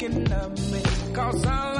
can love me. Cause I want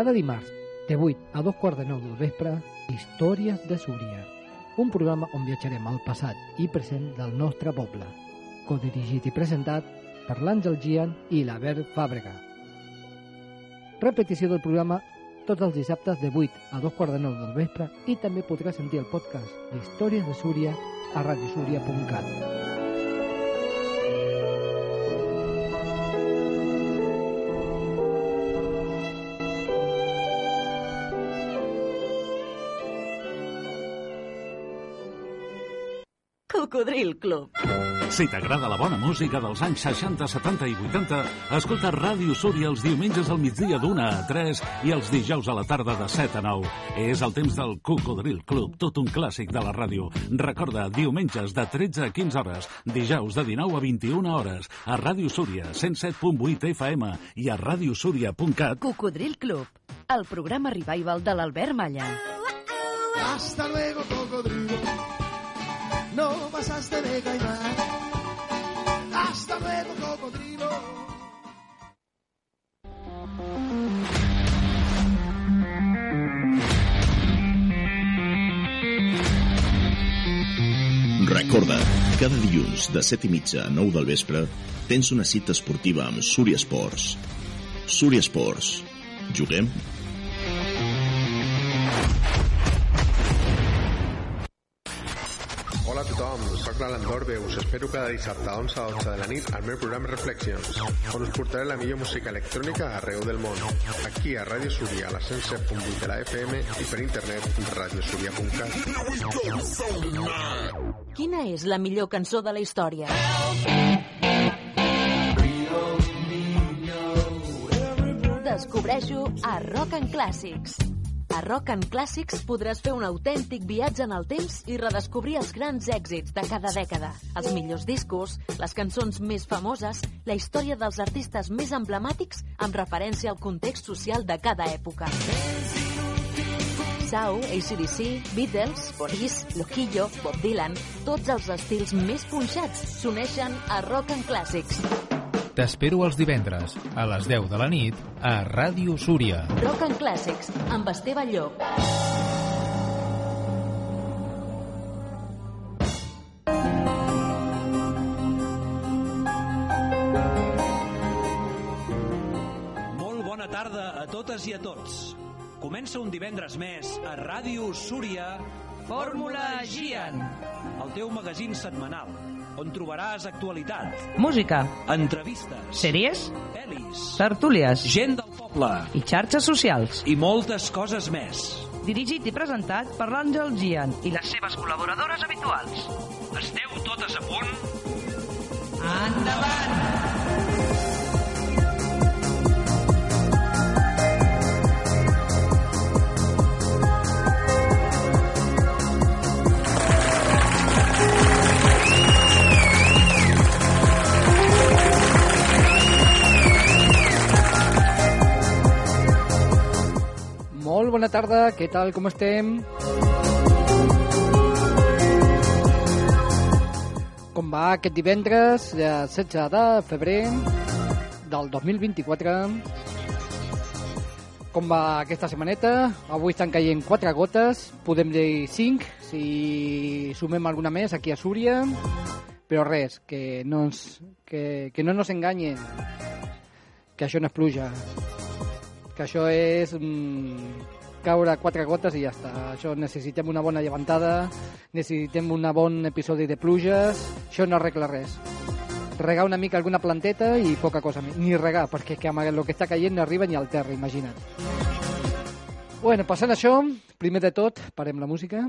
Cada dimarts, de 8 a 2 quarts de 9 del vespre, Històries de Súria. Un programa on viatjarem al passat i present del nostre poble. Codirigit i presentat per l'Àngel Gian i l'Aver Fàbrega. Repetició del programa tots els dissabtes de 8 a 2 quarts de 9 del vespre i també podràs sentir el podcast d'Històries de Súria a radiosúria.cat. Cocodril Club. Si t'agrada la bona música dels anys 60, 70 i 80, escolta Ràdio Súria els diumenges al migdia d'una a 3 i els dijous a la tarda de 7 a 9. És el temps del Cocodril Club, tot un clàssic de la ràdio. Recorda, diumenges de 13 a 15 hores, dijous de 19 a 21 hores, a Ràdio Súria, 107.8 FM i a radiosúria.cat. Cocodril Club, el programa revival de l'Albert Malla. Hasta luego, caimán. Hasta luego, cocodrilo. Recorda, cada dilluns de 7 i mitja a 9 del vespre tens una cita esportiva amb Súria Esports. Súria Esports. Juguem? Tothom, soc l'Alan Dorbe, us espero cada dissabte a 11 a 12 de la nit al meu programa Reflexions, on us portaré la millor música electrònica arreu del món. Aquí a Ràdio Súria, a la 107.8 de la FM i per internet radiosúria.cat. Quina és la millor cançó de la història? Descobreixo a Rock and Classics. A Rock and Classics podràs fer un autèntic viatge en el temps i redescobrir els grans èxits de cada dècada, els millors discos, les cançons més famoses, la història dels artistes més emblemàtics amb referència al context social de cada època. Sau, ACDC, Beatles, Boris, Loquillo, Bob Dylan, tots els estils més punxats s'uneixen a Rock and Classics. T'espero els divendres, a les 10 de la nit, a Ràdio Súria. Rock and Classics, amb Esteve Llop. Molt bona tarda a totes i a tots. Comença un divendres més a Ràdio Súria Fórmula Gian, el teu magazín setmanal, on trobaràs actualitat, Música, entrevistes, sèries, pel·lis, tertúlies gent del poble i xarxes socials. i moltes coses més. Dirigit i presentat per l'Àngel Gian i les seves col·laboradores habituals. Esteu totes a punt? Endavant! Molt bona tarda, què tal, com estem? Com va aquest divendres, de 16 de febrer del 2024? Com va aquesta setmaneta? Avui estan caient 4 gotes, podem dir 5, si sumem alguna més aquí a Súria. Però res, que no ens, que, que no nos enganyen, que això no és pluja, que això és mm, caure quatre gotes i ja està. Això necessitem una bona llevantada, necessitem un bon episodi de pluges, això no arregla res. Regar una mica alguna planteta i poca cosa més. Ni regar, perquè que amb el que està caient no arriba ni al terra, imagina't. Bueno, passant això, primer de tot, parem la música.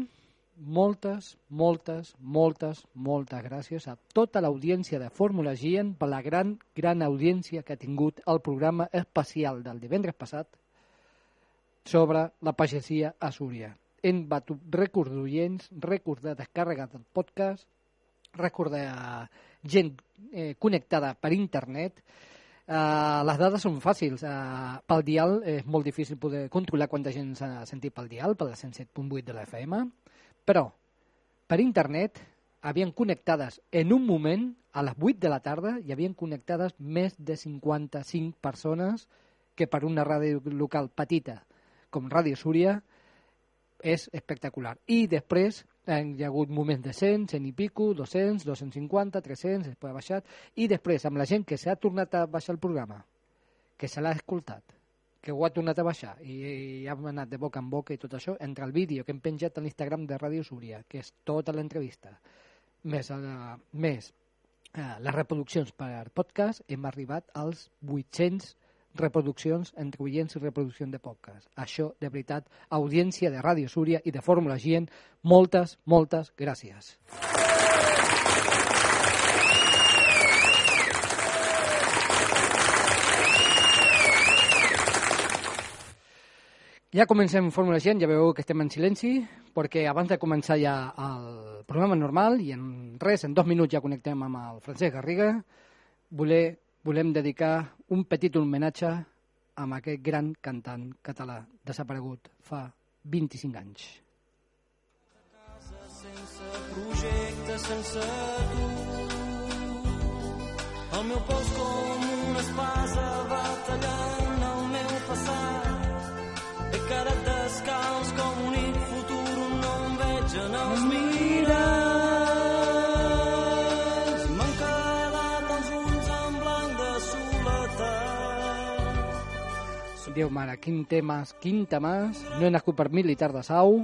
Moltes, moltes, moltes, moltes gràcies a tota l'audiència de Fórmula Gien per la gran, gran audiència que ha tingut el programa especial del divendres passat sobre la pagesia a Súria. Hem batut rècord d'oients, rècord de descàrrega del podcast, rècord de gent eh, connectada per internet. Uh, les dades són fàcils. Uh, pel dial és molt difícil poder controlar quanta gent s'ha sentit pel dial, per la 107.8 de la FM, però per internet havien connectades en un moment, a les 8 de la tarda, hi havien connectades més de 55 persones que per una ràdio local petita com Ràdio Súria és espectacular. I després hi ha hagut moments de 100, 100 i pico, 200, 250, 300, després ha baixat, i després amb la gent que s'ha tornat a baixar el programa, que se l'ha escoltat, que ho ha tornat a baixar i, i ha anat de boca en boca i tot això, entre el vídeo que hem penjat a l'Instagram de Ràdio Súria, que és tota l'entrevista, més, uh, més uh, les reproduccions per podcast, hem arribat als 800 reproduccions entre oients i reproduccions de podcast. Això, de veritat, audiència de Ràdio Súria i de Fórmula Gien, moltes, moltes gràcies. Ja comencem Fórmula Gent, ja veieu que estem en silenci, perquè abans de començar ja el programa normal, i en res, en dos minuts ja connectem amb el Francesc Garriga, voler, volem dedicar un petit homenatge amb aquest gran cantant català desaparegut fa 25 anys. Sense projecte, sense tu El meu pols com una espasa va Déu mare, quin temes, quin temes. No he nascut per militar de Sau.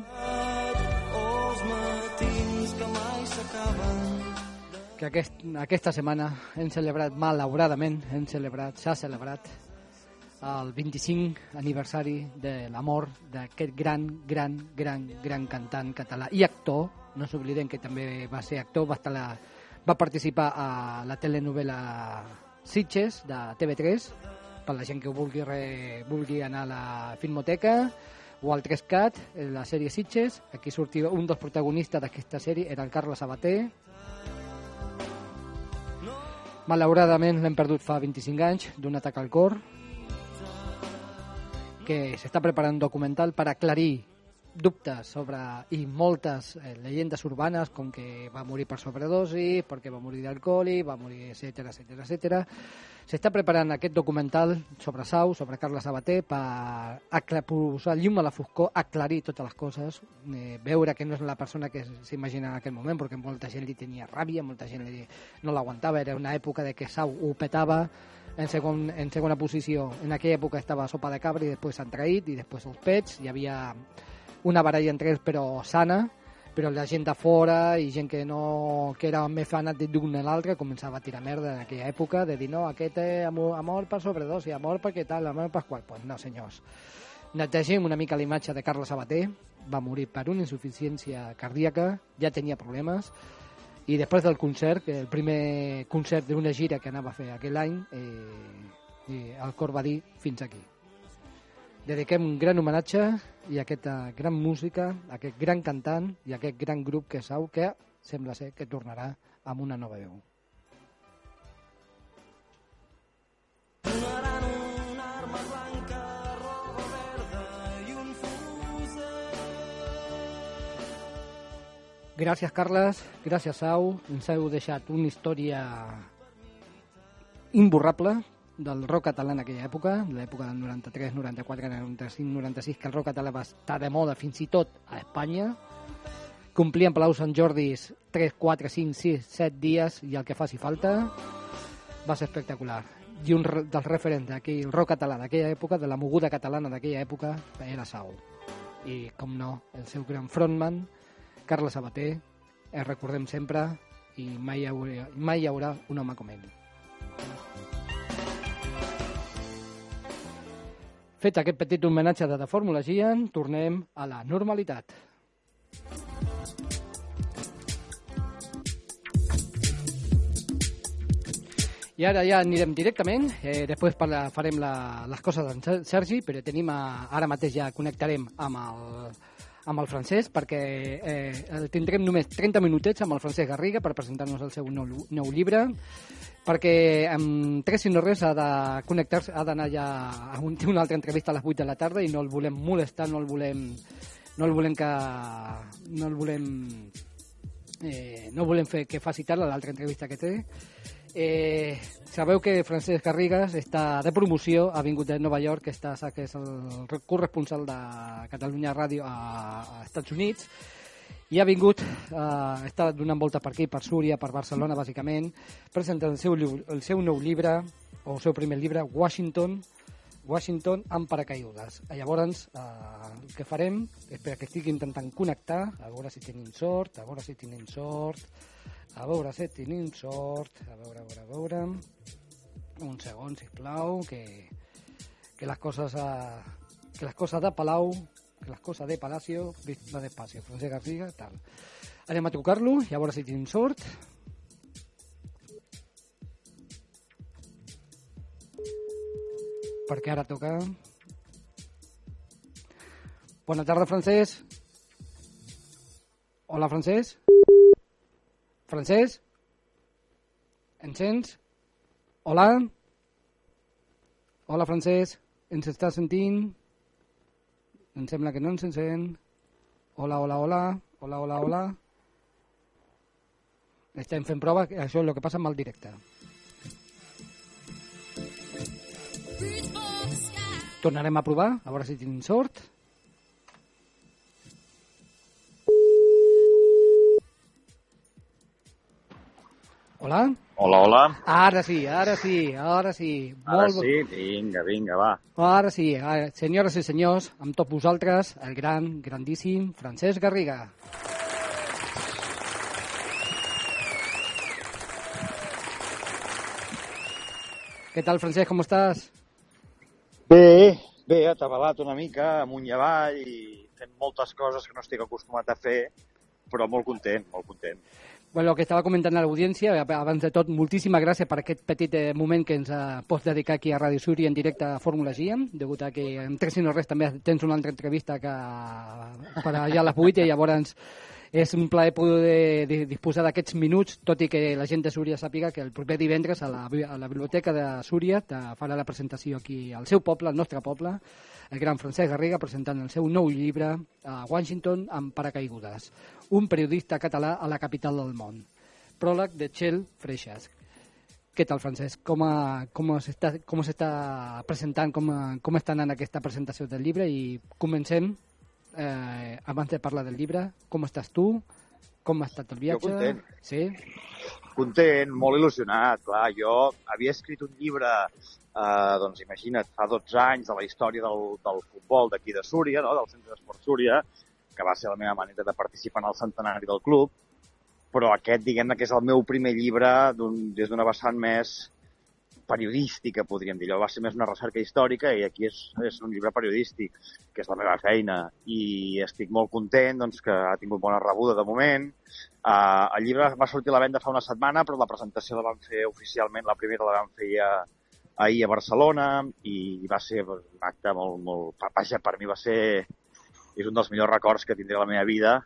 que aquest, aquesta setmana hem celebrat malauradament, hem celebrat, s'ha celebrat el 25 aniversari de la mort d'aquest gran, gran, gran, gran cantant català i actor, no s'oblidem que també va ser actor, va, estar la, va participar a la telenovela Sitges de TV3 per la gent que vulgui, re, vulgui anar a la Filmoteca o al 3CAT, la sèrie Sitges. Aquí sortia un dels protagonistes d'aquesta sèrie, era el Carles Sabater. Malauradament l'hem perdut fa 25 anys d'un atac al cor que s'està preparant un documental per aclarir dubtes sobre i moltes eh, llegendes urbanes com que va morir per sobredosi, perquè va morir d'alcohòlic, va morir, etc etc etc. S'està preparant aquest documental sobre Sau, sobre Carles Sabater, per posar llum a la foscor, aclarir totes les coses, eh, veure que no és la persona que s'imagina en aquell moment, perquè molta gent li tenia ràbia, molta gent li, no l'aguantava, era una època de que Sau ho petava, en, segon, en segona posició, en aquella època estava Sopa de Cabra i després s'han traït, i després els Pets, hi havia una baralla entre ells però sana, però la gent de fora i gent que no que era més fanàtic d'un a l'altre començava a tirar merda en aquella època de dir no, aquest ha mo- ha mort per sobredosi, ha mort perquè tal, ha mort per qual. Pues no, senyors. Netegem una mica la imatge de Carles Sabater, va morir per una insuficiència cardíaca, ja tenia problemes, i després del concert, el primer concert d'una gira que anava a fer aquell any, eh, eh, el cor va dir fins aquí. Dediquem un gran homenatge i aquesta gran música, a aquest gran cantant i a aquest gran grup que Sau, que sembla ser que tornarà amb una nova veu. Donaran una arma blanca, roba verda i un. Gràcies, Carles. Gràcies, Sau. Ens heu deixat una història imborrable del rock català en aquella època, l'època del 93, 94, 95, 96, que el rock català va estar de moda fins i tot a Espanya. Complien Palau Sant Jordis 3, 4, 5, 6, 7 dies i el que faci falta. Va ser espectacular. I un dels referents d'aquell rock català d'aquella època, de la moguda catalana d'aquella època, era Sau. I, com no, el seu gran frontman, Carles Sabater, el recordem sempre i mai hi haurà, mai hi haurà un home com ell. Fet aquest petit homenatge de la Fórmula tornem a la normalitat. I ara ja anirem directament, eh, després parla, farem la, les coses d'en Ser- Sergi, però tenim a, ara mateix ja connectarem amb el, amb el Francesc perquè eh, tindrem només 30 minutets amb el Francesc Garriga per presentar-nos el seu nou, nou llibre perquè amb tres i no res ha de connectar-se, ha d'anar ja a un, una altra entrevista a les 8 de la tarda i no el volem molestar, no el volem no el volem que no el volem eh, no volem fer que faci tard l'altra entrevista que té. Eh, sabeu que Francesc Garrigues està de promoció, ha vingut de Nova York, que, està, que és el corresponsal de Catalunya Ràdio a, a Estats Units, i ha vingut, eh, està donant voltes per aquí, per Súria, per Barcelona, bàsicament, presentant el seu, el seu nou llibre, o el seu primer llibre, Washington, Washington amb paracaigudes. Llavors, eh, el que farem? És perquè estigui intentant connectar, a veure si tenim sort, a veure si tenim sort, a veure si tenim sort, a veure, a veure, a veure... Un segon, sisplau, que, que les coses a, que les coses de Palau, que les coses de Palacio, va despacio, Francesc Garriga, tal. Anem a trucar-lo i a veure si tenim sort. perquè ara toca... Bona tarda, Francesc. Hola, Francesc. Francesc? Ens sents? Hola? Hola, Francesc. Ens està sentint? Em sembla que no ens sent. Hola, hola, hola. Hola, hola, hola. Estem fent prova, això és el que passa amb el directe. Tornarem a provar, a veure si tenim sort. Hola? Hola, hola. Ara sí, ara sí, ara sí. Ara Molt bo- sí, vinga, vinga, va. Ara sí, ara, senyores i senyors, amb tots vosaltres, el gran, grandíssim Francesc Garriga. Què tal, Francesc, com estàs? Bé, bé, atabalat una mica, amunt i avall, i fent moltes coses que no estic acostumat a fer, però molt content, molt content. Bueno, el que estava comentant a l'audiència, abans de tot, moltíssimes gràcies per aquest petit eh, moment que ens eh, pots dedicar aquí a Ràdio Suri en directe a Fórmula GM, degut a que en tres i no res també tens una altra entrevista que per allà a les 8 i llavors és un plaer poder de- disposar d'aquests minuts, tot i que la gent de Súria sàpiga que el proper divendres a la, a la biblioteca de Súria te farà la presentació aquí al seu poble, al nostre poble, el gran Francesc Garriga presentant el seu nou llibre a Washington amb paracaigudes. Un periodista català a la capital del món. Pròleg de Txell Freixas. Què tal, Francesc? Com, a, com s'està com presentant, com, a, com està anant aquesta presentació del llibre? I comencem, eh, abans de parlar del llibre, com estàs tu? Com ha estat el viatge? content. Sí? Content, molt il·lusionat, clar. Jo havia escrit un llibre, eh, doncs imagina't, fa 12 anys de la història del, del futbol d'aquí de Súria, no? del Centre d'Esport Súria, que va ser la meva manera de participar en el centenari del club, però aquest, diguem-ne, que és el meu primer llibre des d'una vessant més periodística, podríem dir. Allò va ser més una recerca històrica i aquí és, és un llibre periodístic, que és la meva feina, i estic molt content doncs, que ha tingut bona rebuda de moment. Uh, el llibre va sortir a la venda fa una setmana, però la presentació la vam fer oficialment, la primera la vam fer ja ahir a Barcelona, i va ser un acte molt, molt... Vaja, per mi va ser... És un dels millors records que tindré a la meva vida,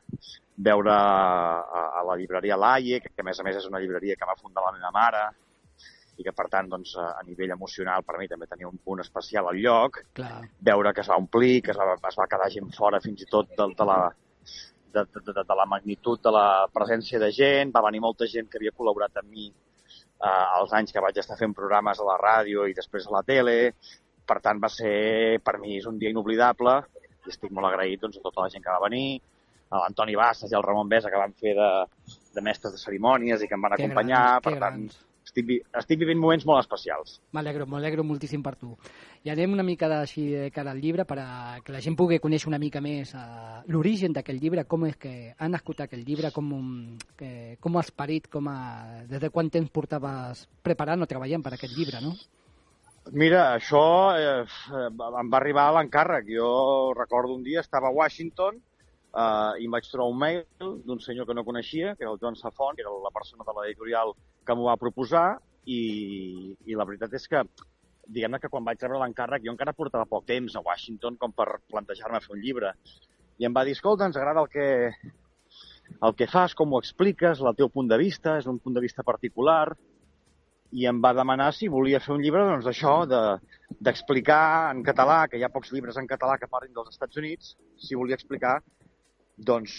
veure a, a la llibreria Laie, que, que a més a més és una llibreria que va fundar la meva mare, i que per tant doncs, a a nivell emocional per mi també tenia un punt especial al lloc, Clar. veure que es va omplir, que es va, es va quedar gent fora fins i tot de, de, la, de, de, de, de la magnitud de la presència de gent, va venir molta gent que havia col·laborat amb mi eh, els anys que vaig estar fent programes a la ràdio i després a la tele. Per tant, va ser, per mi, és un dia inoblidable i estic molt agraït doncs, a tota la gent que va venir, a l'Antoni Bassas i al Ramon Besa que van fer de, de mestres de cerimònies i que em van Que acompanyar. grans, per tant, grans. estic, vi- estic vivint moments molt especials. M'alegro, m'alegro moltíssim per tu. I anem una mica d'així de cara al llibre per a que la gent pugui conèixer una mica més uh, l'origen d'aquest llibre, com és que ha nascut aquest llibre, com, um, que, com has parit, com a, des de quant temps portaves preparant o treballant per aquest llibre, no? Mira, això eh, em va arribar a l'encàrrec. Jo recordo un dia, estava a Washington eh, i em vaig trobar un mail d'un senyor que no coneixia, que era el Joan Safon, que era la persona de l'editorial que m'ho va proposar, i, i la veritat és que, diguem-ne que quan vaig rebre l'encàrrec, jo encara portava poc temps a Washington com per plantejar-me fer un llibre. I em va dir, escolta, ens agrada el que, el que fas, com ho expliques, el teu punt de vista, és un punt de vista particular, i em va demanar si volia fer un llibre doncs, d'això, de- d'explicar en català, que hi ha pocs llibres en català que parlin dels Estats Units, si volia explicar doncs,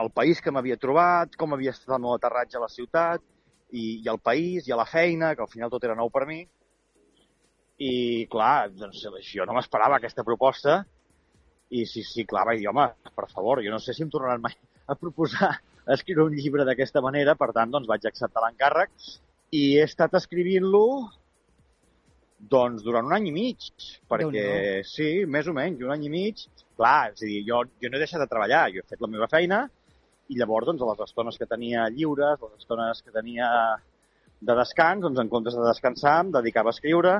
el país que m'havia trobat, com havia estat el meu aterratge a la ciutat, i, i el país, i a la feina, que al final tot era nou per mi. I, clar, doncs, jo no m'esperava aquesta proposta, i sí, sí, clar, vaig dir, home, per favor, jo no sé si em tornaran mai a proposar escriure un llibre d'aquesta manera, per tant, doncs vaig acceptar l'encàrrec i he estat escrivint-lo doncs durant un any i mig, perquè Déu-n'hi-do. sí, més o menys, un any i mig. Clar, és a dir, jo, jo no he deixat de treballar, jo he fet la meva feina i llavors, doncs, a les estones que tenia lliures, les estones que tenia de descans, doncs, en comptes de descansar, em dedicava a escriure.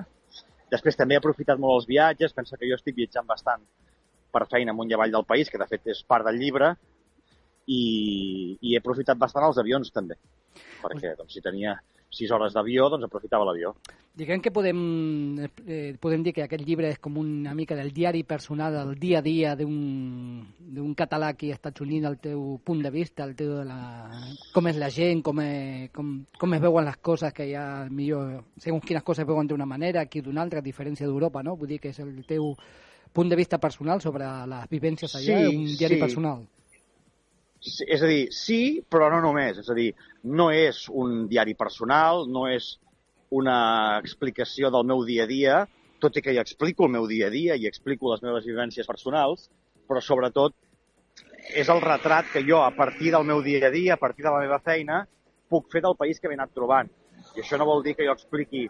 Després també he aprofitat molt els viatges, pensa que jo estic viatjant bastant per feina amunt i avall del país, que de fet és part del llibre, i, i he aprofitat bastant els avions també, perquè doncs, si tenia sis hores d'avió, doncs aprofitava l'avió. Diguem que podem, eh, podem dir que aquest llibre és com una mica del diari personal, del dia a dia d'un català aquí als Estats Units, el teu punt de vista, el teu de la, com és la gent, com, és, com, com es veuen les coses, que hi ha millor, segons quines coses es veuen d'una manera, aquí d'una altra, a diferència d'Europa, no? Vull dir que és el teu punt de vista personal sobre les vivències allà, Sí, un diari sí. personal. És a dir, sí, però no només. És a dir, no és un diari personal, no és una explicació del meu dia a dia, tot i que hi explico el meu dia a dia i explico les meves vivències personals, però sobretot és el retrat que jo, a partir del meu dia a dia, a partir de la meva feina, puc fer del país que m'he anat trobant. I això no vol dir que jo expliqui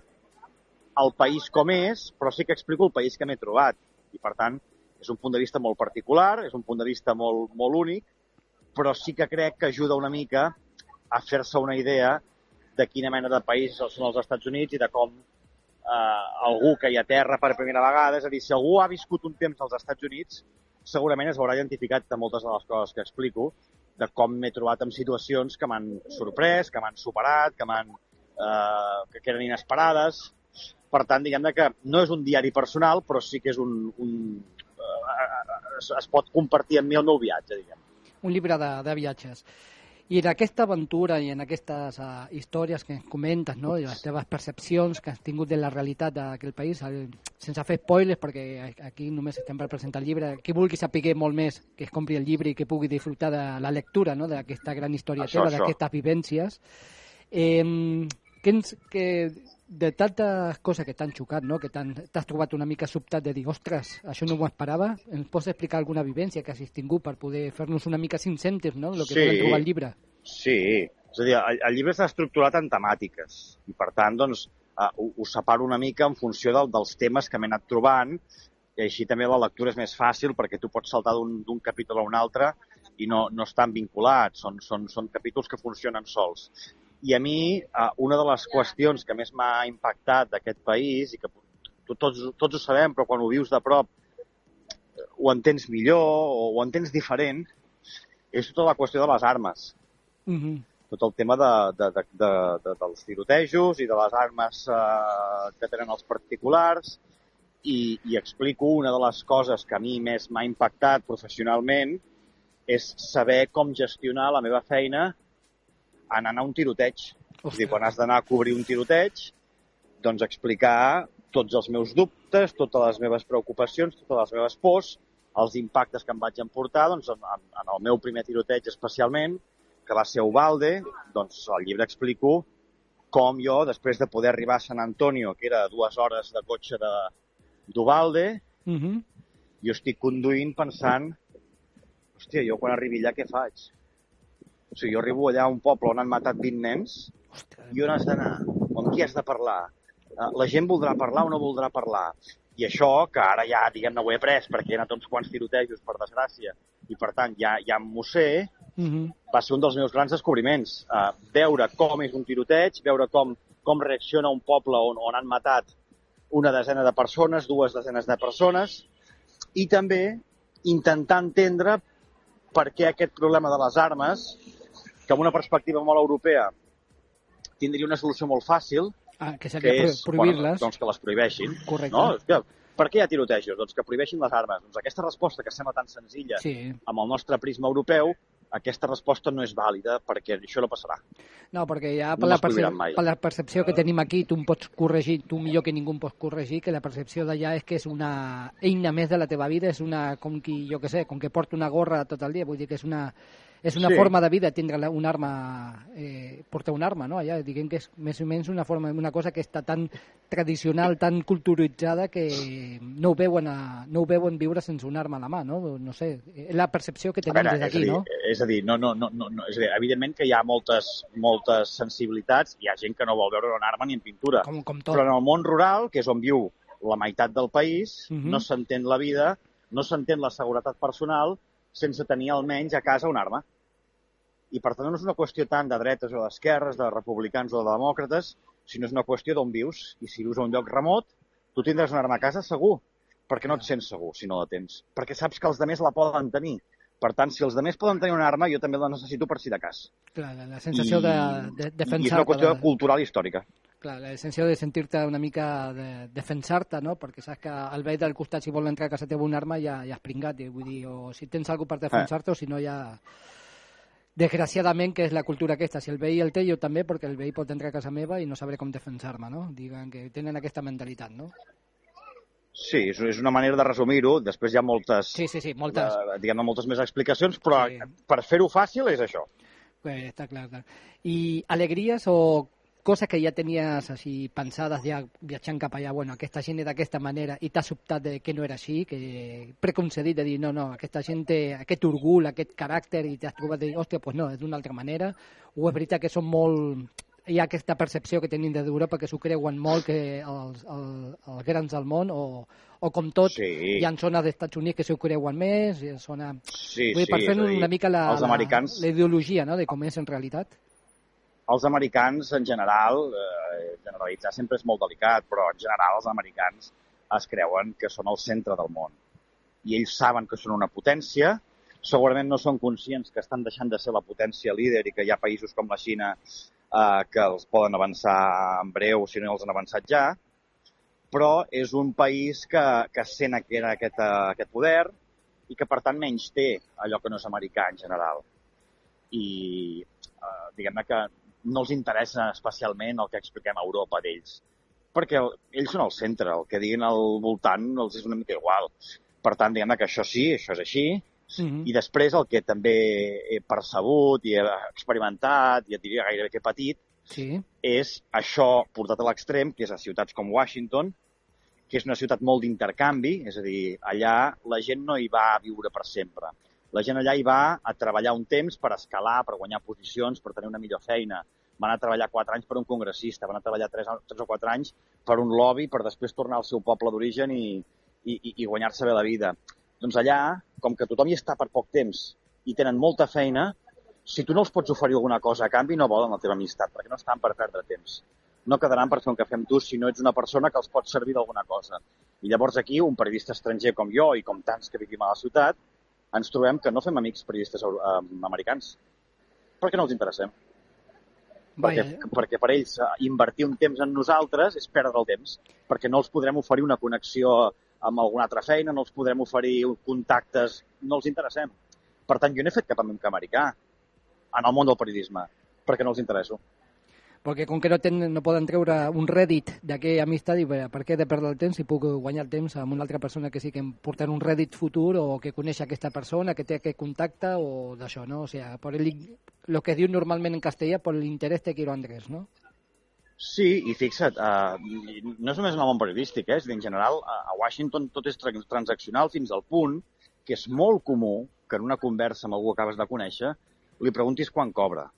el país com és, però sí que explico el país que m'he trobat. I, per tant, és un punt de vista molt particular, és un punt de vista molt, molt únic, però sí que crec que ajuda una mica a fer-se una idea de quina mena de país són els Estats Units i de com eh, algú que hi ha terra per primera vegada, és a dir, si algú ha viscut un temps als Estats Units, segurament es veurà identificat de moltes de les coses que explico, de com m'he trobat en situacions que m'han sorprès, que m'han superat, que m'han eh, que eren inesperades. Per tant, diguem-ne que no és un diari personal, però sí que és un... un eh, es, es pot compartir amb mi el meu viatge, diguem. Un llibre de, de viatges. I en aquesta aventura i en aquestes uh, històries que ens comentes, no? i les teves percepcions que has tingut de la realitat d'aquell país, el, sense fer spoilers, perquè aquí només estem per presentar el llibre, qui vulgui saber molt més, que es compri el llibre i que pugui disfrutar de la lectura no? d'aquesta gran història Això, teva, d'aquestes vivències. Eh, que, ens, que de tantes coses que t'han xocat, no? que t'has trobat una mica sobtat de dir, ostres, això no m'ho esperava, ens pots explicar alguna vivència que hagis tingut per poder fer-nos una mica cinc cèntims, no?, el que Sí. podem trobar al llibre. Sí, és a dir, el, el llibre està estructurat en temàtiques i, per tant, doncs, uh, ho, ho separo una mica en funció del, dels temes que m'he anat trobant i així també la lectura és més fàcil perquè tu pots saltar d'un capítol a un altre i no, no estan vinculats, són, són, són capítols que funcionen sols. I a mi, uh, una de les qüestions que més m'ha impactat d'aquest país, i que to- tots, tots ho sabem, però quan ho vius de prop eh, ho entens millor o ho entens diferent, és tota la qüestió de les armes Mm -hmm. tot el tema de, de, de, de, de, dels tirotejos i de les armes eh, que tenen els particulars i, i explico una de les coses que a mi més m'ha impactat professionalment és saber com gestionar la meva feina en anar a un tiroteig. És dir, quan has d'anar a cobrir un tiroteig, doncs explicar tots els meus dubtes, totes les meves preocupacions, totes les meves pors els impactes que em vaig emportar doncs, en, en, el meu primer tiroteig especialment, que va ser a Ubalde, doncs al llibre explico com jo, després de poder arribar a San Antonio, que era dues hores de cotxe de d'Ubalde, Uh -huh. jo estic conduint pensant hòstia, jo quan arribi allà què faig? O sigui, jo arribo allà a un poble on han matat 20 nens i on has d'anar? Amb qui has de parlar? Eh, La gent voldrà parlar o no voldrà parlar? I això, que ara ja, diguem-ne, ho he après, perquè he anat a uns quants tirotejos, per desgràcia, i per tant ja, ja m'ho sé, Uh -huh. va ser un dels meus grans descobriments. Uh, veure com és un tiroteig, veure com, com reacciona un poble on, on han matat una desena de persones, dues desenes de persones, i també intentar entendre per què aquest problema de les armes, que amb una perspectiva molt europea tindria una solució molt fàcil, Ah, que que és. Bueno, doncs que les prohibeixin. Correcte. No? És que, per què hi ha tirotejos? Doncs que prohibeixin les armes. Doncs aquesta resposta, que sembla tan senzilla Sí. amb el nostre prisma europeu, aquesta resposta no és vàlida perquè això no passarà. No, perquè ja No per, la les prohibiran percep mai. per la percepció que tenim aquí, tu em pots corregir, tu millor que ningú em pots corregir, que la percepció d'allà és que és una eina més de la teva vida, és una, com qui, jo que sé, com que porta una gorra tot el dia, vull dir que és una, és una Sí. forma de vida tindre un arma, eh, portar un arma, no? Allà, diguem que és més o menys una forma, una cosa que està tan tradicional, tan culturitzada que no ho veuen, a, no ho veuen viure sense un arma a la mà, no? No sé, és la percepció que tenim veure, des d'aquí, no? és a dir, no, no, no, no, no, és a dir, evidentment que hi ha moltes, moltes sensibilitats, hi ha gent que no vol veure una arma ni en pintura, Com, com tot. però en el món rural, que és on viu la meitat del país, Mhm. no s'entén la vida, no s'entén la seguretat personal sense tenir almenys a casa una arma. I per tant no és una qüestió tant de dretes o d'esquerres, de republicans o de demòcrates, sinó és una qüestió d'on vius. I si vius a un lloc remot, tu tindràs una arma a casa segur, perquè no et sents segur si no la tens. Perquè saps que els demés la poden tenir. Per tant, si els demés poden tenir una arma, jo també la necessito per si de cas. Clar, la, sensació de, de I és una qüestió de- cultural i històrica. Clar, la sensació de sentir-te una mica de defensar-te, no? Perquè saps que el veí del costat, si vol entrar a casa teva un arma, ja, ja has pringat, i vull dir, o si tens algú per defensar-te, o si no ja... Desgraciadament, que és la cultura aquesta. Si el veí el té, jo també, perquè el veí pot entrar a casa meva i no sabré com defensar-me, no? Diguen que tenen aquesta mentalitat, no? Sí, és, una manera de resumir-ho. Després hi ha moltes, Sí, sí, sí, moltes. eh, diguem moltes més explicacions, però sí. per fer-ho fàcil és això. Pues está claro, claro. ¿Y alegrías o coses que ja tenies així pensades ja viatjant cap allà, bueno, aquesta gent és d'aquesta manera i t'has sobtat de que no era així, que preconcedit de dir, no, no, aquesta gent té aquest orgull, aquest caràcter i t'has trobat de dir, hòstia, pues no, és d'una altra manera, o és veritat que són molt... Hi ha aquesta percepció que tenim des d'Europa que s'ho creuen molt que els, els, els grans del món o, o com tot, Sí. hi ha zones dels Estats Units que s'ho creuen més, hi ha zona... Sí, Vull dir, per sí, fer és a dir, una mica la, els americans- la, la ideologia no? de com és en realitat. Els americans, en general, eh, generalitzar sempre és molt delicat, però en general els americans es creuen que són el centre del món. I ells saben que són una potència, segurament no són conscients que estan deixant de ser la potència líder i que hi ha països com la Xina eh, que els poden avançar en breu si no els han avançat ja, però és un país que, que sent aquest, aquest, eh, aquest poder i que, per tant, menys té allò que no és americà en general. I eh, diguem-ne que no els interessa especialment el que expliquem a Europa d'ells, perquè el, ells són el centre, el que diguin al voltant els és una mica igual. Per tant, diguem-ne que això sí, això és així, Mhm. i després el que també he percebut i he experimentat, i et diria gairebé que he patit, Sí. és això portat a l'extrem, que és a ciutats com Washington, que és una ciutat molt d'intercanvi, és a dir, allà la gent no hi va a viure per sempre. La gent allà hi va a treballar un temps per escalar, per guanyar posicions, per tenir una millor feina. Van a treballar quatre anys per un congressista, van a treballar tres, tres o quatre anys per un lobby, per després tornar al seu poble d'origen i, i, i- i guanyar-se bé la vida. Doncs allà, com que tothom hi està per poc temps i tenen molta feina, si tu no els pots oferir alguna cosa a canvi, no volen la teva amistat, perquè no estan per perdre temps. No quedaran per fer un cafè amb tu si no ets una persona que els pot servir d'alguna cosa. I llavors aquí, un periodista estranger com jo i com tants que vivim a la ciutat, ens trobem que no fem amics periodistes eh, americans. Perquè no els interessem. Perquè, Vaja. perquè per ells eh, invertir un temps en nosaltres és perdre el temps, perquè no els podrem oferir una connexió amb alguna altra feina, no els podrem oferir contactes, no els interessem. Per tant, jo no he fet cap amic americà en el món del periodisme, perquè no els interesso. Perquè com que no, ten, no poden treure un rèdit d'aquella amistat, i per, per què de perdre el temps si puc guanyar el temps amb una altra persona que sí que em porten un rèdit futur o que coneix aquesta persona, que té aquest contacte o d'això, no? O sigui, por el, lo que diu normalment en castellà, por el interés te quiero Andrés, no? Sí, i fixa't, uh, no és només en el món periodístic, eh? és dir, en general, a Washington tot és tra- transaccional fins al punt que és molt comú que en una conversa amb algú que acabes de conèixer li preguntis quan cobra.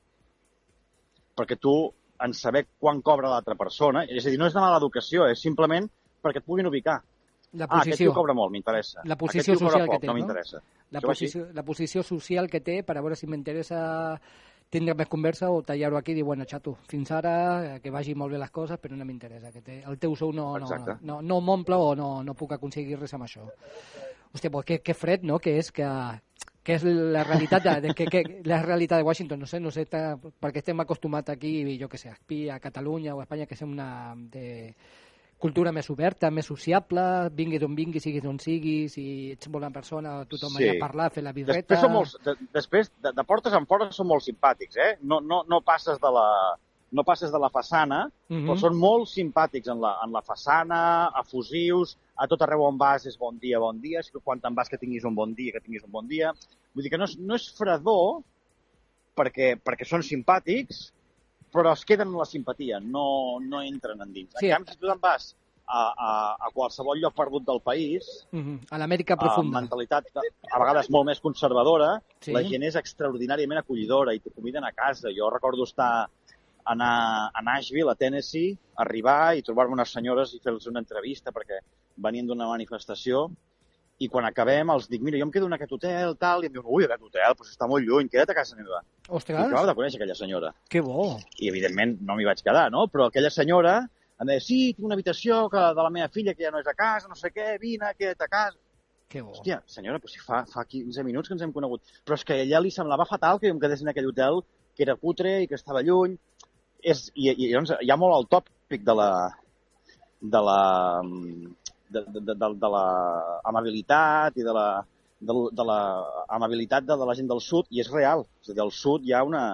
Perquè tu, en saber quan cobra l'altra persona, és a dir, no és de mala educació, és simplement perquè et puguin ubicar. La Ah, aquest posició. tio cobra molt, m'interessa. La posició social poc, que té, no no? La Això posició, la posició social que té per a veure si m'interessa tindre més conversa o tallar-ho aquí i dir, bueno, xato, fins ara, eh, que vagi molt bé les coses, però no m'interessa, que té, el teu sou no, no, Exacte. no, no m'omple o no, no puc aconseguir res amb això. Hòstia, pues que, que fred, no?, que és que, que és la realitat de, de, que, que, la realitat de Washington, no sé, no sé, ta, perquè estem acostumats aquí, jo que sé, a Catalunya o a Espanya, que som una de cultura més oberta, més sociable, vingui d'on vingui, siguis d'on siguis, si ets bona persona, tothom Sí. allà a parlar, fer la birreta... Després, són molts, de, després de, de portes en fora, són molt simpàtics, eh? No, no, no passes de la no passes de la façana, Mhm. però són molt simpàtics en la, en la façana, efusius, a tot arreu on vas és bon dia, bon dia, quan te'n vas que tinguis un bon dia, que tinguis un bon dia. Vull dir que no és, no és fredor perquè, perquè són simpàtics, però es queden en la simpatia, no, no entren endins. Sí. En canvi, si tu te'n vas a, a, a qualsevol lloc perdut del país, Mhm, A l'Amèrica amb profunda. mentalitat a vegades molt més conservadora, Sí. la gent és extraordinàriament acollidora i te conviden a casa. Jo recordo estar anar a Nashville, a Tennessee, arribar i trobar-me unes senyores i fer-los una entrevista perquè venien d'una manifestació i quan acabem els dic, mira, jo em quedo en aquest hotel, tal, i em diuen, ui, aquest hotel, doncs està molt lluny, queda't a casa meva. Ostres, I acabava de conèixer aquella senyora. que bo. I, evidentment, no m'hi vaig quedar, no? Però aquella senyora em deia, sí, tinc una habitació que, de la meva filla que ja no és a casa, no sé què, vine, queda't a casa. Que bo. Hòstia, senyora, però si fa, fa 15 minuts que ens hem conegut. Però és que a ella li semblava fatal que jo em quedés en aquell hotel que era cutre i que estava lluny. És, i, i llavors hi ha molt el tòpic de la, de la, de, de, de, de, de la amabilitat i de la, de, de la amabilitat de, de la gent del sud i és real. És a dir, al sud hi ha una...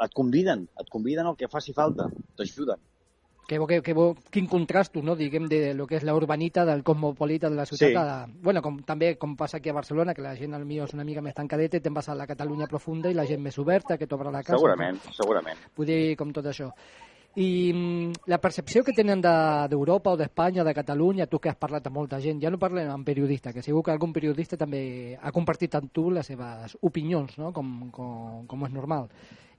Et conviden, et conviden el que faci falta, t'ajuden. Que bo, que, que bo, quin contrast, no, diguem, de lo que és la urbanita, del cosmopolita de la ciutat. Sí. A, bueno, com, també com passa aquí a Barcelona, que la gent al millor és una mica més tancadeta te'n vas a la Catalunya profunda i la gent més oberta, que t'obre la casa. Segurament, segurament. Vull dir, com tot això. I mm, la percepció que tenen de- d'Europa o d'Espanya, de Catalunya, tu que has parlat amb molta gent, ja no parlem amb periodistes, que segur que algun periodista també ha compartit amb tu les seves opinions, no? com, com, com és normal.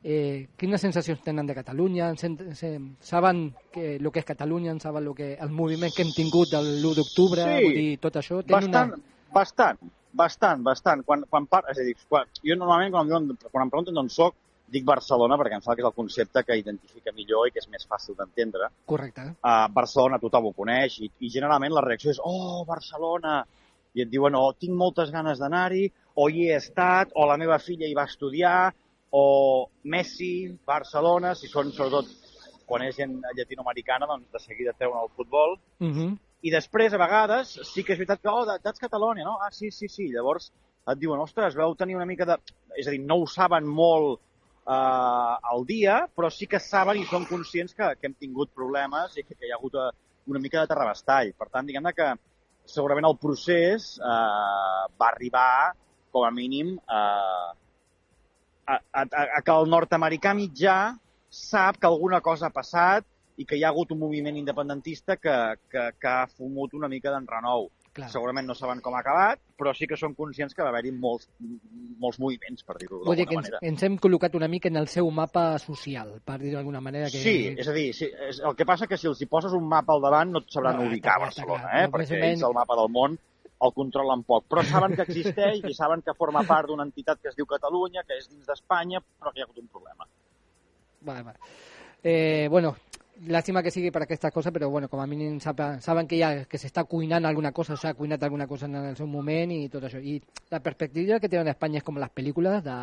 Eh, quines sensacions tenen de Catalunya? Sen, se, saben que, el que és Catalunya? Saben lo que, el moviment que hem tingut el 1 d'octubre? Sí, Vull dir, tot això? Tenen Bastant, bastant, bastant, bastant. Quan, quan par... És a dir, quan... jo normalment quan em, diuen, quan em pregunten d'on soc, dic Barcelona perquè em fa que és el concepte que identifica millor i que és més fàcil d'entendre. Correcte. A Barcelona tothom ho coneix i, i generalment la reacció és oh, Barcelona! I et diuen, oh, tinc moltes ganes d'anar-hi, o hi he estat, o la meva filla hi va estudiar, o Messi, Barcelona, si són sobretot quan és gent llatinoamericana, doncs de seguida treuen el futbol. Uh -huh. I després, a vegades, sí que és veritat que, oh, d'ets Catalunya, no? Ah, sí, sí, sí. Llavors et diuen, ostres, veu tenir una mica de... És a dir, no ho saben molt eh, al dia, però sí que saben i són conscients que, que hem tingut problemes i que, que hi ha hagut eh, una mica de terrabastall. Per tant, diguem que segurament el procés eh, va arribar, com a mínim, eh, a, a, a, que el nord-americà mitjà sap que alguna cosa ha passat i que hi ha hagut un moviment independentista que, que, que ha fumut una mica d'enrenou. Clar. Segurament no saben com ha acabat, però sí que són conscients que va haver-hi molts, molts moviments, per dir-ho Vull dir que d'alguna ens, manera. ens hem col·locat una mica en el seu mapa social, per dir-ho d'alguna manera. Que... Sí, és a dir, sí, és, el que passa que si els hi poses un mapa al davant no et sabran No, ubicar a Barcelona, clar, eh? perquè menys- ells el mapa del món el controlen poc, però saben que existeix i saben que forma part d'una entitat que es diu Catalunya, que és dins d'Espanya, però que hi ha hagut un problema. Vale, vale. Eh, bueno, lástima que sigui per aquestes coses, però bueno, com a mínim saben, saben que, ja, que s'està cuinant alguna cosa, s'ha cuinat alguna cosa en el seu moment i tot això. I la perspectiva que tenen a Espanya és com les pel·lícules de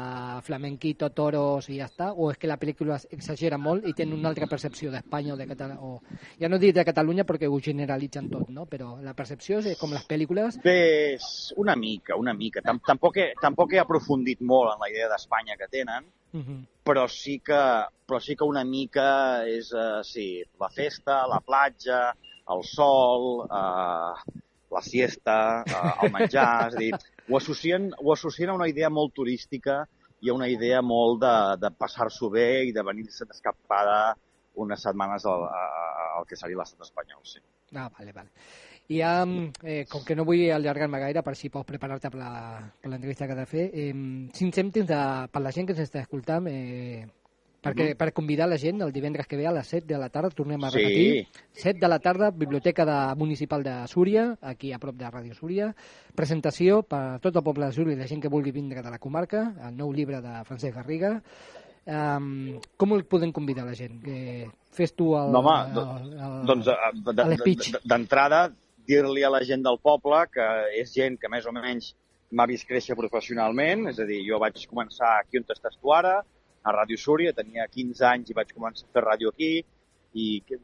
flamenquito, toros i ja està, o és que la pel·lícula exagera molt i tenen una altra percepció d'Espanya o de Catalunya, o ja no dic de Catalunya perquè ho generalitzen tot, no? però la percepció és com les pel·lícules Bé, una mica, una mica. Tam Tampoc he, tampoc he aprofundit molt en la idea d'Espanya que tenen, Però sí que, però sí que una mica és, uh, sí, la festa, la platja, el sol, uh, la siesta, uh, el menjar, és a dir, ho associen, ho associen a una idea molt turística i a una idea molt de, de passar-s'ho bé i de venir-se d'escapada unes setmanes al, al que seria l'estat espanyol, sí. Ah, vale, vale. I ja, eh, com que no vull allargar-me gaire, per si pots preparar-te per l'entrevista que has de fer, eh, cinc cèntims de, per la gent que ens està escoltant, eh, perquè, Mhm. per convidar la gent el divendres que ve a les 7 de la tarda, tornem a Sí. repetir, 7 de la tarda, Biblioteca de, Municipal de Súria, aquí a prop de Ràdio Súria, presentació per tot el poble de Súria i la gent que vulgui vindre de la comarca, el nou llibre de Francesc Garriga, Um, com el podem convidar la gent? Que fes tu el, No, home, el, el, el, doncs d'entrada dir-li a la gent del poble que és gent que més o menys m'ha vist créixer professionalment, és a dir, jo vaig començar aquí on estàs tu ara, a Ràdio Súria, tenia 15 anys i vaig començar a fer ràdio aquí, i que-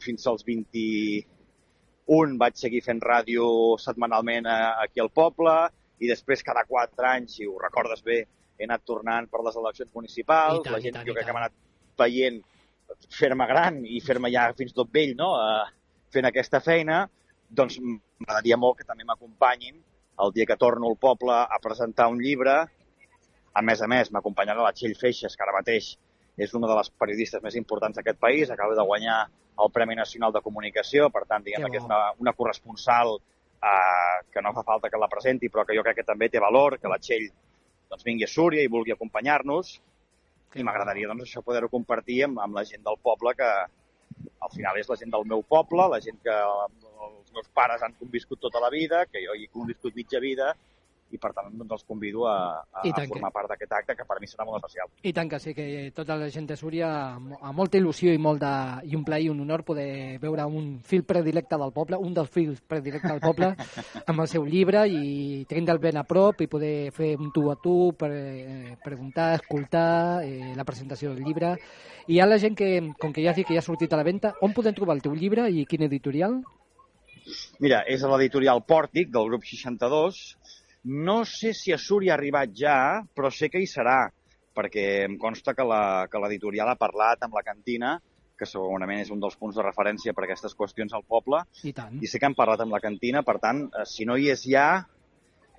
fins als 21 vaig seguir fent ràdio setmanalment a- aquí al poble, i després cada 4 anys, si ho recordes bé, he anat tornant per les eleccions municipals, tant, la gent tant, jo crec que m'ha anat veient fer-me gran i fer-me ja fins tot vell, no?, uh, fent aquesta feina, doncs m'agradaria molt que també m'acompanyin el dia que torno al poble a presentar un llibre. A més a més, m'acompanyarà la Txell Feixes, que ara mateix és una de les periodistes més importants d'aquest país, acaba de guanyar el Premi Nacional de Comunicació, per tant, diguem Que que és una, una corresponsal eh, que no fa falta que la presenti, però que jo crec que també té valor, que la Txell doncs, vingui a Súria i vulgui acompanyar-nos. I m'agradaria doncs, això poder-ho compartir amb, amb la gent del poble, que al final és la gent del meu poble, la gent que els meus pares han conviscut tota la vida, que jo hi he conviscut mitja vida, i per tant doncs, els convido a, a, a formar part d'aquest acte, que per mi serà molt especial. I tant que sí, que tota la gent de Súria, amb molta il·lusió i, molt de, i un plaer i un honor poder veure un fil predilecte del poble, un dels fils predilectes del poble, amb el seu llibre i tenir-te'l ben a prop i poder fer un tu a tu, per, eh, preguntar, escoltar eh, la presentació del llibre. I hi ha la gent que, com que ja has dit que ja ha sortit a la venda, on podem trobar el teu llibre i quin editorial? Mira, és a l'editorial Pòrtic, del grup 62. No sé si a Súria ha arribat ja, però sé que hi serà, perquè em consta que l'editorial ha parlat amb la cantina, que segurament és un dels punts de referència per a aquestes qüestions al poble, I tant. i sé que han parlat amb la cantina, per tant, eh, si no hi és ja,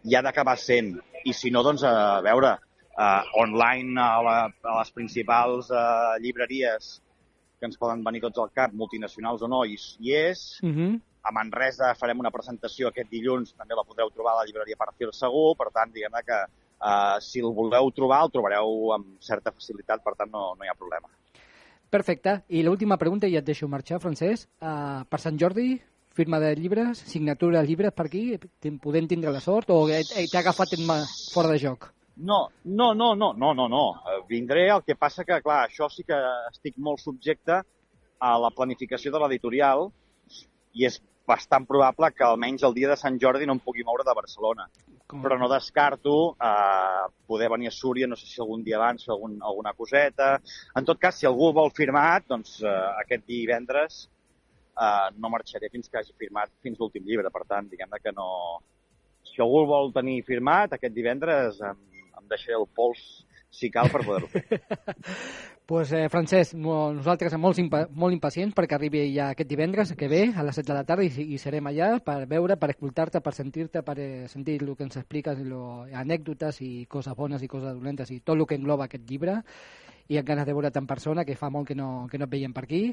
hi ha d'acabar sent. I si no, doncs, a veure, uh, online a, la, a les principals uh, llibreries que ens poden venir tots al cap, multinacionals o no, hi, hi és. Uh -huh. A Manresa farem una presentació aquest dilluns, també la podreu trobar a la llibreria Perfil segur, per tant, diguem que uh, si el voleu trobar, el trobareu amb certa facilitat, per tant, no, no hi ha problema. Perfecte. I l'última pregunta, i ja et deixo marxar, Francesc. Uh, per Sant Jordi, firma de llibres, signatura de llibres per aquí, podem tindre la sort o eh, eh, t'ha agafat fora de joc? No, no, no, no, no, no, no. Eh, Vindré, el que passa que, clar, això sí que estic molt subjecte a la planificació de l'editorial i és bastant probable que almenys el dia de Sant Jordi no em pugui moure de Barcelona. Com... Però no descarto eh, poder venir a Súria, no sé si algun dia abans, fer algun, alguna coseta. En tot cas, si algú vol firmat, doncs eh, aquest divendres eh, no marxaré fins que hagi firmat fins l'últim llibre. Per tant, diguem que no... Si algú el vol tenir firmat, aquest divendres em, em deixaré el pols, si cal, per poder-ho fer. pues, eh, Francesc, nosaltres som molt, molt impacients perquè arribi ja aquest divendres que ve a les 7 de la tarda i, i serem allà per veure, per escoltar-te, per sentir-te, per eh, sentir el que ens expliques, lo, anècdotes i coses bones i coses dolentes i tot el que engloba aquest llibre i amb ganes de veure't en persona, que fa molt que no, que no et veiem per aquí.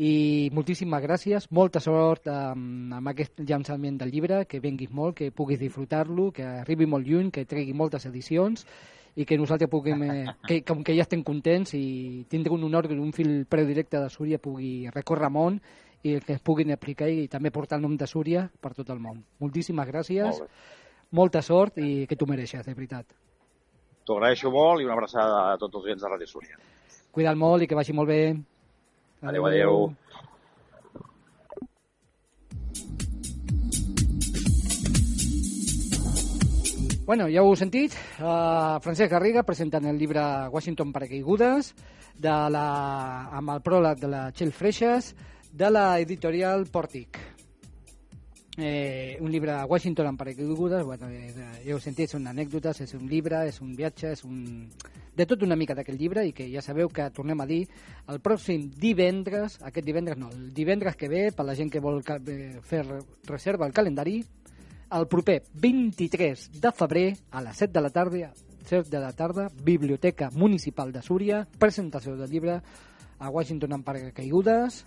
I moltíssimes gràcies, molta sort amb, amb aquest llançament del llibre, que venguis molt, que puguis disfrutar-lo, que arribi molt lluny, que tregui moltes edicions i que nosaltres puguem, eh, que, com que ja estem contents i tindre un honor que un fil predirecte de Súria pugui recórrer món i que es puguin explicar i també portar el nom de Súria per tot el món. Moltíssimes gràcies, Molt molta sort i que tu mereixes, de veritat. T'ho agraeixo molt i una abraçada a tots els gens de Ràdio Súria. Cuida't molt i que vagi molt bé. Adéu, adéu. Bueno, ja ho heu sentit, uh, Francesc Garriga presentant el llibre Washington per a caigudes, de la, amb el pròleg de la Txell Freixas, de la editorial Pòrtic. Eh, un llibre Washington en paracaigudes, bueno, eh, ja ho heu sentit, són anècdotes, és un llibre, és un viatge, és un, de tot una mica d'aquest llibre i que ja sabeu que tornem a dir el pròxim divendres, aquest divendres no, el divendres que ve, per la gent que vol eh, fer re- reserva al calendari, el proper 23 de febrer a les 7 de la tarda, 7 de la tarda, Biblioteca Municipal de Súria, presentació del llibre a Washington en paracaigudes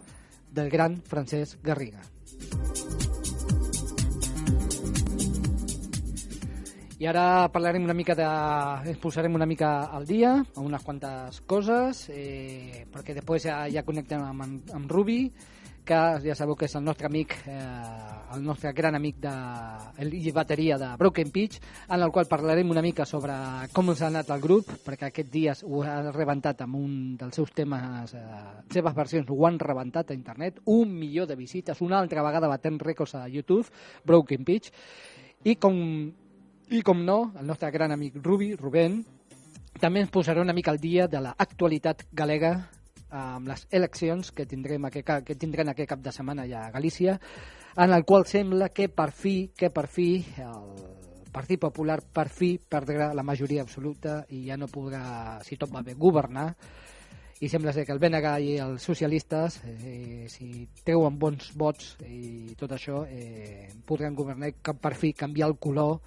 del gran Francesc Garriga. I ara parlarem una mica de... ens posarem una mica al dia, a unes quantes coses, eh, perquè després ja, ja connectem amb, amb Rubi, que ja sabeu que és el nostre amic, eh, el nostre gran amic de, el, i bateria de Broken Pitch, en el qual parlarem una mica sobre com ens ha anat el grup, perquè aquests dies ho ha rebentat amb un dels seus temes, eh, seves versions ho han rebentat a internet, un milió de visites, una altra vegada batent rècords a YouTube, Broken Pitch, i com, i com no, el nostre gran amic Rubi, Rubén, també ens posarà una mica al dia de l'actualitat galega amb les eleccions que tindrem aquest, que tindrem aquest cap de setmana allà a Galícia, en el qual sembla que per fi, que per fi el Partit Popular per fi perdrà la majoria absoluta i ja no podrà, si tot va bé, governar. I sembla ser que el BNG i els socialistes, eh, si treuen bons vots i tot això, eh, podran governar que per fi canviar el color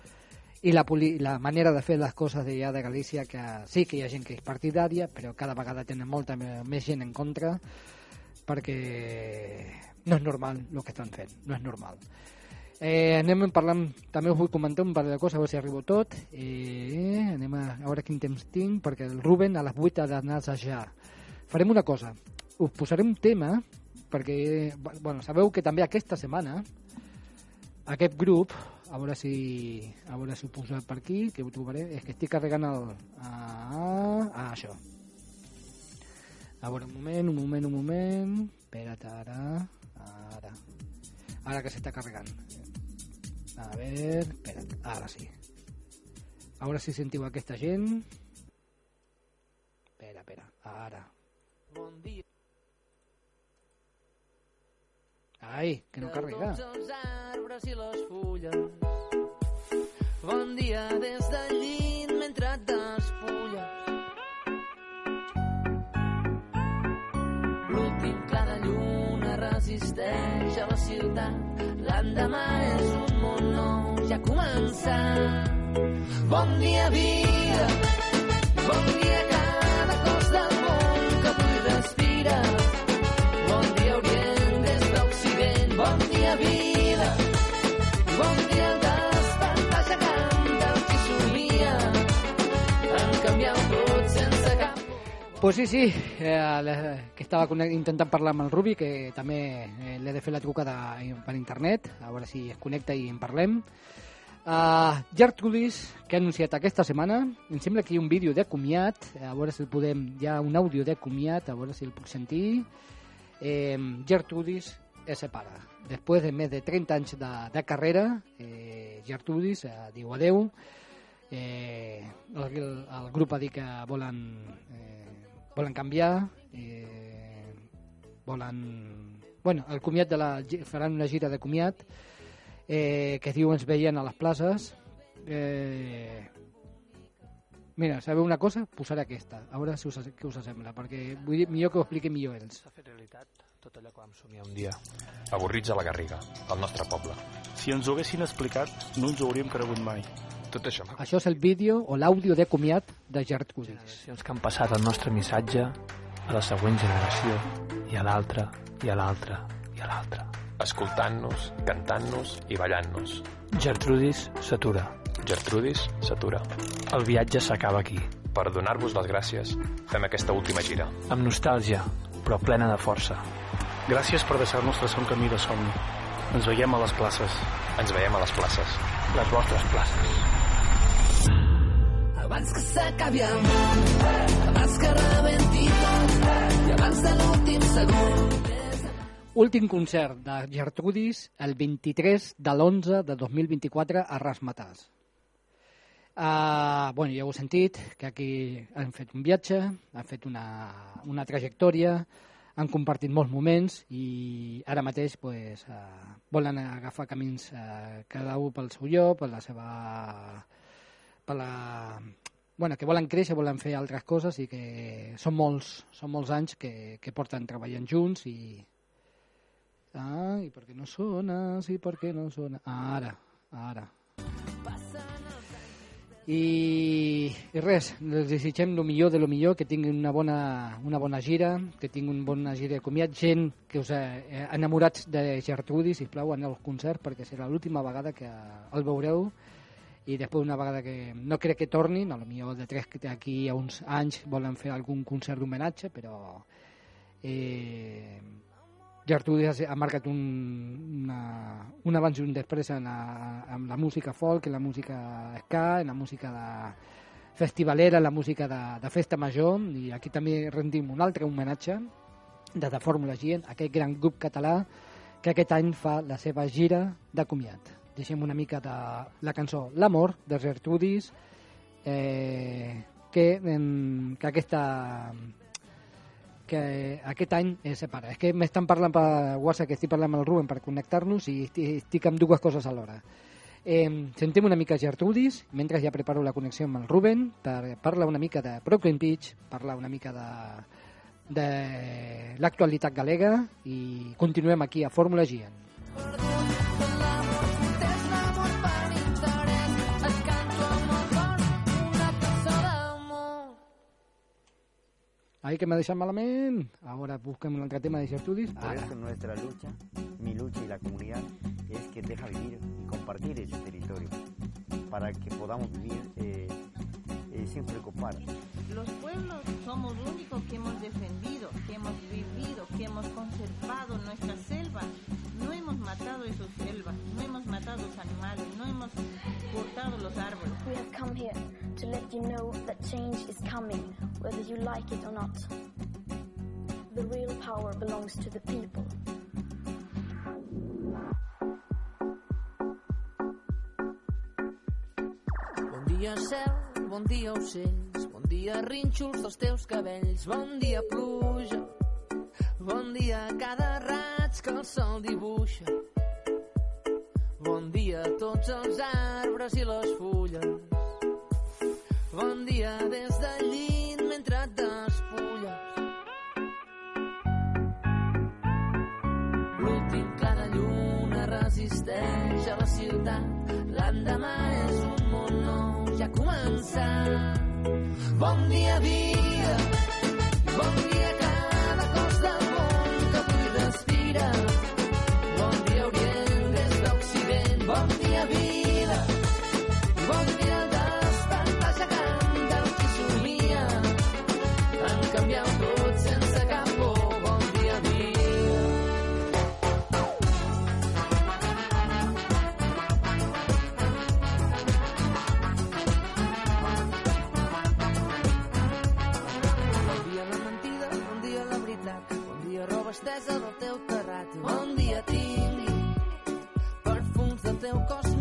i la, poli la manera de fer les coses d'allà de Galícia, que sí que hi ha gent que és partidària, però cada vegada tenen molta més gent en contra, perquè no és normal el que estan fent, no és normal. Eh, anem parlant, també us vull comentar un parell de coses, a veure si arribo tot. Eh, anem a, a veure quin temps tinc, perquè el Ruben a les 8 ha d'anar a assajar. Farem una cosa, us posaré un tema, perquè, bueno, sabeu que també aquesta setmana aquest grup, a veure si a veure si ho poso per aquí, que ho trobaré, és que estic carregant el... Ah, ah, això. A veure, un moment, un moment, un moment... Espera't, ara... Ara... Ara que s'està carregant. A veure... Espera't, ara sí. A veure si sentiu aquesta gent. Espera, espera, ara. Bon dia. Ai, que no carrega. Tots els arbres i les fulles. Bon dia des del llit mentre et despulles. L'últim clar de lluna resisteix a la ciutat. L'endemà és un món nou, ja ha començat. Bon dia, vida. Bon dia, Pues sí, sí, eh, que estava intentant parlar amb el Rubi, que també eh, l'he de fer la trucada per internet, a veure si es connecta i en parlem. Uh, Gertrudis, que ha anunciat aquesta setmana, em sembla que hi ha un vídeo de comiat, a veure si el podem, hi ha un àudio de comiat, a veure si el puc sentir. Eh, Gertrudis es separa. Després de més de 30 anys de, de carrera, eh, Gertrudis eh, diu adeu, eh, el, el, el grup ha dit que volen, eh, volen canviar, eh, volen... Bueno, el comiat de la, faran una gira de comiat eh, que diu ens veien a les places. Eh, mira, sabeu una cosa? Posaré aquesta, a veure si us, què us sembla, perquè vull dir, millor que ho expliqui millor ells. S'ha fet realitat tot allò que vam somiar un dia. Avorrits a la Garriga, al nostre poble. Si ens ho haguessin explicat, no ens ho hauríem cregut mai. Tot això m'ha Això és el vídeo o l'àudio de comiat de Gertrudis. generacions que han passat el nostre missatge a la següent generació, i a l'altra, i a l'altra, i a l'altra. Escoltant-nos, cantant-nos i ballant-nos. Gertrudis s'atura. Gertrudis s'atura. El viatge s'acaba aquí. Per donar-vos les gràcies, fem aquesta última gira. Amb nostàlgia, però plena de força. Gràcies per deixar-nos traçar un camí de somni. Ens veiem a les places. Ens veiem a les places. Les vostres places. Abans que s'acabi el món, abans que rebenti tot, i abans de l'últim segon. Últim concert de Gertrudis el 23 de l'11 de 2024 a Rasmatàs. Uh, bueno, ja ho he sentit, que aquí han fet un viatge, han fet una, una trajectòria, han compartit molts moments i ara mateix pues, uh, volen agafar camins uh, cada un pel seu lloc, per la seva... per la bueno, que volen créixer, volen fer altres coses i que són molts, són molts anys que, que porten treballant junts i... Ah, i per què no sona? Sí, per què no sona? Ah, ara, ara. I, i res, els desitgem el millor de lo millor, que tinguin una bona, una bona gira, que tinguin una bona gira de comiat, gent que us ha enamorats de Gertrudi, si plau, aneu al concert, perquè serà l'última vegada que el veureu, i després una vegada que no crec que tornin, a lo millor de tres que d'aquí a uns anys volen fer algun concert d'homenatge, però eh, Gertrudis ha, ha marcat un, una, un abans i un després en, la, en la música folk, en la música ska, en la música de festivalera, en la música de, de festa major, i aquí també rendim un altre homenatge de The Fórmula G, aquest gran grup català que aquest any fa la seva gira de comiat. Deixem una mica de la cançó L'amor, de Gertrudis, eh, que, en, que aquesta que aquest any eh, separa. És que m'estan parlant per WhatsApp, que estic parlant amb el Ruben per connectar-nos i estic, amb dues coses alhora. Eh, sentim una mica Gertrudis, mentre ja preparo la connexió amb el Ruben per parlar una mica de Brooklyn Beach, parlar una mica de, de l'actualitat galega i continuem aquí a Fórmula Gian. Ay, que me deixat malament. Ahora busquem un tema de Gertrudis. Por Ara. eso nuestra lucha, mi lucha y la comunidad, es que deja vivir y compartir ese territorio para que podamos vivir eh, eh, sin preocupar. Los pueblos somos los únicos que hemos defendido, que hemos vivido, que hemos conservado nuestra selva. No hemos matado esos selvas, no hemos matado los animales, no hemos cortado los árboles. We have come here to let you know that change is coming, whether you like it or not. The real power belongs to the people. Bon dia cel, bon dia ocells, bon dia rínxols dels teus cabells, bon dia pluja, bon dia cada raig que el sol dibuixa. Bon dia a tots els arbres i les fulles. Bon dia des del L'endemà és un món nou, ja ha començat. Bon dia, vida. Bon dia, estesa del teu terrat. Bon dia tingui perfums del teu cos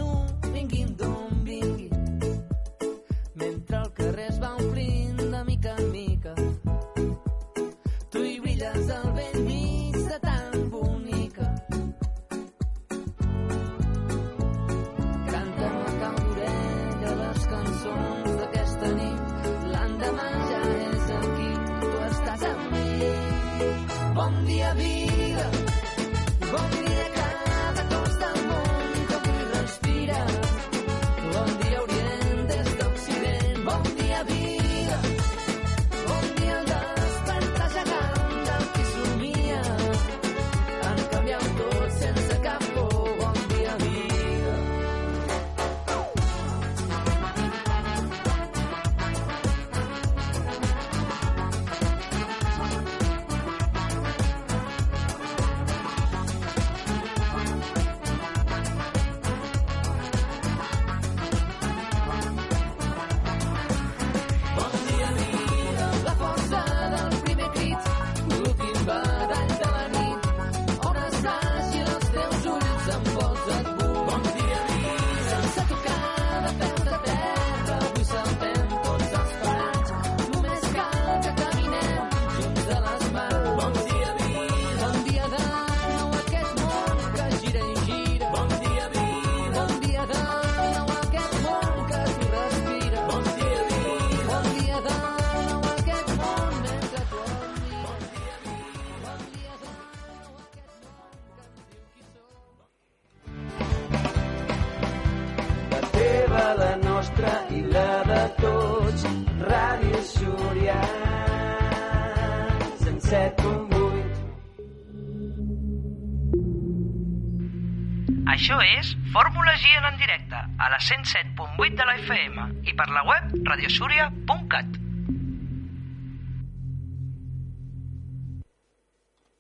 107.8 de la FM i per la web radiosúria.cat.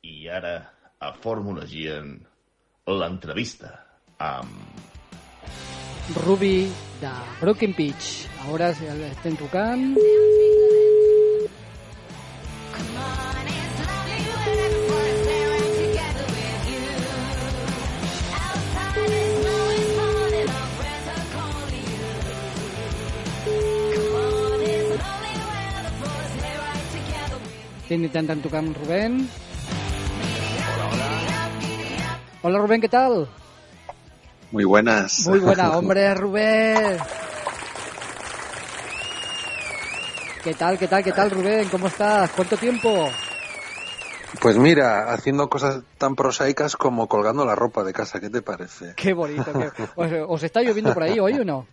I ara, a Fórmula Gien, l'entrevista amb... Ruby de Broken Pitch. Ahora estem tocant... Estem intentant tocar amb Rubén. Hola Rubén, ¿qué tal? Muy buenas. Muy buena, hombre, Rubén. ¿Qué tal, qué tal, qué tal, Rubén? ¿Cómo estás? ¿Cuánto tiempo? Pues mira, haciendo cosas tan prosaicas como colgando la ropa de casa, ¿qué te parece? Qué bonito. qué- ¿Os, os está lloviendo por ahí hoy o no?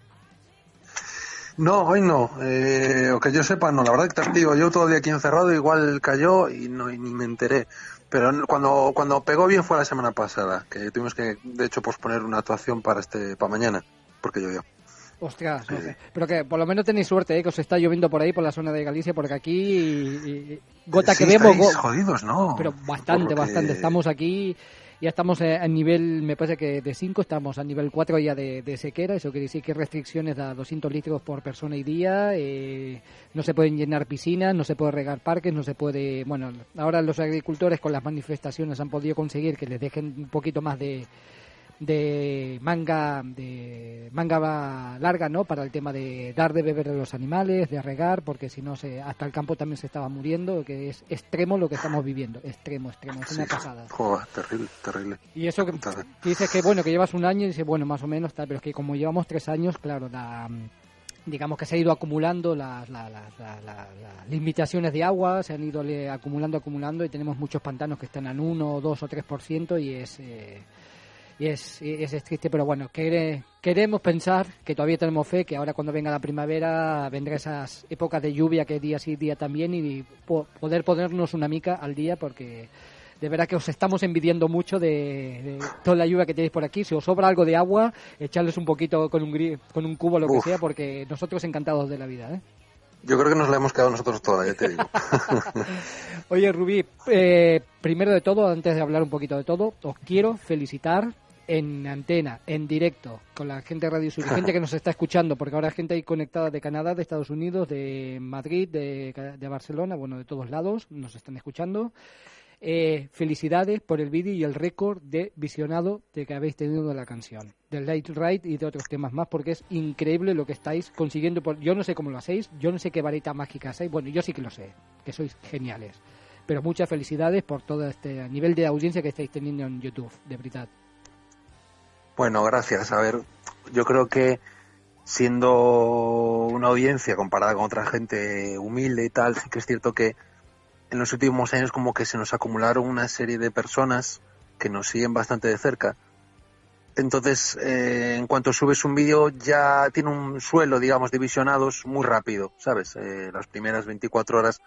No, hoy no. Eh, o que yo sepa, no. La verdad que te digo, yo todo el día aquí encerrado, igual cayó y no y ni me enteré. Pero cuando, cuando pegó bien fue la semana pasada, que tuvimos que, de hecho, posponer una actuación para este para mañana, porque llovió. Ostras, no sé. pero que por lo menos tenéis suerte, ¿eh? que os está lloviendo por ahí, por la zona de Galicia, porque aquí y- y- gota que vemos... go- jodidos, ¿no? Pero bastante, que- bastante. Estamos aquí, ya estamos eh, a nivel, me parece que de 5, estamos a nivel 4 ya de, de sequera. Eso quiere decir que restricciones a 200 litros por persona y día. eh, no se pueden llenar piscinas, no se puede regar parques, no se puede. Bueno, ahora los agricultores con las manifestaciones han podido conseguir que les dejen un poquito más de de manga de manga larga no para el tema de dar de beber a los animales de regar porque si no se hasta el campo también se estaba muriendo que es extremo lo que estamos viviendo extremo extremo es una Sí. pasada Joder, terrible, terrible. y eso que, que dices que bueno que llevas un año y dices bueno más o menos tal pero es que como llevamos tres años claro la digamos que se ha ido acumulando las, la- la- la- la- las limitaciones de agua, se han ido acumulando, acumulando y tenemos muchos pantanos que están en 1, 2 o 3% y es, eh, y es, y es triste, pero bueno, quere- queremos pensar que todavía tenemos fe, que ahora cuando venga la primavera vendrá esas épocas de lluvia que día sí, día también y po- poder ponernos una mica al día porque de verdad que os estamos envidiando mucho de, de toda la lluvia que tenéis por aquí. Si os sobra algo de agua, echarles un poquito con un, gri- con un cubo, lo que Uf. sea, porque nosotros encantados de la vida. ¿eh? Yo creo que nos la hemos quedado nosotros toda, ya te digo. Oye, Rubí, eh, primero de todo, antes de hablar un poquito de todo, os quiero felicitar en antena, en directo, con la gente de Radio Sur, gente que nos está escuchando, porque ahora hay gente ahí conectada de Canadá, de Estados Unidos, de Madrid, de, de Barcelona, bueno, de todos lados, nos están escuchando. Eh, felicidades por el vídeo y el récord de visionado de que habéis tenido de la canción, del Light Ride y de otros temas más, porque es increíble lo que estáis consiguiendo. Por, yo no sé cómo lo hacéis, yo no sé qué varita mágica hacéis, bueno, yo sí que lo sé, que sois geniales. Pero muchas felicidades por todo este nivel de audiencia que estáis teniendo en YouTube, de verdad. Bueno, gracias. A ver, yo creo que siendo una audiencia comparada con otra gente humilde y tal, sí que es cierto que en los últimos años como que se nos acumularon una serie de personas que nos siguen bastante de cerca. Entonces, eh, en cuanto subes un vídeo ya tiene un suelo, digamos, de visionados muy rápido, ¿sabes? Eh, las primeras 24 horas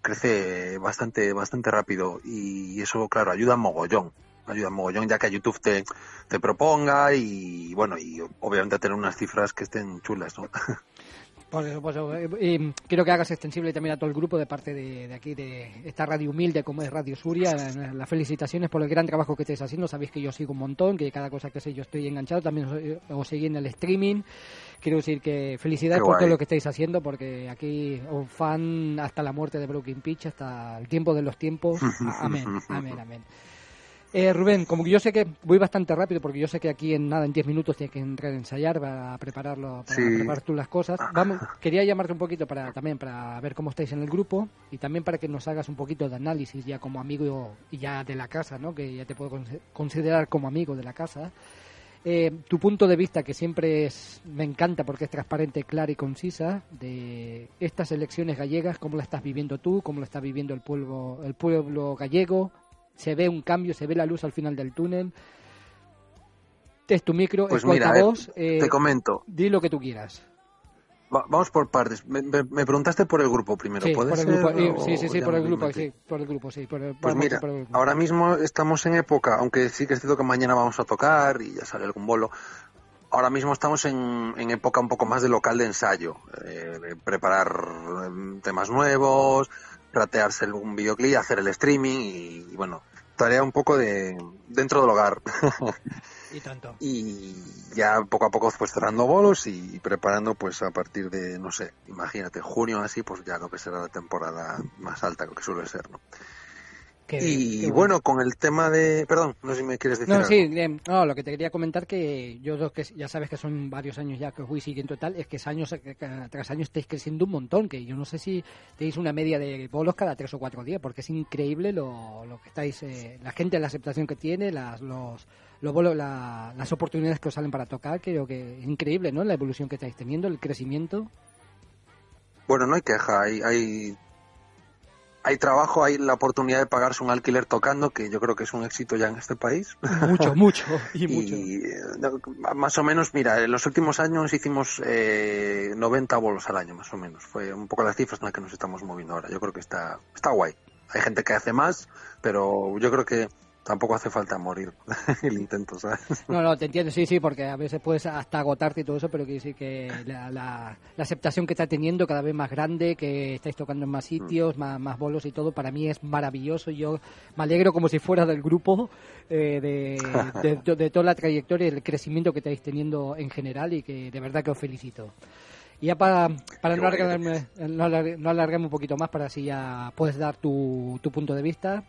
crece bastante, bastante rápido y eso, claro, ayuda mogollón. Ayuda mogollón ya que YouTube te, te proponga y, bueno, y obviamente tener unas cifras que estén chulas, ¿no? Por eso, por eso, eh, eh, quiero que hagas extensible también a todo el grupo de parte de, de aquí, de esta radio humilde como es Radio Suria. La- Las felicitaciones por el gran trabajo que estáis haciendo. Sabéis que yo sigo un montón, que cada cosa que sé yo estoy enganchado. También os, eh, os seguí en el streaming. Quiero decir que felicidades por todo lo que estáis haciendo, porque aquí un fan hasta la muerte de Broken Pitch, hasta el tiempo de los tiempos. Amén, amén, amén. Eh, Rubén, como que yo sé que voy bastante rápido, porque yo sé que aquí en nada, en 10 minutos tienes que entrar a ensayar para prepararlo, para Sí. preparar tú las cosas. Vamos, quería llamarte un poquito para también para ver cómo estáis en el grupo y también para que nos hagas un poquito de análisis ya como amigo y ya de la casa, ¿no? Que ya te puedo considerar como amigo de la casa. Eh, tu punto de vista, que siempre es, me encanta porque es transparente, clara y concisa, de estas elecciones gallegas, cómo la estás viviendo tú, cómo la está viviendo el pueblo, el pueblo gallego, se ve un cambio, se ve la luz al final del túnel. Es tu micro, Pues es tu mira, altavoz, eh, te comento. Di lo que tú quieras. Va- vamos por partes. Me, me- me preguntaste por el grupo primero, Sí, ¿puede por el grupo, eh, sí, sí, sí, ya por el grupo, sí, por el grupo, sí. Por el, Pues mira, por el grupo. ahora mismo estamos en época, aunque sí que es cierto que mañana vamos a tocar y ya sale algún bolo. Ahora mismo estamos en, en época un poco más de local de ensayo, eh, de preparar em, temas nuevos, ratearse algún videoclip, hacer el streaming y, y, bueno, tarea un poco de dentro del hogar. Y tanto. y ya poco a poco pues cerrando bolos y preparando pues a partir de, no sé, imagínate, junio así, pues ya lo que será la temporada más alta, lo que suele ser, ¿no? Qué- y qué bueno, con el tema de... Perdón, no sé si me quieres decir No, algo. sí, eh, no, lo que te quería comentar que yo lo que ya sabes que son varios años ya que os voy siguiendo tal, es que es años eh, tras año estáis creciendo un montón, que yo no sé si tenéis una media de bolos cada tres o cuatro días, porque es increíble lo, lo que estáis, eh, la gente, la aceptación que tiene, las, los, los bolos, la- las oportunidades que os salen para tocar, creo que es increíble, ¿no? La evolución que estáis teniendo, el crecimiento. Bueno, no hay queja, hay, hay, hay trabajo, hay la oportunidad de pagarse un alquiler tocando, que yo creo que es un éxito ya en este país. Mucho, mucho, y mucho. eh, más o menos, mira, en los últimos años hicimos eh, 90 bolos al año, más o menos. Fue un poco las cifras en las que nos estamos moviendo ahora. Yo creo que está, está guay. Hay gente que hace más, pero yo creo que tampoco hace falta morir el intento, ¿sabes? No, no, te entiendo, sí, sí, porque a veces puedes hasta agotarte y todo eso, pero quiere decir que la, la- la aceptación que está teniendo cada vez más grande, que estáis tocando en más sitios, más, más bolos y todo, para mí es maravilloso. Yo me alegro como si fuera del grupo, eh, de, de- de- de toda la trayectoria y el crecimiento que estáis teniendo en general y que de verdad que os felicito. Y ya para, para no, alargarme, no, alar- no alargarme un poquito más, para así ya puedes dar tu, tu punto de vista.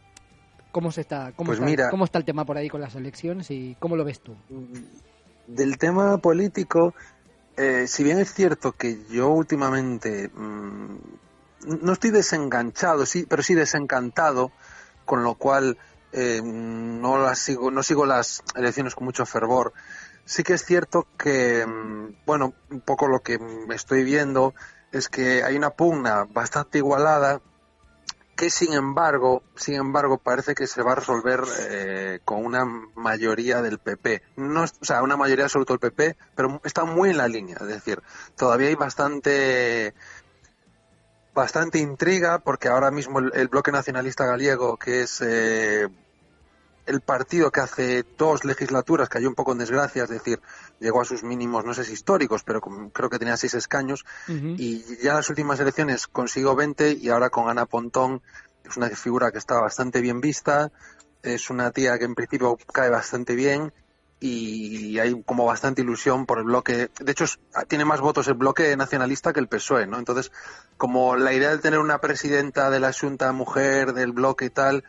¿Cómo, se está, cómo, Pues está, mira- ¿Cómo está el tema por ahí con las elecciones y cómo lo ves tú? Del tema político, eh, si bien es cierto que yo últimamente mm, no estoy desenganchado, sí, pero sí desencantado, con lo cual eh, no las sigo, no sigo las elecciones con mucho fervor. Sí que es cierto que, mm, bueno, un poco lo que mm, estoy viendo es que hay una pugna bastante igualada que sin embargo, sin embargo, parece que se va a resolver eh, con una mayoría del PP. No, o sea, una mayoría todo del PP, pero está muy en la línea. Es decir, todavía hay bastante bastante intriga porque ahora mismo el, el bloque nacionalista gallego, que es eh, el partido que hace dos legislaturas cayó un poco en desgracia, es decir, llegó a sus mínimos, no sé si históricos, pero creo que tenía seis escaños, y ya en las últimas elecciones consiguió 20 y ahora con Ana Pontón es una figura que está bastante bien vista, es una tía que en principio cae bastante bien y hay como bastante ilusión por el bloque. De hecho, tiene más votos el bloque nacionalista que el PSOE, ¿no? Entonces, como la idea de tener una presidenta de la Junta mujer del bloque y tal,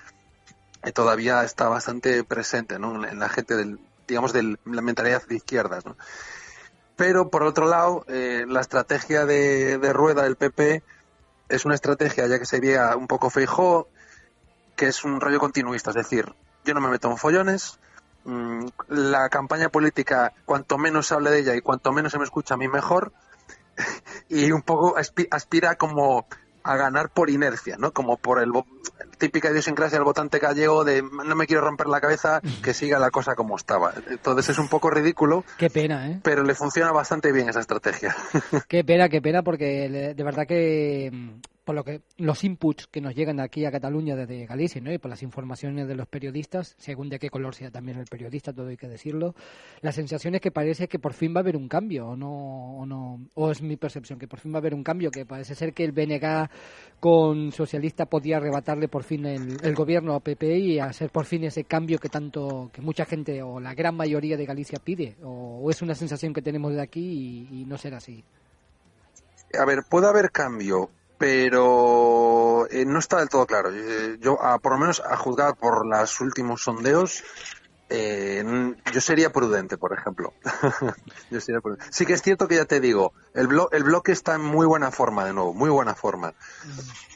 todavía está bastante presente, ¿no? En la gente del, digamos, de la mentalidad de izquierdas. Pero por otro lado, eh, la estrategia de, rueda del PP es una estrategia, ya que sería un poco feijó, que es un rollo continuista, es decir, yo no me meto en follones, mm, la campaña política, cuanto menos se hable de ella y cuanto menos se me escucha a mí mejor, y un poco aspi- aspira como a ganar por inercia, ¿no? Como por el típica idiosincrasia del votante gallego de no me quiero romper la cabeza, que siga la cosa como estaba. Entonces es un poco ridículo, Qué pena, ¿eh? pero le funciona bastante bien esa estrategia. Qué pena, qué pena, porque de verdad que mm, por lo que los inputs que nos llegan aquí a Cataluña desde Galicia, ¿no? Y por las informaciones de los periodistas, según de qué color sea también el periodista, todo hay que decirlo, la sensación es que parece que por fin va a haber un cambio, o no, o no, o es mi percepción que por fin va a haber un cambio, que parece ser que el BNG con socialista podía arrebatarle por fin el, gobierno a PP y hacer por fin ese cambio que tanto, que mucha gente o la gran mayoría de Galicia pide, o, es una sensación que tenemos de aquí y, no será así. A ver, puede haber cambio, pero eh, no está del todo claro. Eh, Yo, a- por lo menos a juzgar por los últimos sondeos, eh, yo sería prudente, por ejemplo. Sí que es cierto que ya te digo, el, blo- el bloque está en muy buena forma, de nuevo, muy buena forma.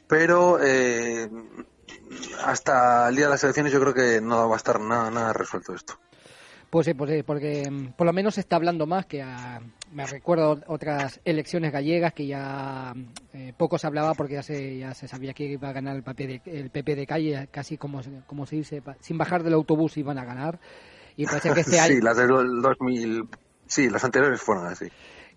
Pero eh, hasta el día de las elecciones yo creo que no va a estar nada, nada resuelto esto. Pues sí, pues sí, porque mm, por lo menos se está hablando más que a- me recuerdo otras elecciones gallegas que ya mm, eh, poco se hablaba porque ya se ya se sabía que iba a ganar el PP de, el PP de calle casi como como se dice sin bajar del autobús iban a ganar y parece que este año sí, las del 2000, sí, las anteriores fueron así.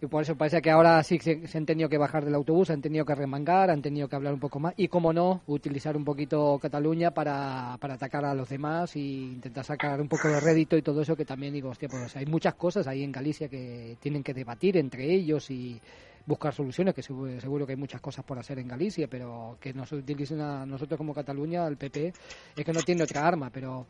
Y por eso parece que ahora sí se, han tenido que bajar del autobús, han tenido que remangar, han tenido que hablar un poco más y, como no, utilizar un poquito Cataluña para, para atacar a los demás y intentar sacar un poco de rédito y todo eso que también digo, hostia, pues hay muchas cosas ahí en Galicia que tienen que debatir entre ellos y buscar soluciones, que seguro, que hay muchas cosas por hacer en Galicia, pero que nos utilicen a nosotros como Cataluña, al PP, es que no tiene otra arma, pero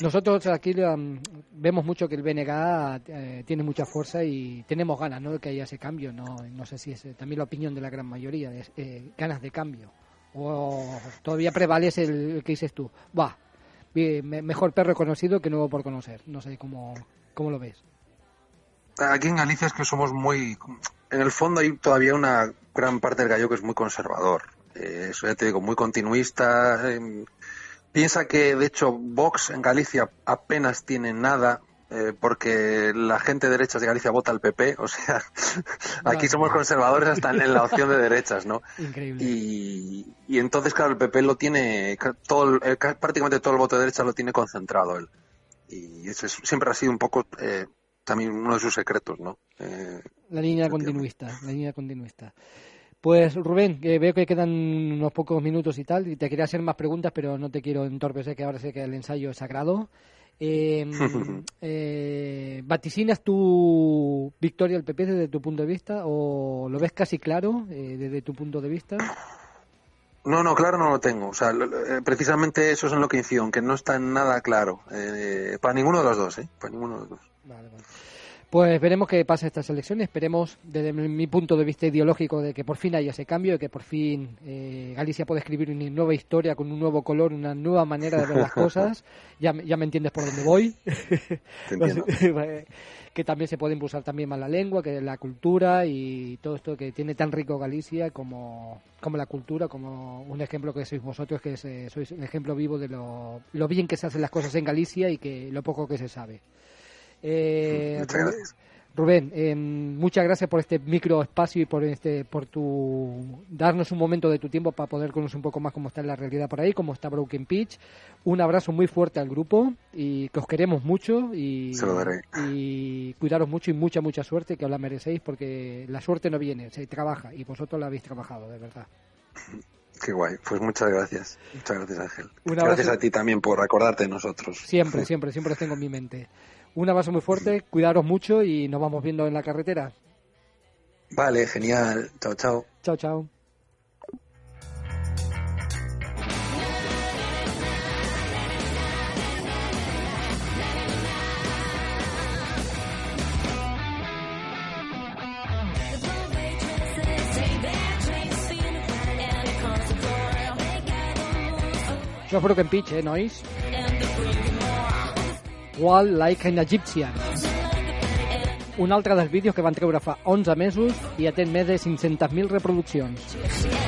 nosotros aquí um, vemos mucho que el BNG eh, tiene mucha fuerza y tenemos ganas ¿no? de que haya ese cambio. No, no sé si es eh, también la opinión de la gran mayoría, de, eh, ganas de cambio. O todavía prevalece el, el que dices tú, va, mejor perro conocido que nuevo por conocer. No sé cómo, cómo lo ves. Aquí en Galicia es que somos muy... En el fondo hay todavía una gran parte del gallo que es muy conservador. Eh, eso ya te digo, muy continuista. eh, piensa que, de hecho, Vox en Galicia apenas tiene nada eh, porque la gente de derechas de Galicia vota al PP. O sea, aquí somos conservadores hasta en la opción de derechas, ¿no? Increíble. Y, y entonces, claro, el PP lo tiene, todo, prácticamente todo el voto de derecha lo tiene concentrado él. Y ese es- siempre ha sido un poco eh, también uno de sus secretos, ¿no? Eh, La línea continuista, la línea continuista. Pues Rubén, que veo que quedan unos pocos minutos y tal, y te quería hacer más preguntas, pero no te quiero entorpecer, que ahora sé que el ensayo es sagrado. Eh, eh, ¿Vaticinas tu victoria al PP desde tu punto de vista o lo ves casi claro eh, desde tu punto de vista? no, no, claro no lo tengo. O sea, lo- lo- eh, precisamente eso es en lo que incido, que no está nada claro. eh, para ninguno de los dos, ¿eh? Para ninguno de los dos. Pues veremos qué pasa estas elecciones. Esperemos, desde mi punto de vista ideológico, de que por fin haya ese cambio, de que por fin eh, Galicia pueda escribir una nueva historia con un nuevo color, una nueva manera de ver las cosas. Ya, me- ya me entiendes por dónde voy. entiendo. que también se puede impulsar también más la lengua, que la cultura y todo esto que tiene tan rico Galicia como, como la cultura, como un ejemplo que sois vosotros, que es, eh, sois un ejemplo vivo de lo, lo bien que se hacen las cosas en Galicia y que lo poco que se sabe. Eh, Muchas Rubén- gracias. Rubén, eh, muchas gracias por este micro espacio y por este, por tu darnos un momento de tu tiempo para poder conocer un poco más cómo está la realidad por ahí, cómo está Broken Pitch. Un abrazo muy fuerte al grupo y que os queremos mucho y, Se lo daré. y cuidaros mucho y mucha mucha suerte que os la merecéis porque la suerte no viene, se trabaja y vosotros la habéis trabajado de verdad. Qué guay. Pues muchas gracias. Muchas gracias, Ángel. Gracias abrazo. a ti también por acordarte de nosotros. Siempre, siempre, siempre os tengo en mi mente. Un abrazo muy fuerte, cuidaros mucho y nos vamos viendo en la carretera. Vale, genial. Chao, chao. Chao, chao. Això és Broken Pitch, eh, nois? Wall Like an Egyptian. Un altre dels vídeos que van treure fa 11 mesos i atén més de 500.000 reproduccions.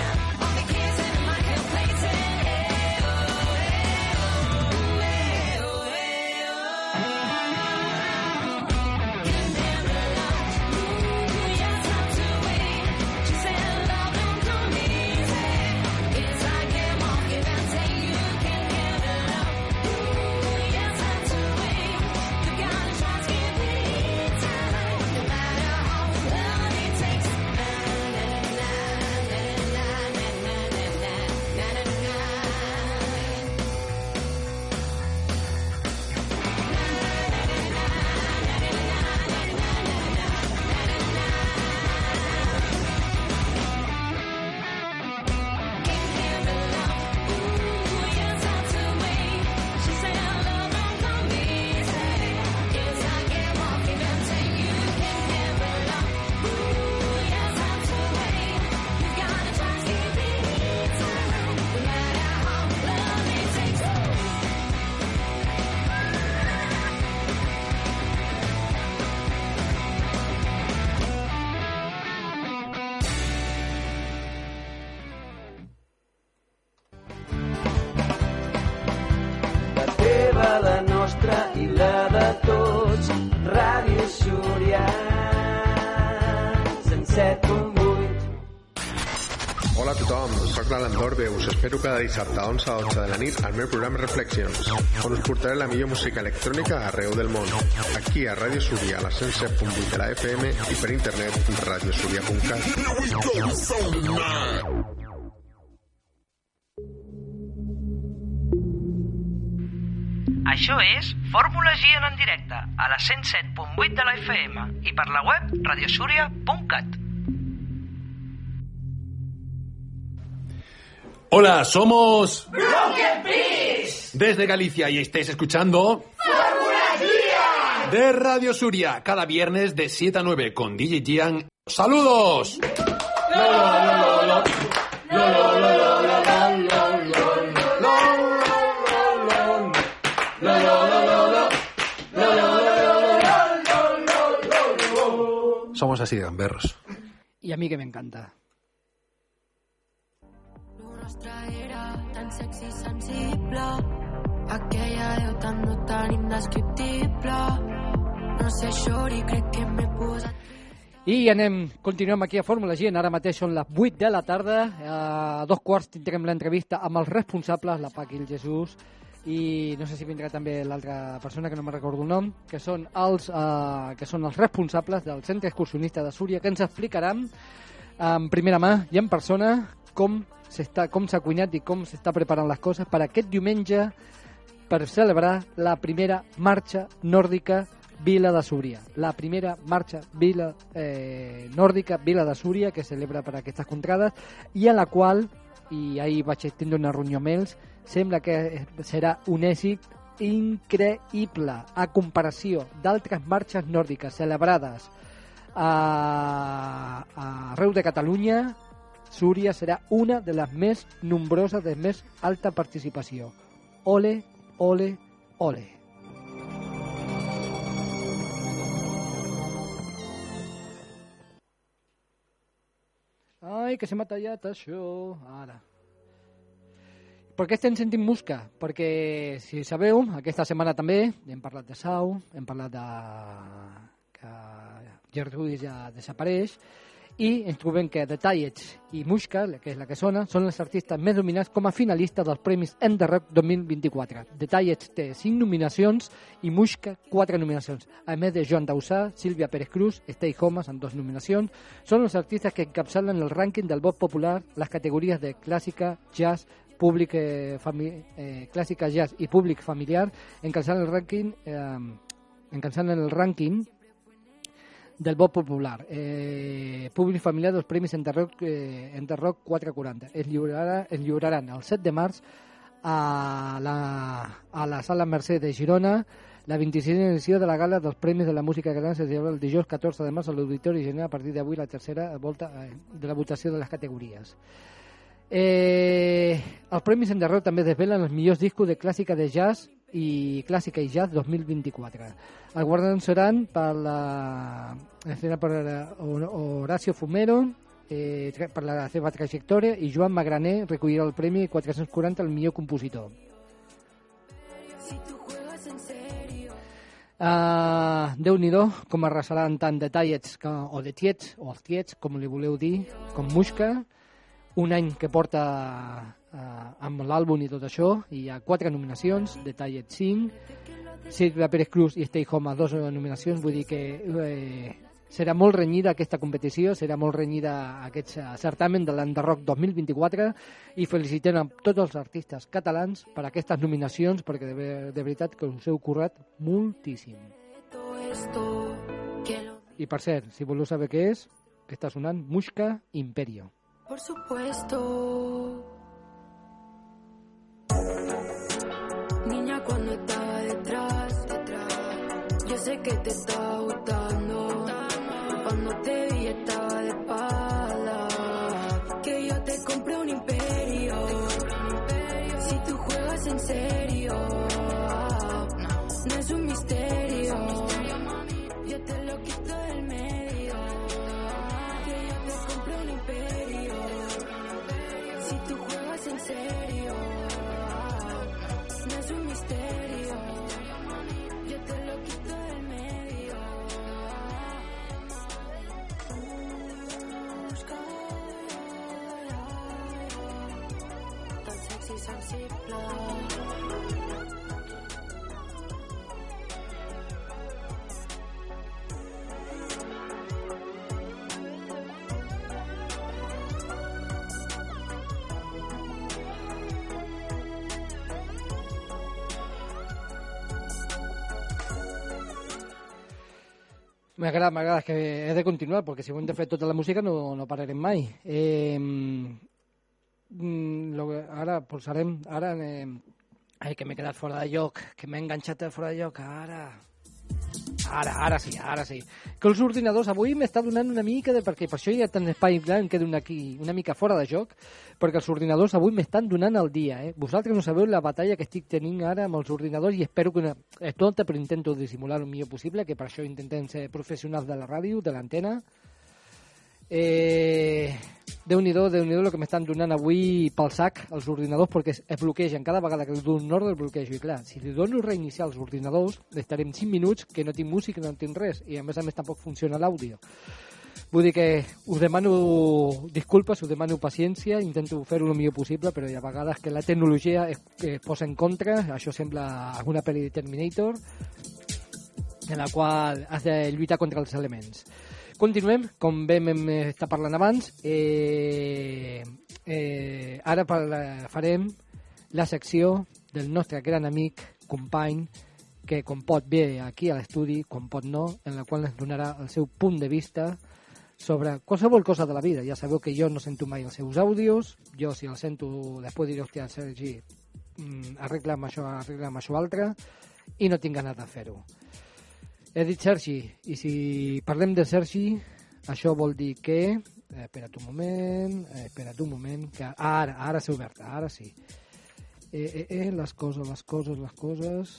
Cada dissabte a 11 a 12 de la nit al meu programa Reflexions, on us portaré la millor música electrònica arreu del món. Aquí a Ràdio Súria, a la 107.8 de la FM i per internet radiosuria.cat. Això és Fórmula Gian en directe a la 107.8 de la FM i per la web radiosuria.cat. Hola, somos Broken Peace. desde Galicia y estáis escuchando Fórmula Gia. de Radio Suria cada viernes de 7 a 9 con DJ Gian. ¡Saludos! Somos así de gamberros. Y a mí que me encanta. Era tan sexy i sensible aquella veu tan no tan indescriptible no sé Xori, crec que m'he posat I anem, continuem aquí a Fórmula Gent. Ara mateix són les 8 de la tarda. A dos quarts tindrem l'entrevista amb els responsables, la Pac i el Jesús, i no sé si vindrà també l'altra persona, que no me recordo el nom, que són els, eh, que són els responsables del Centre Excursionista de Súria, que ens explicaran en primera mà i en persona com s'està com s'ha cuinat i com s'està preparant les coses per aquest diumenge per celebrar la primera marxa nòrdica Vila de Súria. La primera marxa Vila eh, nòrdica Vila de Súria que celebra per aquestes contrades i a la qual, i ahir vaig tindre una reunió amb ells, sembla que serà un èxit increïble a comparació d'altres marxes nòrdiques celebrades a, a arreu de Catalunya Súria serà una de les més nombroses de més alta participació. Ole, ole, ole. Ai, que se m'ha tallat això. Ara. Per què estem sentint música? Perquè, si sabeu, aquesta setmana també hem parlat de Sau, hem parlat de que Gertrudis ja desapareix, i ens trobem que The Tallets i Mushka, que és la que sona, són els artistes més nominats com a finalistes dels Premis End the Rock 2024. The Tallets té 5 nominacions i Mushka 4 nominacions. A més de Joan Dausà, Sílvia Pérez Cruz, Stay Homes amb dos nominacions, són els artistes que encapçalen el rànquing del vot popular, les categories de clàssica, jazz, públic eh, eh, clàssica, jazz i públic familiar, encapçalen el rànquing eh, encapçalen el rànquing del vot popular. Eh, públic familiar dels Premis Enterroc, eh, Enterroc 440. Es, lliurarà, es lliuraran el 7 de març a la, a la Sala Mercè de Girona. La 26a edició de la gala dels Premis de la Música Catalana se celebra el dijous 14 de març a l'Auditori General a partir d'avui la tercera volta eh, de la votació de les categories. Eh, els Premis Enderroc també desvelen els millors discos de clàssica de jazz i clàssica i jazz 2024. Els guardons seran per la serà per Horacio Fumero eh, per la seva trajectòria i Joan Magraner recollirà el premi 440 al millor compositor. Uh, Déu-n'hi-do com arrasaran tant de tallets que, o de tiets o els tiets, com li voleu dir, com Musca, un any que porta uh, amb l'àlbum i tot això, i hi ha quatre nominacions, de Tallet 5, Silvia Pérez Cruz i Stay Home a dues nominacions, vull dir que eh, serà molt renyida aquesta competició, serà molt renyida aquest eh, certamen de l'Enderroc 2024 i felicitem a tots els artistes catalans per aquestes nominacions perquè de, de veritat que us heu currat moltíssim. I per cert, si voleu saber què és, està sonant Mushka Imperio. Por supuesto. Cuando estaba detrás, detrás, yo sé que te estaba gustando. Cuando te vi estaba de espalda. Que yo te compré un imperio. Si tú juegas en serio, no es un misterio. Yo te lo quito del medio. Que yo te compré un imperio. Si tú juegas en serio, es un misterio. Yo te lo quito del medio. Busca, tan sexy, sensible. M'agrada, m'agrada, que he de continuar, perquè si ho hem de fer tota la música no, no pararem mai. Eh, lo ara posarem, ara, eh, ai, que m'he quedat fora de lloc, que m'he enganxat fora de lloc, ara... Ara, ara sí, ara sí. Que els ordinadors avui m'està donant una mica de... Perquè per això hi ha tant espai clar, em quedo una, aquí, una mica fora de joc, perquè els ordinadors avui m'estan donant el dia. Eh? Vosaltres no sabeu la batalla que estic tenint ara amb els ordinadors i espero que... Una... És tonta, però intento dissimular el millor possible, que per això intentem ser professionals de la ràdio, de l'antena. Eh, Déu-n'hi-do, déu nhi el que m'estan donant avui pel sac els ordinadors perquè es, es bloquegen. Cada vegada que li dono un ordre el bloquejo. I clar, si li dono reiniciar els ordinadors, estarem 5 minuts que no tinc música, no tinc res. I a més a més tampoc funciona l'àudio. Vull dir que us demano disculpes, us demano paciència, intento fer-ho el millor possible, però hi ha vegades que la tecnologia es, es posa en contra, això sembla alguna pel·li de Terminator, en la qual has de lluitar contra els elements. Continuem, com vam estar parlant abans, eh, eh, ara parla, farem la secció del nostre gran amic, company, que com pot ve aquí a l'estudi, com pot no, en la qual ens donarà el seu punt de vista sobre qualsevol cosa de la vida. Ja sabeu que jo no sento mai els seus àudios, jo si els sento després diré, hòstia, Sergi, mm, arregla'm això, arregla'm això altre, i no tinc ganes de fer-ho. He dit Sergi, i si parlem de Sergi, això vol dir que... Eh, espera't un moment, eh, espera't un moment, que ara, ara s'ha obert, ara sí. Eh, eh, eh, les coses, les coses, les coses...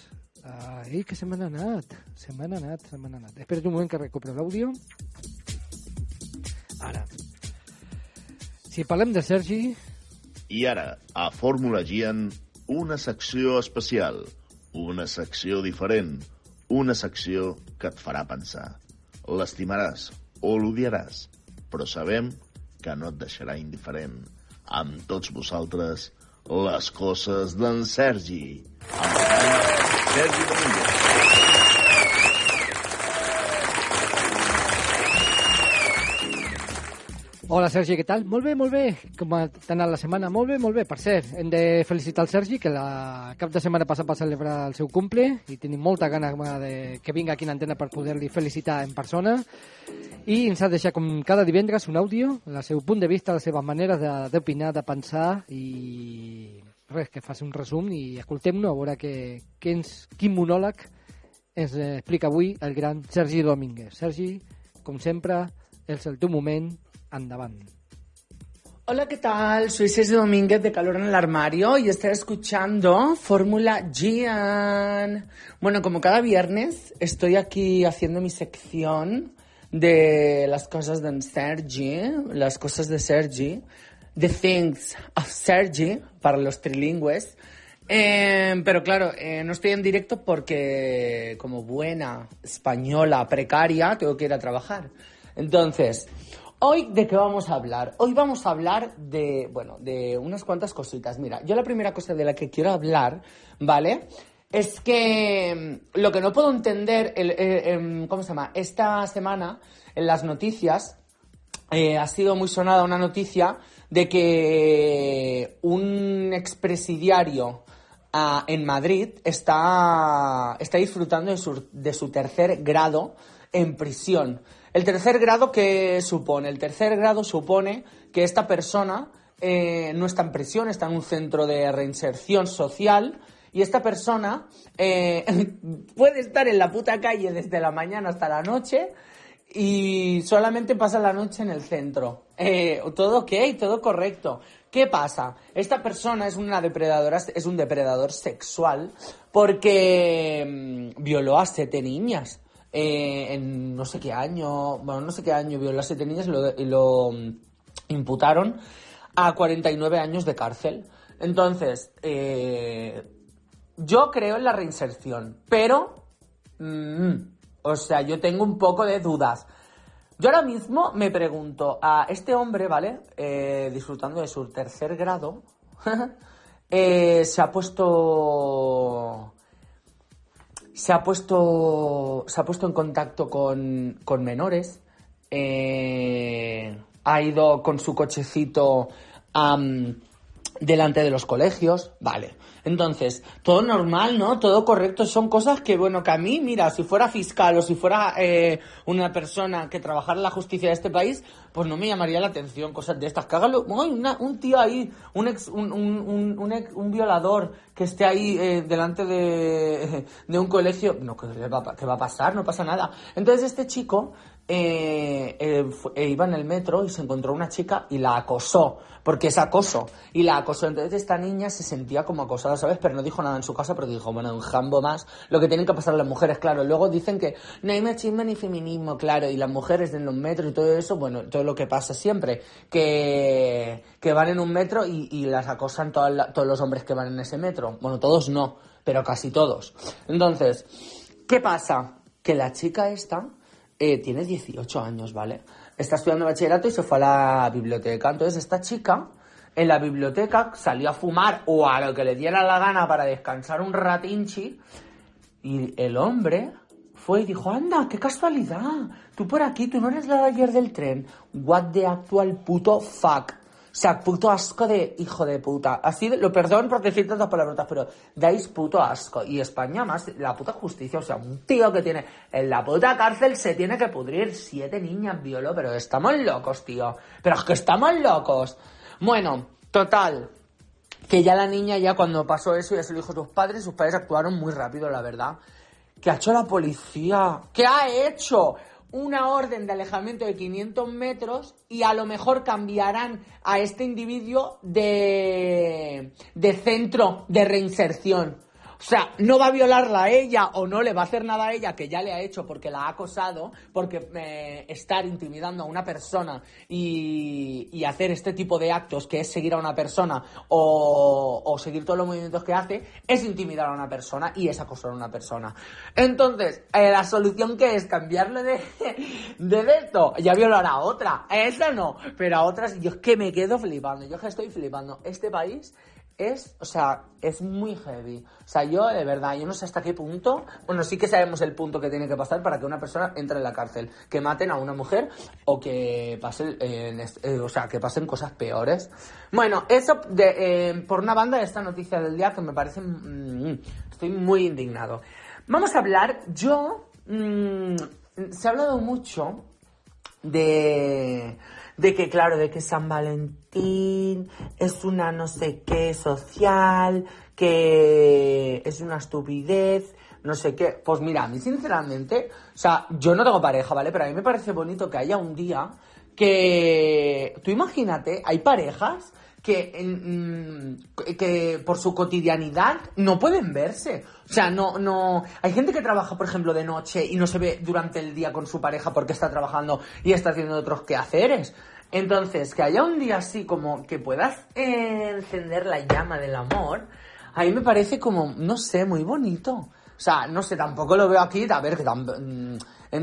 Ai, que se m'han anat, se m'han anat, se m'han anat. Espera't un moment que recupero l'àudio. Ara. Si parlem de Sergi, I ara, a Fórmula Gian, una secció especial, una secció diferent, una secció que et farà pensar. L'estimaràs o l'odiaràs, però sabem que no et deixarà indiferent. Amb tots vosaltres, les coses d'en Sergi. Amb Sergi Domínguez. Hola Sergi, què tal? Molt bé, molt bé. Com ha anat la setmana? Molt bé, molt bé. Per cert, hem de felicitar el Sergi, que la cap de setmana passat va celebrar el seu cumple i tenim molta gana de que vinga aquí a l'antena per poder-li felicitar en persona. I ens ha deixat, com cada divendres, un àudio, el seu punt de vista, les seves maneres d'opinar, de, de pensar i res, que faci un resum i escoltem-lo a veure que, que ens, quin monòleg ens explica avui el gran Sergi Domínguez. Sergi, com sempre, és el teu moment, endavant. Hola, ¿qué tal? Soy César Domínguez de Calor en el Armario y estoy escuchando Fórmula Gian. Bueno, como cada viernes estoy aquí haciendo mi sección de las cosas de Sergi, las cosas de Sergi, The Things of Sergi para los trilingües. Eh, pero claro, eh, no estoy en directo porque como buena española precaria tengo que ir a trabajar. Entonces, Hoy, ¿de qué vamos a hablar? Hoy vamos a hablar de, bueno, de unas cuantas cositas. Mira, yo la primera cosa de la que quiero hablar, ¿vale? Es que mm, lo que no puedo entender, el, eh, em, ¿cómo se llama? Esta semana, en las noticias, eh, ha sido muy sonada una noticia de que un expresidiario ah, en Madrid está, está disfrutando de su, de su tercer grado en prisión. El tercer grado, ¿qué supone? El tercer grado supone que esta persona eh, no está en prisión, está en un centro de reinserción social y esta persona eh, puede estar en la puta calle desde la mañana hasta la noche y solamente pasa la noche en el centro. Eh, todo ok, todo correcto. ¿Qué pasa? Esta persona es una depredadora, es un depredador sexual porque mm, violó a siete niñas. Eh, en no sé qué año, bueno, no sé qué año violó a siete niñas y lo, mm, imputaron a 49 años de cárcel. Entonces, eh, yo creo en la reinserción, pero, mm, o sea, yo tengo un poco de dudas. Yo ahora mismo me pregunto a este hombre, ¿vale? Eh, disfrutando de su tercer grado, se ha puesto se ha puesto se ha puesto en contacto con, con menores eh, ha ido con su cochecito delante de los colegios vale entonces todo normal no todo correcto. Son cosas que bueno que a mí mira si fuera fiscal o si fuera eh, una persona que trabajara en la justicia de este país pues no me llamaría la atención cosas de estas. Que haga lo- ay, una- un tío ahí un ex un, ex- un violador que esté ahí eh, delante de, de un colegio. No va, que va a pasar no pasa nada. Entonces este chico eh, eh, eh, iba en el metro y se encontró una chica y la acosó, porque es acoso, y la acosó. Entonces esta niña se sentía como acosada, ¿sabes? Pero no dijo nada en su casa, pero dijo, bueno, un jambo más, lo que tienen que pasar las mujeres, claro. Luego dicen que no hay machismo ni feminismo, claro, y las mujeres en los metros y todo eso, bueno, todo lo que pasa siempre, que, que van en un metro y, las acosan todos los hombres que van en ese metro. Bueno, todos no, pero casi todos. Entonces, ¿qué pasa? Que la chica esta eh, tiene 18 años, ¿vale? Está estudiando bachillerato y se fue a la biblioteca. Entonces esta chica en la biblioteca salió a fumar o a lo que le diera la gana para descansar un ratinchi y el hombre fue y dijo, anda, qué casualidad, tú por aquí, tú no eres la de ayer del tren. What the actual puto fuck. O sea, puto asco de hijo de puta. Así, lo perdón por decir tantas palabrotas, pero dais puto asco. Y España más, la puta justicia, o sea, un tío que tiene en la puta cárcel se tiene que pudrir. Siete niñas violó, pero estamos locos, tío. Pero es que estamos locos. Bueno, total, que ya la niña, ya cuando pasó eso, ya se lo dijo a sus padres, sus padres actuaron muy rápido, la verdad. ¿Qué ha hecho la policía? ¿Qué ha hecho? Una orden de alejamiento de 500 metros y a lo mejor cambiarán a este individuo de, de centro de reinserción. O sea, no va a violarla a ella o no le va a hacer nada a ella que ya le ha hecho porque la ha acosado, porque eh, estar intimidando a una persona y, y hacer este tipo de actos, que es seguir a una persona o, seguir todos los movimientos que hace, es intimidar a una persona y es acosar a una persona. Entonces, eh, la solución que es cambiarle de, de esto, ya violar a otra, a esa no, pero a otras, yo es que me quedo flipando, yo es que estoy flipando. Este país es, o sea, es muy heavy. O sea, yo de verdad, yo no sé hasta qué punto, bueno, sí que sabemos el punto que tiene que pasar para que una persona entre en la cárcel, que maten a una mujer o que pasen, eh, o sea, que pasen cosas peores. Bueno, eso de, eh, por una banda esta noticia del día que me parece, mm, estoy muy indignado. Vamos a hablar, yo, mm, se ha hablado mucho de, de que, claro, de que San Valentín es una no sé qué social, que es una estupidez, no sé qué. Pues mira, a mí sinceramente, o sea, yo no tengo pareja, ¿vale? Pero a mí me parece bonito que haya un día que, tú imagínate, hay parejas que, mm, que por su cotidianidad no pueden verse. O sea, no, no. Hay gente que trabaja, por ejemplo, de noche y no se ve durante el día con su pareja porque está trabajando y está haciendo otros quehaceres. Entonces, que haya un día así como que puedas encender la llama del amor, a mí me parece como, no sé, muy bonito. O sea, no sé, tampoco lo veo aquí, a ver, que mm,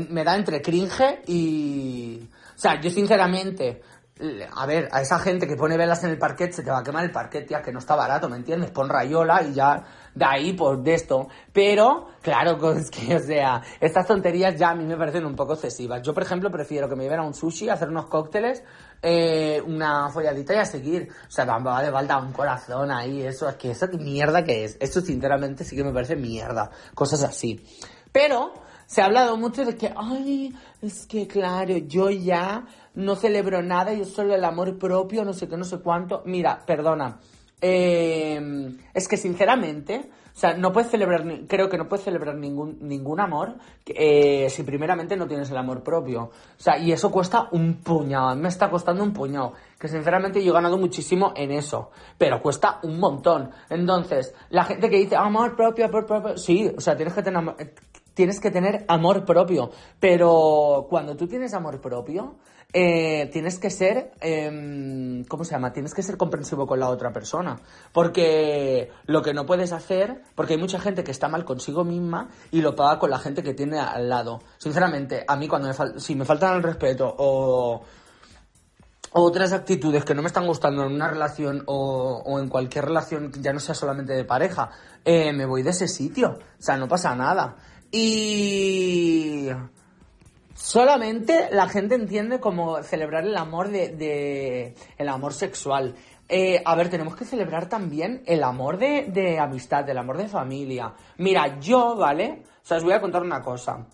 me da entre cringe y... O sea, yo sinceramente, a ver, a esa gente que pone velas en el parquet, se te va a quemar el parquet, tía, que no está barato, ¿me entiendes? Pon rayola y ya, de ahí, pues, de esto. Pero, claro, es que, o sea, estas tonterías ya a mí me parecen un poco excesivas. Yo, por ejemplo, prefiero que me lleven a un sushi, a hacer unos cócteles, eh, una folladita y a seguir. O sea, va de falta un corazón ahí, eso, es que qué mierda que es. Eso, sinceramente, sí que me parece mierda. Cosas así. Pero, se ha hablado mucho de que, ay, es que claro, yo ya no celebro nada, yo solo el amor propio, no sé qué, no sé cuánto. Mira, perdona, eh, es que sinceramente, o sea, no puedes celebrar, creo que no puedes celebrar ningún, ningún amor eh, si primeramente no tienes el amor propio. O sea, y eso cuesta un puñado, me está costando un puñado. Que sinceramente yo he ganado muchísimo en eso, pero cuesta un montón. Entonces, la gente que dice amor propio, amor propio, sí, o sea, tienes que tener, tienes que tener amor propio, pero cuando tú tienes amor propio, eh, tienes que ser, em, ¿cómo se llama? Tienes que ser comprensivo con la otra persona. Porque lo que no puedes hacer, porque hay mucha gente que está mal consigo misma y lo paga con la gente que tiene al lado. Sinceramente, a mí cuando me fal- si me faltan el respeto o, otras actitudes que no me están gustando en una relación o, o en cualquier relación que ya no sea solamente de pareja, eh, me voy de ese sitio. O sea, no pasa nada. Y solamente la gente entiende como celebrar el amor de, el amor sexual. Eh, a ver, tenemos que celebrar también el amor de, de amistad, el amor de familia. Mira, yo, ¿vale? O sea, os voy a contar una cosa.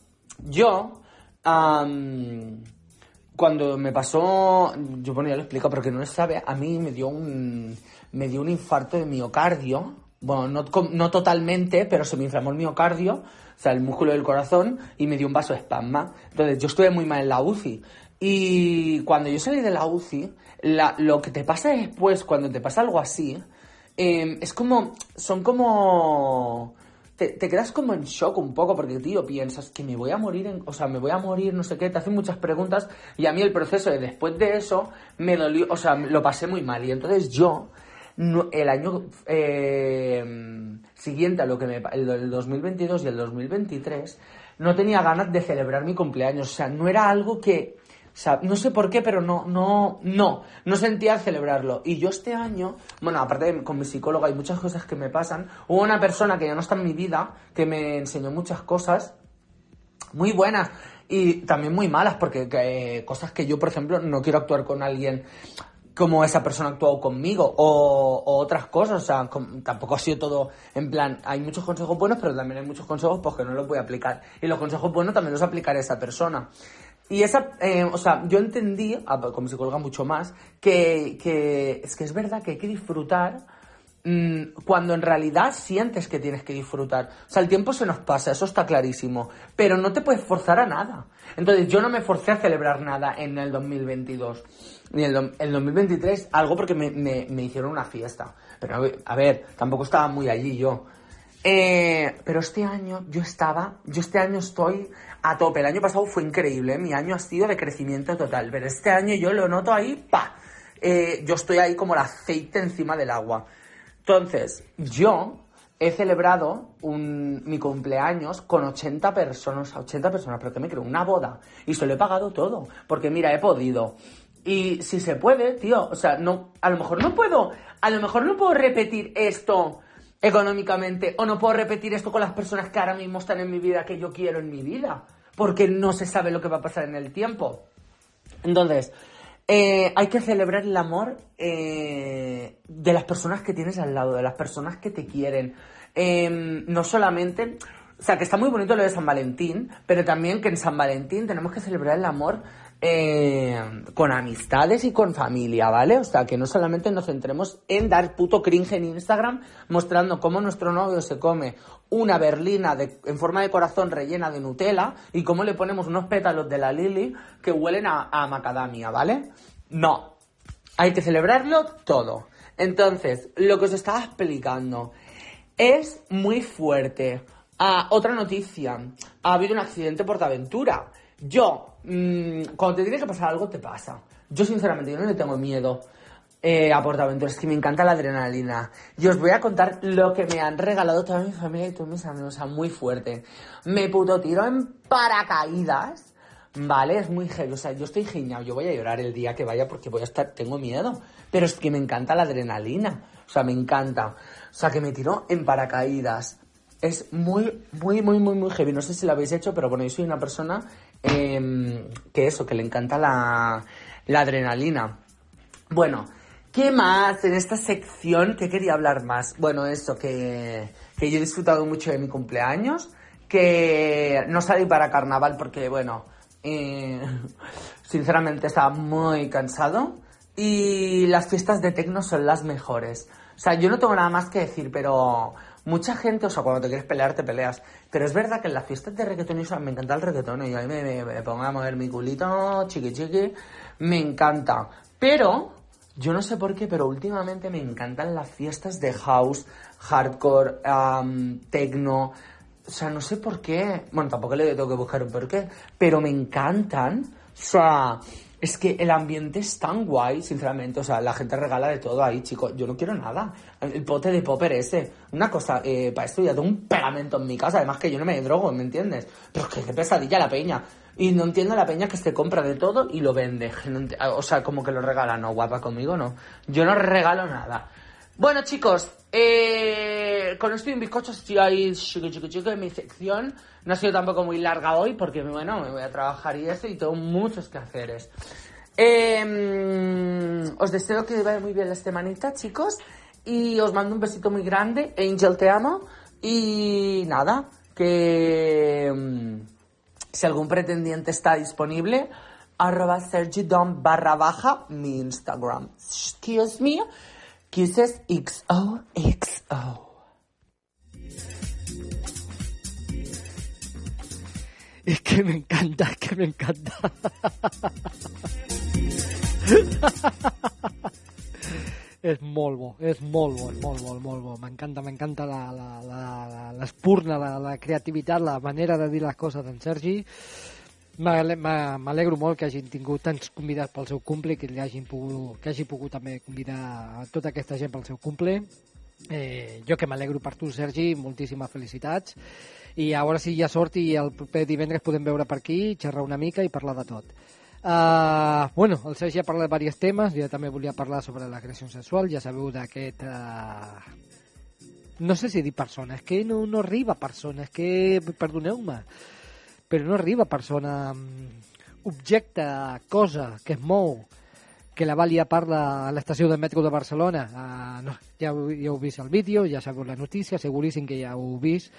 Yo, am, cuando me pasó, yo bueno, ya lo explico porque no lo sabe, a mí me dio un, me dio un infarto de miocardio. Bueno, no, no totalmente, pero se me inflamó el miocardio, sea, el músculo del corazón, y me dio un vaso espasma. Entonces, yo estuve muy mal en la UCI. Y cuando yo salí de la UCI, lo que te pasa después, cuando te pasa algo así, eh, es como, son como, te, te quedas como en shock un poco porque, tío, piensas que me voy a morir, en- o sea, me voy a morir, no sé qué, te hacen muchas preguntas y a mí el proceso de después de eso me dolió, o sea, lo pasé muy mal y entonces yo, no- el año eh, siguiente a lo que me, el, el 2022 y el 2023, no tenía ganas de celebrar mi cumpleaños, o sea, no era algo que, no sé por qué, pero no, no, no, no sentía celebrarlo. Y yo este año, bueno, aparte de con mi psicóloga hay muchas cosas que me pasan, hubo una persona que ya no está en mi vida, que me enseñó muchas cosas muy buenas y también muy malas, porque eh, cosas que yo, por ejemplo, no quiero actuar con alguien como esa persona ha actuado conmigo o, otras cosas, o sea, tampoco ha sido todo en plan, hay muchos consejos buenos, pero también hay muchos consejos pues que no los voy a aplicar y los consejos buenos también los aplicaré a esa persona. Y esa, eh, o sea, yo entendí, ah, con mi psicóloga mucho más, que, que es que es verdad que hay que disfrutar mm, cuando en realidad sientes que tienes que disfrutar. O sea, el tiempo se nos pasa, eso está clarísimo, pero no te puedes forzar a nada. Entonces, yo no me forcé a celebrar nada en el 2022. Ni el, el 2023, algo porque me, me- me hicieron una fiesta. Pero, a ver- a ver, tampoco estaba muy allí yo. Eh, pero este año yo estaba, yo este año estoy a tope. El año pasado fue increíble, ¿eh? mi año ha sido de crecimiento total, pero este año yo lo noto ahí, pa. Eh, yo estoy ahí como el aceite encima del agua. Entonces, yo he celebrado un, mi cumpleaños con 80 personas, 80 personas, pero que me creo, una boda. Y se lo he pagado todo, porque mira, he podido. Y si se puede, tío, o sea, no, a lo mejor no puedo, a lo mejor no puedo repetir esto económicamente, o no puedo repetir esto con las personas que ahora mismo están en mi vida, que yo quiero en mi vida, porque no se sabe lo que va a pasar en el tiempo. Entonces, eh, hay que celebrar el amor eh, de las personas que tienes al lado, de las personas que te quieren. Eh, no solamente, o sea, que está muy bonito lo de San Valentín, pero también que en San Valentín tenemos que celebrar el amor eh, con amistades y con familia, ¿vale? O sea, que no solamente nos centremos en dar puto cringe en Instagram mostrando cómo nuestro novio se come una berlina en forma de corazón rellena de Nutella y cómo le ponemos unos pétalos de la Lily que huelen a, macadamia, ¿vale? No. Hay que celebrarlo todo. Entonces, lo que os estaba explicando es muy fuerte. Ah, otra noticia. Ha habido un accidente por Portaventura. Yo, mm, cuando te tiene que pasar algo, te pasa. Yo, sinceramente, yo no le tengo miedo eh, a Portaventura. Es que me encanta la adrenalina. Y os voy a contar lo que me han regalado toda mi familia y todos mis amigos. O sea, muy fuerte. Me puto tiro en paracaídas. Vale, es muy heavy. O sea, yo estoy genial. Yo voy a llorar el día que vaya porque voy a estar. Tengo miedo. Pero es que me encanta la adrenalina. O sea, me encanta. O sea, que me tiró en paracaídas. Es muy, muy, muy, muy, muy heavy. No sé si lo habéis hecho, pero bueno, yo soy una persona em, que eso, que le encanta la, adrenalina. Bueno, ¿qué más en esta sección que quería hablar más? Bueno, eso, que, que yo he disfrutado mucho de mi cumpleaños, que no salí para carnaval porque, bueno, eh, sinceramente estaba muy cansado y las fiestas de tecno son las mejores. O sea, yo no tengo nada más que decir, pero mucha gente, o sea, cuando te quieres pelear, te peleas. Pero es verdad que en las fiestas de reggaetón, eso, me encanta el reggaetón, y ahí me, me- pongo a mover mi culito, chiqui chiqui, me encanta. Pero, yo no sé por qué, pero últimamente me encantan las fiestas de house, hardcore, techno. O sea, no sé por qué. Bueno, tampoco le tengo que buscar un por qué, pero me encantan. O sea, Es que el ambiente es tan guay, sinceramente. O sea, la gente regala de todo ahí, chicos. Yo no quiero nada. El pote de popper ese. Una cosa, eh, para esto ya tengo un pegamento en mi casa. Además que yo no me drogo, ¿me entiendes? Pero es que qué pesadilla la peña. Y no entiendo la peña que se compra de todo y lo vende. O sea, como que lo regala. No, guapa, conmigo no. Yo no regalo nada. Bueno, chicos, eh, con esto y un bizcocho estoy ahí chiqui, chiqui, chiqui, en mi sección. No ha sido tampoco muy larga hoy porque, bueno, me voy a trabajar y eso y tengo muchos quehaceres. Eh, os deseo que vaya muy bien la semanita, chicos. Y os mando un besito muy grande. Angel, te amo. Y nada, que mm, si algún pretendiente está disponible, arroba sergidom barra baja mi Instagram. Excuse me. Kisses XOXO. Es que me encanta, es que me encanta. és molt bo, és molt bo, és molt bo, molt bo. M'encanta, m'encanta la- la- la- la- l'espurna, la, la, creativitat, la manera de dir les coses d'en Sergi. M'ale- m'a- M'alegro molt que hagin tingut tants convidats pel seu cumple que, li hagin pogut, que hagi pogut també convidar a tota aquesta gent pel seu cumple. Eh, jo que m'alegro per tu, Sergi, moltíssimes felicitats. I a veure si ha sort i el proper divendres podem veure per aquí, xerrar una mica i parlar de tot. Uh, bueno, el Sergi ha parlat de diversos temes, jo també volia parlar sobre l'agressió sexual, ja sabeu d'aquest... Uh, no sé si dir persona, és que no, no arriba persona, és que, perdoneu-me, però no arriba persona, objecte, cosa que es mou, que la Vàlia parla a l'estació de metro de Barcelona. Uh, no, ja, heu, ja heu vist el vídeo, ja sabeu la notícia, seguríssim que ja ho heu vist,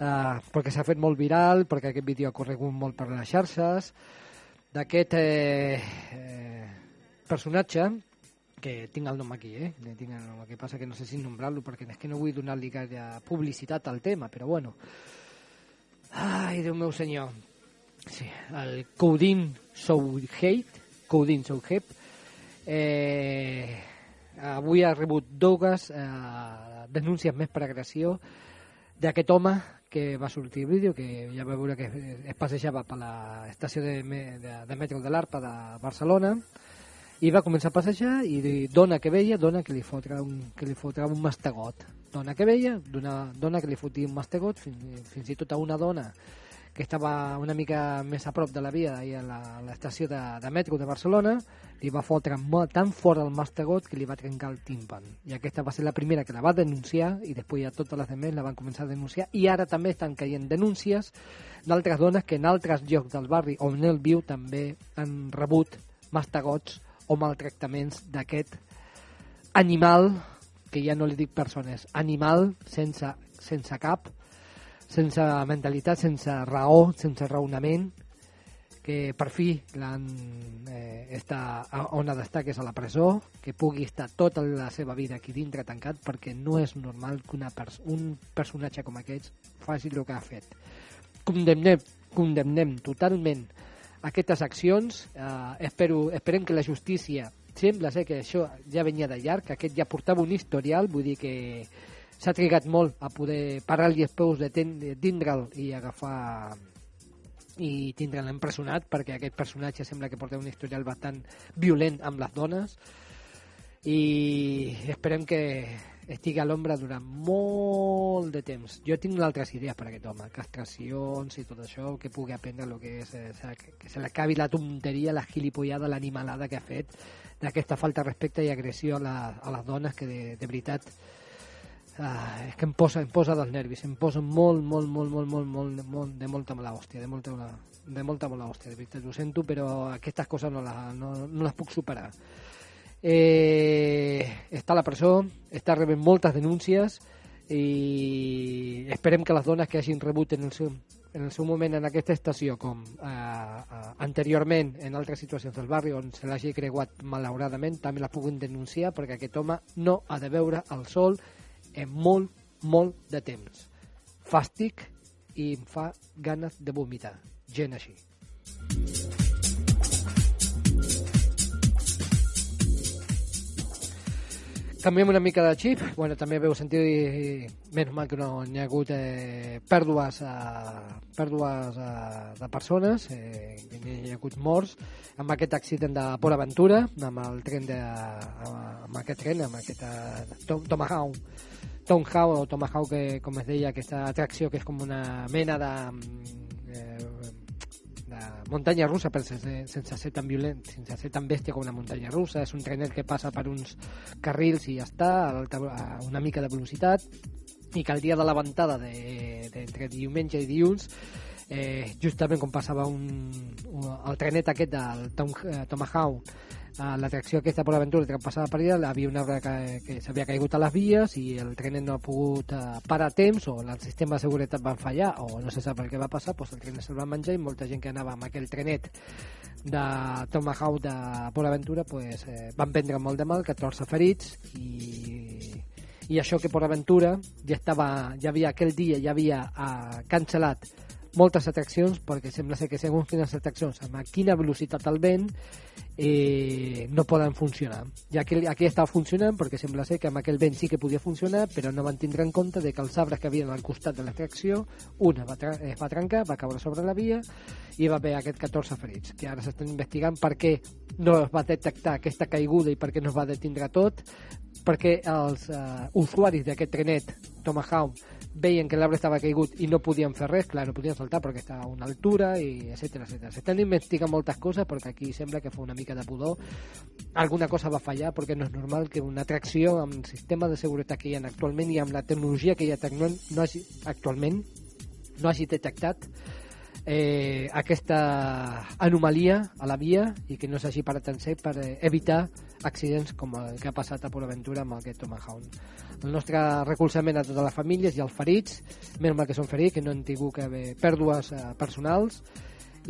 uh, perquè s'ha fet molt viral, perquè aquest vídeo ha corregut molt per les xarxes, d'aquest eh, eh, personatge que tinc el nom aquí, eh? Tinc el nom, que passa que no sé si nombrar-lo perquè és que no vull donar-li gaire publicitat al tema, però bueno. Ai, Déu meu senyor. Sí, el Coudin Souhate, Coudin Souhate, eh, avui ha rebut dues eh, denúncies més per agressió d'aquest home que va sortir vídeo, que ja va veure que es passejava per l'estació de, de, de metro de l'Arpa de Barcelona i va començar a passejar i dona que veia, dona que li fotrà un, que li fotrà un mastegot. Dona que veia, dona, dona que li fotia un mastegot, fins, fins i tot a una dona que estava una mica més a prop de la via, la- a l'estació de, de metro de Barcelona, li va fotre molt, tan fort el mastegot que li va trencar el tímpan. I aquesta va ser la primera que la va denunciar i després ja totes les demés la van començar a denunciar i ara també estan caient denúncies d'altres dones que en altres llocs del barri on ell viu també han rebut mastegots o maltractaments d'aquest animal, que ja no li dic persones, animal sense, sense cap, sense mentalitat, sense raó, sense raonament, que per fi l'han eh, està on ha d'estar, que és a la presó, que pugui estar tota la seva vida aquí dintre tancat, perquè no és normal que una pers un personatge com aquests faci el que ha fet. Condemnem, condemnem totalment aquestes accions. Eh, espero, esperem que la justícia sembla ser que això ja venia de llarg, que aquest ja portava un historial, vull dir que s'ha trigat molt a poder parar-li els peus de tindre'l i agafar i tindre'l empresonat perquè aquest personatge sembla que porta un historial bastant violent amb les dones i esperem que estigui a l'ombra durant molt de temps. Jo tinc altres idees per a aquest home, castracions i tot això, que pugui aprendre el que és, eh, que- se l'acabi la tonteria, la gilipollada, l'animalada que ha fet d'aquesta falta de respecte i agressió a, la, a les dones que de, de veritat ah, és que em posa, em posa dels nervis, em posa molt, molt, molt, molt, molt, molt, molt de molta mala hòstia, de molta, de molta mala hòstia, de veritat, ho sento, però aquestes coses no, les, no, no les puc superar. Eh, està a la presó, està rebent moltes denúncies i esperem que les dones que hagin rebut en el seu, en el seu moment en aquesta estació com eh, eh, anteriorment en altres situacions del barri on se l'hagi creuat malauradament també la puguin denunciar perquè aquest home no ha de veure el sol en molt, molt de temps. Fàstic i em fa ganes de vomitar. Gent així. Canviem una mica de xip. Bueno, també veu sentir, i, menys mal que no n'hi ha hagut eh, pèrdues, eh, pèrdues eh, de persones, eh, n'hi ha hagut morts, amb aquest accident de Port Aventura, amb el tren de, amb aquest tren, amb aquest eh, Tom, Tomahawk, Tomahawk o Tomahawk, que, com es deia, aquesta atracció que és com una mena de, de muntanya russa però sense, sense ser tan violent, sense ser tan bèstia com una muntanya russa, és un trenet que passa per uns carrils i ja està, a, una mica de velocitat. I que el dia de la ventada de, de, diumenge i dilluns eh, justament com passava un, un, el trenet aquest del Tom, eh, Tomahawk a l'atracció aquesta per l'aventura que passava per allà, havia un arbre que, que s'havia caigut a les vies i el trenet no ha pogut eh, parar a temps o el sistema de seguretat van fallar o no se sap el que va passar, doncs el trenet se'l va menjar i molta gent que anava amb aquell trenet de Tomahawk de Port Aventura pues, eh, van prendre molt de mal, 14 ferits i, i això que Port Aventura ja estava, ja havia aquell dia ja havia eh, cancel·lat moltes atraccions perquè sembla ser que segons quines atraccions amb quina velocitat el vent eh, no poden funcionar. I aquí, aquí estava funcionant perquè sembla ser que amb aquell vent sí que podia funcionar però no van tindre en compte de que els arbres que havien al costat de l'atracció una va es va trencar, va caure sobre la via i va haver aquest 14 ferits que ara s'estan investigant per què no es va detectar aquesta caiguda i per què no es va detindre tot perquè els eh, usuaris d'aquest trenet Tomahawk veien que l'arbre estava caigut i no podien fer res, clar, no podien saltar perquè estava a una altura, i etcètera, etcètera. S'estan investigant moltes coses perquè aquí sembla que fa una mica de pudor. Alguna cosa va fallar perquè no és normal que una atracció amb el sistema de seguretat que hi ha actualment i amb la tecnologia que hi ha no hagi, actualment no hagi detectat eh, aquesta anomalia a la via i que no s'hagi parat en sec per eh, evitar accidents com el que ha passat a Port Aventura amb aquest Tomahawk. El nostre recolzament a totes les famílies i als ferits, menys mal que són ferits, que no han tingut que haver pèrdues eh, personals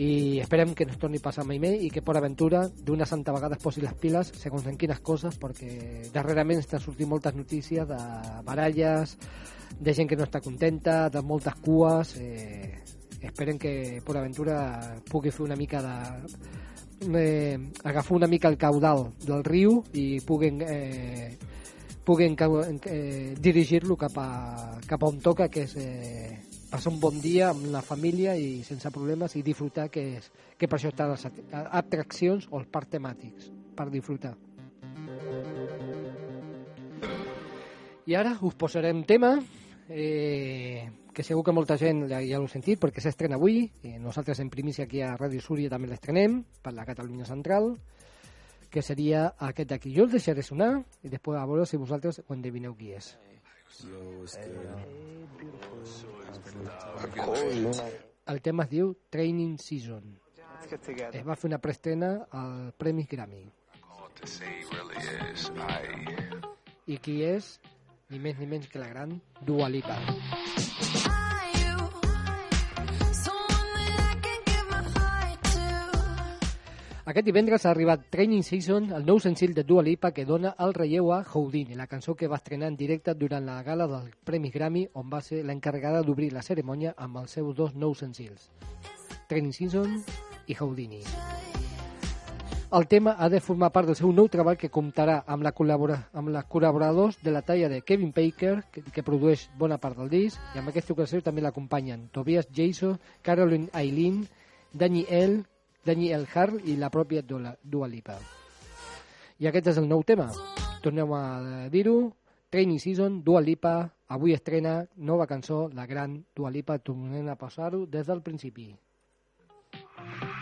i esperem que no es torni a passar mai més i que Port Aventura d'una santa vegada es posi les piles segons en quines coses perquè darrerament estan sortint moltes notícies de baralles de gent que no està contenta de moltes cues eh, esperem que Port Aventura pugui fer una mica de eh, agafar una mica el caudal del riu i puguen eh, puguen eh, dirigir-lo cap, a, cap a on toca que és eh, passar un bon dia amb la família i sense problemes i disfrutar que, és, que per això estan les at- atraccions o els parcs temàtics per disfrutar. I ara us posarem tema eh, que segur que molta gent ja, ja l'heu sentit perquè s'estrena avui eh, nosaltres en primícia aquí a Ràdio Súria també l'estrenem per la Catalunya Central que seria aquest d'aquí. Jo el deixaré sonar i després a veure si vosaltres ho endevineu qui és. El tema es diu Training Season. Es va fer una preestrena al Premis Grammy. I qui és ni més ni menys que la gran Dua Lipa Aquest divendres ha arribat Training Season, el nou senzill de Dua Lipa que dona el relleu a Houdini, la cançó que va estrenar en directe durant la gala del Premis Grammy, on va ser l'encarregada d'obrir la cerimònia amb els seus dos nous senzills, Training Season i Houdini. El tema ha de formar part del seu nou treball que comptarà amb, la col·labora, amb les col·laboradors de la talla de Kevin Baker, que, que produeix bona part del disc, i amb aquesta ocasió també l'acompanyen Tobias Jason, Caroline Eileen, Daniel, Daniel Hart i la pròpia Dua Lipa. I aquest és el nou tema. Tornem a dir-ho. Training Season, Dua Lipa, avui estrena nova cançó, la gran Dua Lipa, tornem a passar-ho des del principi. Are you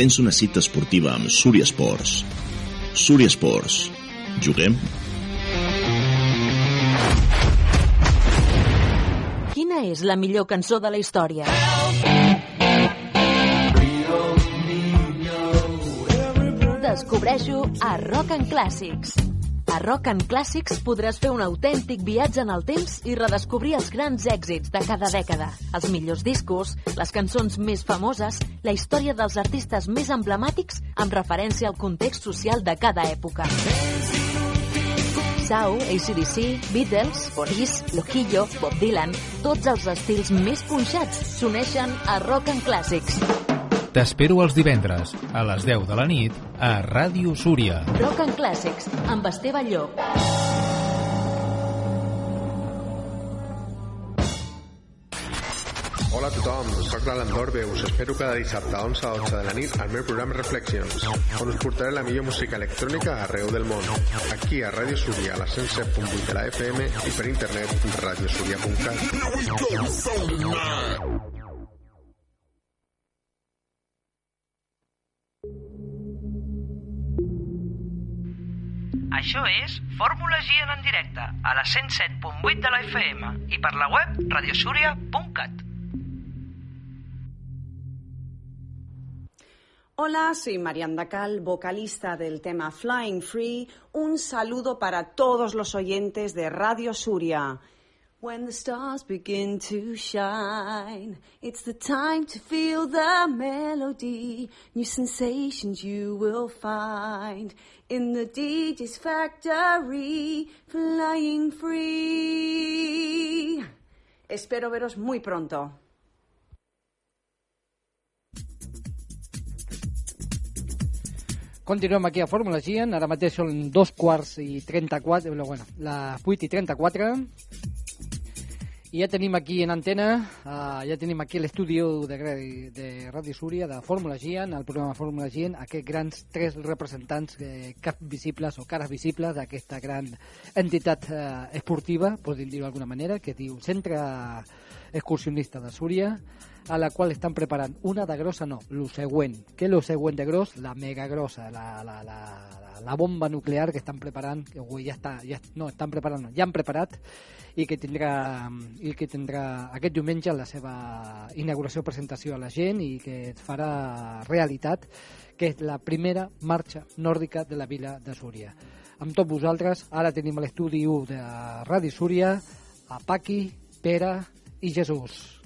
tens una cita esportiva amb Súria Esports. Súria Esports. Juguem? Quina és la millor cançó de la història? Descobreixo a Rock and Clàssics. A Rock and Clàssics podràs fer un autèntic viatge en el temps i redescobrir els grans èxits de cada dècada, els millors discos, les cançons més famoses, la història dels artistes més emblemàtics amb referència al context social de cada època. Sau, ACDC, Beatles, Boris, Loquillo, Bob Dylan, tots els estils més punxats s'uneixen a Rock and Clàssics. T'espero els divendres, a les 10 de la nit, a Ràdio Súria. Rock and Clàssics, amb Esteve Llop. Hola a tothom, soc l'Alan Dorbe, us espero cada dissabte a 11 a 12 de la nit al meu programa Reflexions, on us portaré la millor música electrònica arreu del món. Aquí a Ràdio Súria, a la 107.8 de la FM i per internet radiosuria.cat. Això és Fórmula Gian en directe a la 107.8 de la FM i per la web radiosuria.cat. Hola, soy Marianda Cal, vocalista del tema Flying Free. Un saludo para todos los oyentes de Radio Suria. When the stars begin to shine, it's the time to feel the melody. New sensations you will find in the DJ's factory, flying free. Espero veros muy pronto. Continuem aquí a Fórmula Gian, ara mateix són dos quarts i 34, no, bueno, les 8 i 34, i ja tenim aquí en antena, uh, ja tenim aquí l'estudi de, de Ràdio Súria, de Fórmula Gian, el programa Fórmula Gian, aquests grans tres representants, eh, cap visibles o cares visibles d'aquesta gran entitat eh, esportiva, podem dir-ho d'alguna manera, que diu Centre Excursionista de Súria, a la qual estan preparant una de grossa, no, lo següent. Què és lo següent de gros? La mega grossa, la, la, la, la, bomba nuclear que estan preparant, que avui ja està, ja, no, estan preparant, no, ja han preparat, i que tindrà, i que tindrà aquest diumenge la seva inauguració presentació a la gent i que es farà realitat, que és la primera marxa nòrdica de la vila de Súria. Amb tots vosaltres, ara tenim l'estudi 1 de Ràdio Súria a Paqui, Pere i Jesús.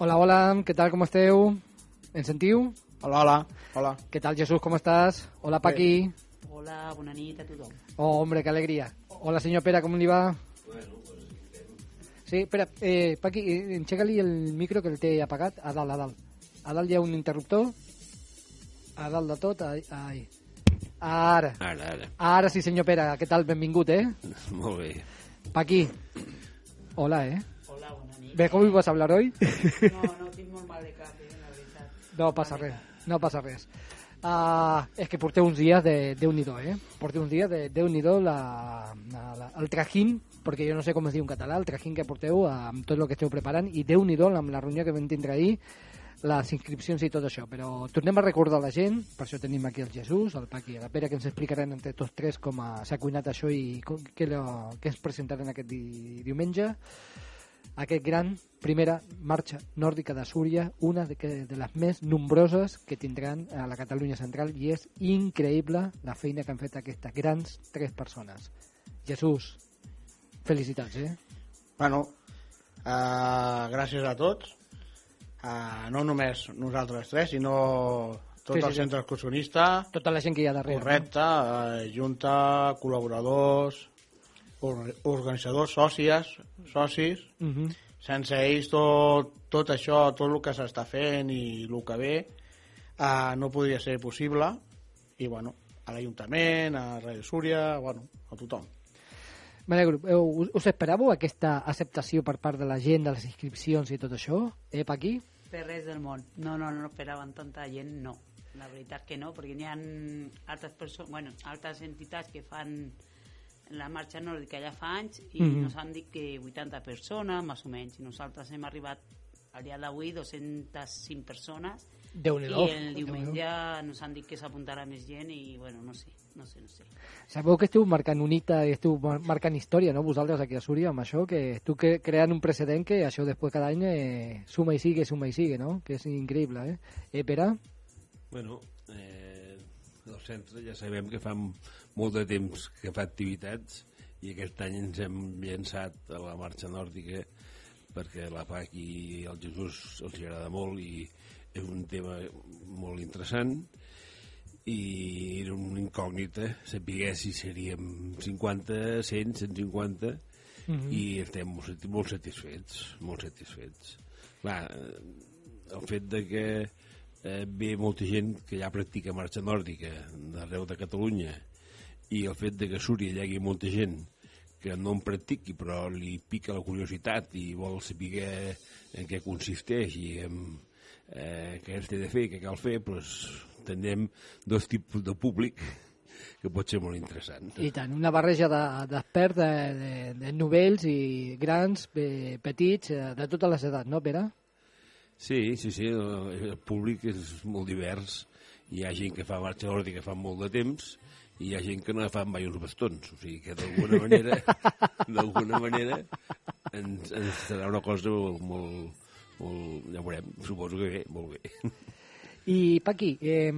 Hola, hola, què tal, com esteu? Ens sentiu? Hola, hola. Hola. Què tal, Jesús, com estàs? Hola, Paqui. Hola, bona nit a tothom. Oh, hombre, qué alegría. Hola, señor Pera, ¿cómo le va? Sí, espera, eh, Paqui, eh, enxega-li el micro que el té apagat a dalt, a dalt. A dalt hi ha un interruptor. A dalt de tot, ai, ai. Ara. Ara, ara. Ara sí, senyor Pere, què tal? Benvingut, eh? Molt bé. Paqui. Hola, eh? Hola, bona nit. ¿Ves cómo ibas a hablar hoy? No, no tinc molt mal de cap, eh, la veritat. No passa res, no passa res. Uh, és que porteu uns dies de Déu-n'hi-do, eh? Porteu uns dies de Déu-n'hi-do la, la, la, el trajín, perquè jo no sé com es diu en català, el trajín que porteu uh, amb tot el que esteu preparant, i Déu-n'hi-do amb la reunió que vam tindre ahir, les inscripcions i tot això. Però tornem a recordar la gent, per això tenim aquí el Jesús, el Paqui i la Pere, que ens explicaran entre tots tres com s'ha cuinat això i què, lo, què ens presentaran aquest di, diumenge aquest gran primera marxa nòrdica de Súria, una de, que, de les més nombroses que tindran a la Catalunya central i és increïble la feina que han fet aquestes grans tres persones. Jesús, felicitats, eh? Bueno, uh, gràcies a tots. Uh, no només nosaltres tres, sinó tot Sí, sí, el sí. centre excursionista. Tota la gent que hi ha darrere. Correcte, eh, junta, col·laboradors, or organitzadors, sòcies, socis. No? Mhm. Sense ells tot, tot això, tot el que s'està fent i el que ve, eh, no podria ser possible. I, bueno, a l'Ajuntament, a Ràdio Súria, bueno, a tothom. M'alegro. Us, us esperàveu aquesta acceptació per part de la gent, de les inscripcions i tot això? Eh, Paqui? Per res del món. No, no, no esperaven tanta gent, no. La veritat que no, perquè n'hi ha altres persones, bueno, altres entitats que fan la marxa nòrdica ja fa anys i Mhm. nos han dit que 80 persones, més o menys. I nosaltres hem arribat al dia d'avui 205 persones Déu-n'hi-do. i el diumenge nos han dit que s'apuntarà més gent i, bueno, no sé, no sé, no sé. Sabeu que esteu marcant un hita i esteu mar- marcant història, no?, vosaltres aquí a Súria, amb això, que esteu que, creant un precedent que això després cada any eh, suma i sigue, suma i sigue, no?, que és increïble, eh? Eh, Pere? Bueno, eh, el centre ja sabem que fa molt de temps que fa activitats i aquest any ens hem llançat a la marxa nòrdica perquè la PAC i el Jesús els agrada molt i és un tema molt interessant i era una incògnita saber si seríem 50, 100, 150 Mhm. i estem molt, molt satisfets molt satisfets Clar, el fet de que eh, ve molta gent que ja practica marxa nòrdica d'arreu de Catalunya i el fet de que a Súria hi hagi molta gent que no en practiqui però li pica la curiositat i vol saber en què consisteix i en, eh, què es té de fer, què cal fer doncs tindrem dos tipus de públic que pot ser molt interessant I tant, una barreja de- d'experts, de, de, de novells i grans, pe, petits, eh, de totes les edats, no, Pere? Sí, sí, sí, el públic és molt divers. Hi ha gent que fa marxa nòrdica fa molt de temps i hi ha gent que no fa mai uns bastons. O sigui que d'alguna manera, d'alguna manera ens, ens serà una cosa molt, molt... Ja veurem, suposo que bé, molt bé. I, Paqui, eh,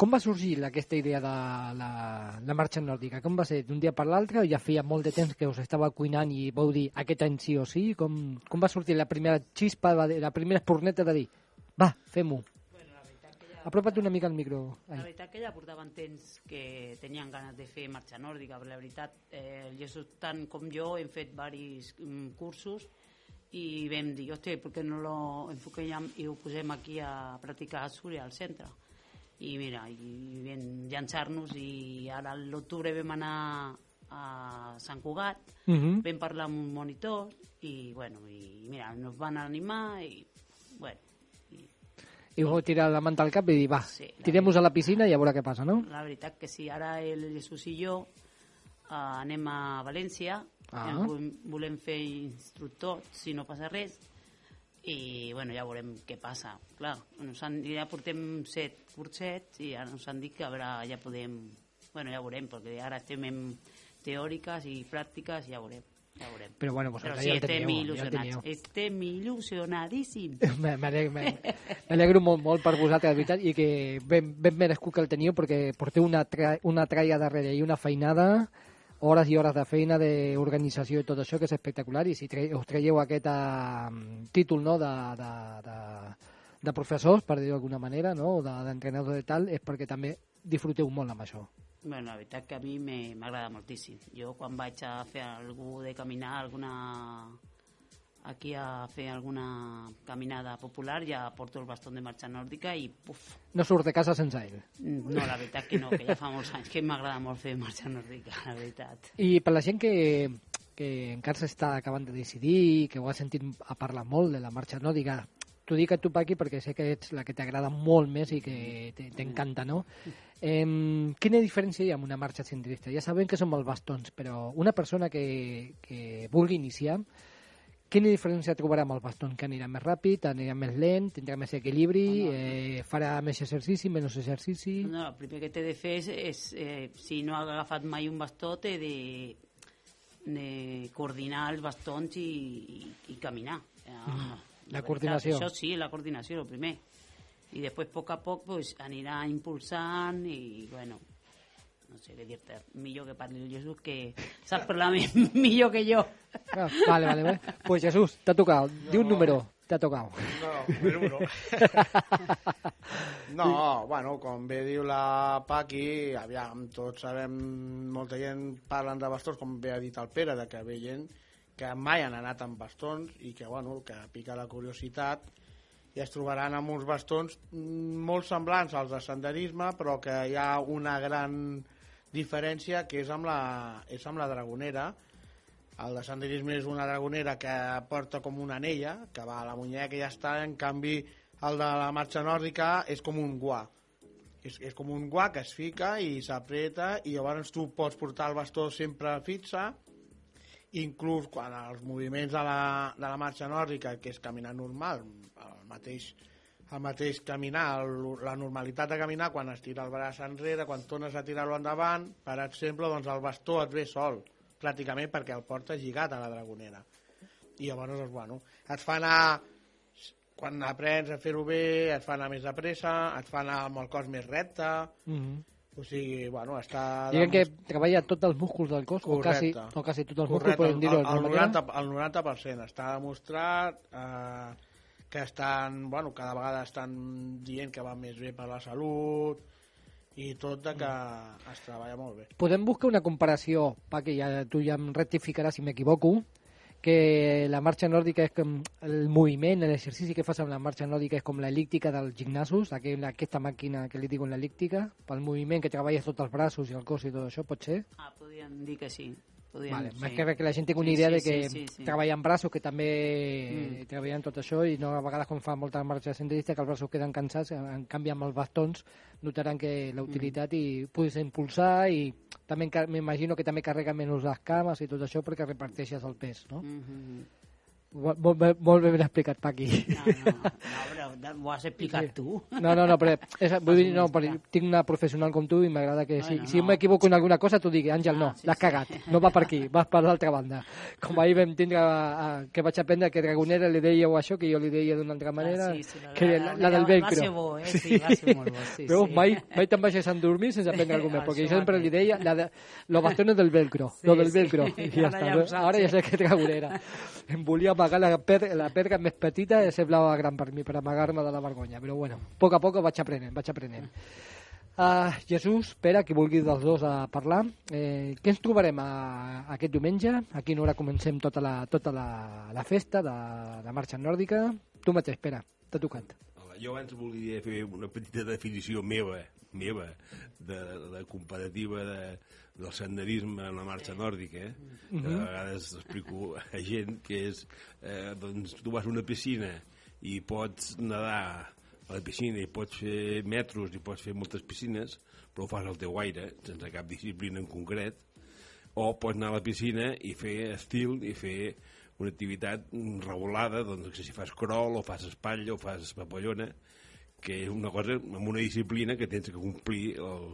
com va sorgir aquesta idea de la, la marxa nòrdica? Com va ser, d'un dia per l'altre, o ja feia molt de temps que us estava cuinant i vau dir aquest any sí o sí? Com, com va sortir la primera xispa, la primera espurneta de dir va, fem-ho? Apropa't una mica al micro. La Ai. veritat que ja portaven temps que tenien ganes de fer marxa nòrdica, però la veritat, eh, el Jesús tant com jo hem fet diversos mm, cursos i vam dir, hòstia, per què no lo enfoquem i ho posem aquí a practicar a Súria, al centre? I mira, i vam llançar-nos i ara l'octubre vam anar a Sant Cugat, Mhm. vam parlar amb un monitor i, bueno, i mira, nos van animar i, bueno, I vau tirar la manta al cap i dir, va, Sí, la tirem-nos a la piscina i a veure què passa, no? La veritat que sí, ara el Jesús i jo eh, anem a València, Ah. em volem, volem fer instructor, si no passa res, i bueno, ja veurem què passa. Clar, nos han, ja portem set cursets i ara ens han dit que a veure, ja podem... Bueno, ja veurem, perquè ara estem en teòriques i pràctiques, ja veurem. Ja veurem. Però bueno, vosaltres Però sí, ja el estem teníeu, ja el il·lusionats. teníeu. estem il·lusionadíssims. M'alegro molt, molt per vosaltres, de veritat, i que ben, ben merescut que el teniu, perquè porteu una, tra una tralla darrere i una feinada, hores i hores de feina, d'organització i tot això, que és espectacular, i si tre us traieu aquest uh, títol no, de, de, de, de professors, per dir-ho d'alguna manera, no, o de- d'entrenadors de tal, és perquè també disfruteu molt amb això. Bueno, la veritat que a mi m'agrada moltíssim. Jo quan vaig a fer algú de caminar, alguna aquí a fer alguna caminada popular, ja porto el bastó de marxa nòrdica i puf, No surt de casa sense ell. no, la veritat que no, que ja fa molts anys que m'agrada molt fer marxa nòrdica, la veritat. I per la gent que, que encara s'està acabant de decidir, que ho ha sentit a parlar molt de la marxa nòrdica, t'ho dic a tu, Paqui, perquè sé que ets la que t'agrada molt més i que te- t'encanta, no? Eh, quina diferència hi ha amb una marxa centrista? Ja sabem que són els bastons, però una persona que, que vulgui iniciar, quina diferència trobarà amb el bastons? Que anirà més ràpid, anirà més lent, tindrà més equilibri, eh, farà més exercici, menys exercici... No, el primer que té de fer és, és eh, si no ha agafat mai un bastó, té de, de coordinar els bastons i, i, i caminar. Eh, La veritat, coordinació. Això sí, la coordinació, el primer. I després, a poc a poc, pues, anirà impulsant i, bueno, no sé què dir-te, millor que parli el Jesús, que sap parlar mi- millor que jo. Ah, vale, vale, vale. Pues Jesús, t'ha tocat. Di un número. T'ha tocat. No, número uno. No, bueno, com bé diu la Paqui, aviam, tots sabem, molta gent parlen de bastons, com bé ha dit el Pere, de que ve gent que mai han anat amb bastons i que, bueno, que pica la curiositat i es trobaran amb uns bastons molt semblants als de senderisme, però que hi ha una gran diferència que és amb la, és amb la dragonera. El de senderisme és una dragonera que porta com una anella, que va a la muñeca i ja està, en canvi el de la marxa nòrdica és com un guà. És, és com un guà que es fica i s'apreta i llavors tu pots portar el bastó sempre fixa inclús quan els moviments de la, de la marxa nòrdica, que és caminar normal, el mateix, el mateix caminar, el, la normalitat de caminar, quan es tira el braç enrere, quan tornes a tirar-lo endavant, per exemple, doncs el bastó et ve sol, pràcticament perquè el porta lligat a la dragonera. I llavors, doncs, bueno, et fa anar quan aprens a fer-ho bé, et fa anar més de pressa, et fa anar amb el cos més recte, Mhm. o sigui, bueno, està... Diguem que treballa tots els músculs del cos, o quasi, Correcte. o quasi tots els músculs, Correcte, podem dir-ho el, el. 90, el 90% està demostrat eh, que estan, bueno, cada vegada estan dient que va més bé per la salut i tot de que es treballa molt bé. Podem buscar una comparació, perquè ja, tu ja em rectificaràs si m'equivoco, que la marxa nòrdica és com el moviment, l'exercici que fas amb la marxa nòrdica és com l'elíptica dels gimnasos, aquella, aquesta màquina que li diuen l'elíptica, pel moviment que treballes tots els braços i el cos i tot això, pot ser? Ah, podríem dir que sí. Podríem, Vale, sí. més que res que la gent tingui una Sí, idea sí, de que sí, sí, sí. treballen braços, que també Mm. treballen tot això, i no a vegades quan fan molta marxa senderista que els braços queden cansats, en canvi amb els bastons notaran que la utilitat Mm. i puguis impulsar i també m'imagino que també carrega menys les cames i tot això perquè reparteixes el pes, no? Mhm. Molt, molt, bé- molt ben explicat, Paqui. No, però ho has explicat tu. No, no, no, però és, vull dir, no, perquè tinc una professional com tu i m'agrada que si, Bueno, si no. m'equivoco en alguna cosa tu digui, Àngel, no, sí, l'has sí. cagat, no va per aquí, vas per l'altra banda. Com ahir vam tindre a, que vaig aprendre que Dragonera li dèieu això, que jo li deia d'una altra manera, Ah, sí, sí, la- que la- la, la- del va velcro. ser bo, eh? Sí, va ser molt bo, sí, Veus, sí. mai, mai te'n baixes a dormir sense aprendre alguna cosa, perquè jo sempre li deia la de, los bastones del velcro, Sí, lo del sí. velcro, i ja Ara està. ja Ara ja sé que Dragonera. Em volia amagar la, per, la perga més petita semblava gran per mi, per amagar-me de la vergonya, però bueno, a poc a poc vaig aprenent, vaig aprenent. Uh, Jesús, Pere, qui vulgui dels dos a parlar, eh, què ens trobarem a, aquest diumenge? A quina hora comencem tota la, tota la, la festa de la marxa nòrdica? Tu mateix, Pere, t'ha tocat. Jo abans volia fer una petita definició meva, meva, de, de comparativa de, del senderisme en la marxa nòrdica, eh? que Mhm. a vegades explico a gent que és, eh, doncs tu vas a una piscina i pots nedar a la piscina i pots fer metros i pots fer moltes piscines, però ho fas al teu aire, sense cap disciplina en concret, o pots anar a la piscina i fer estil i fer una activitat regulada, doncs que si fas crawl o fas espatlla o fas papallona, que és una cosa amb una disciplina que tens que complir el,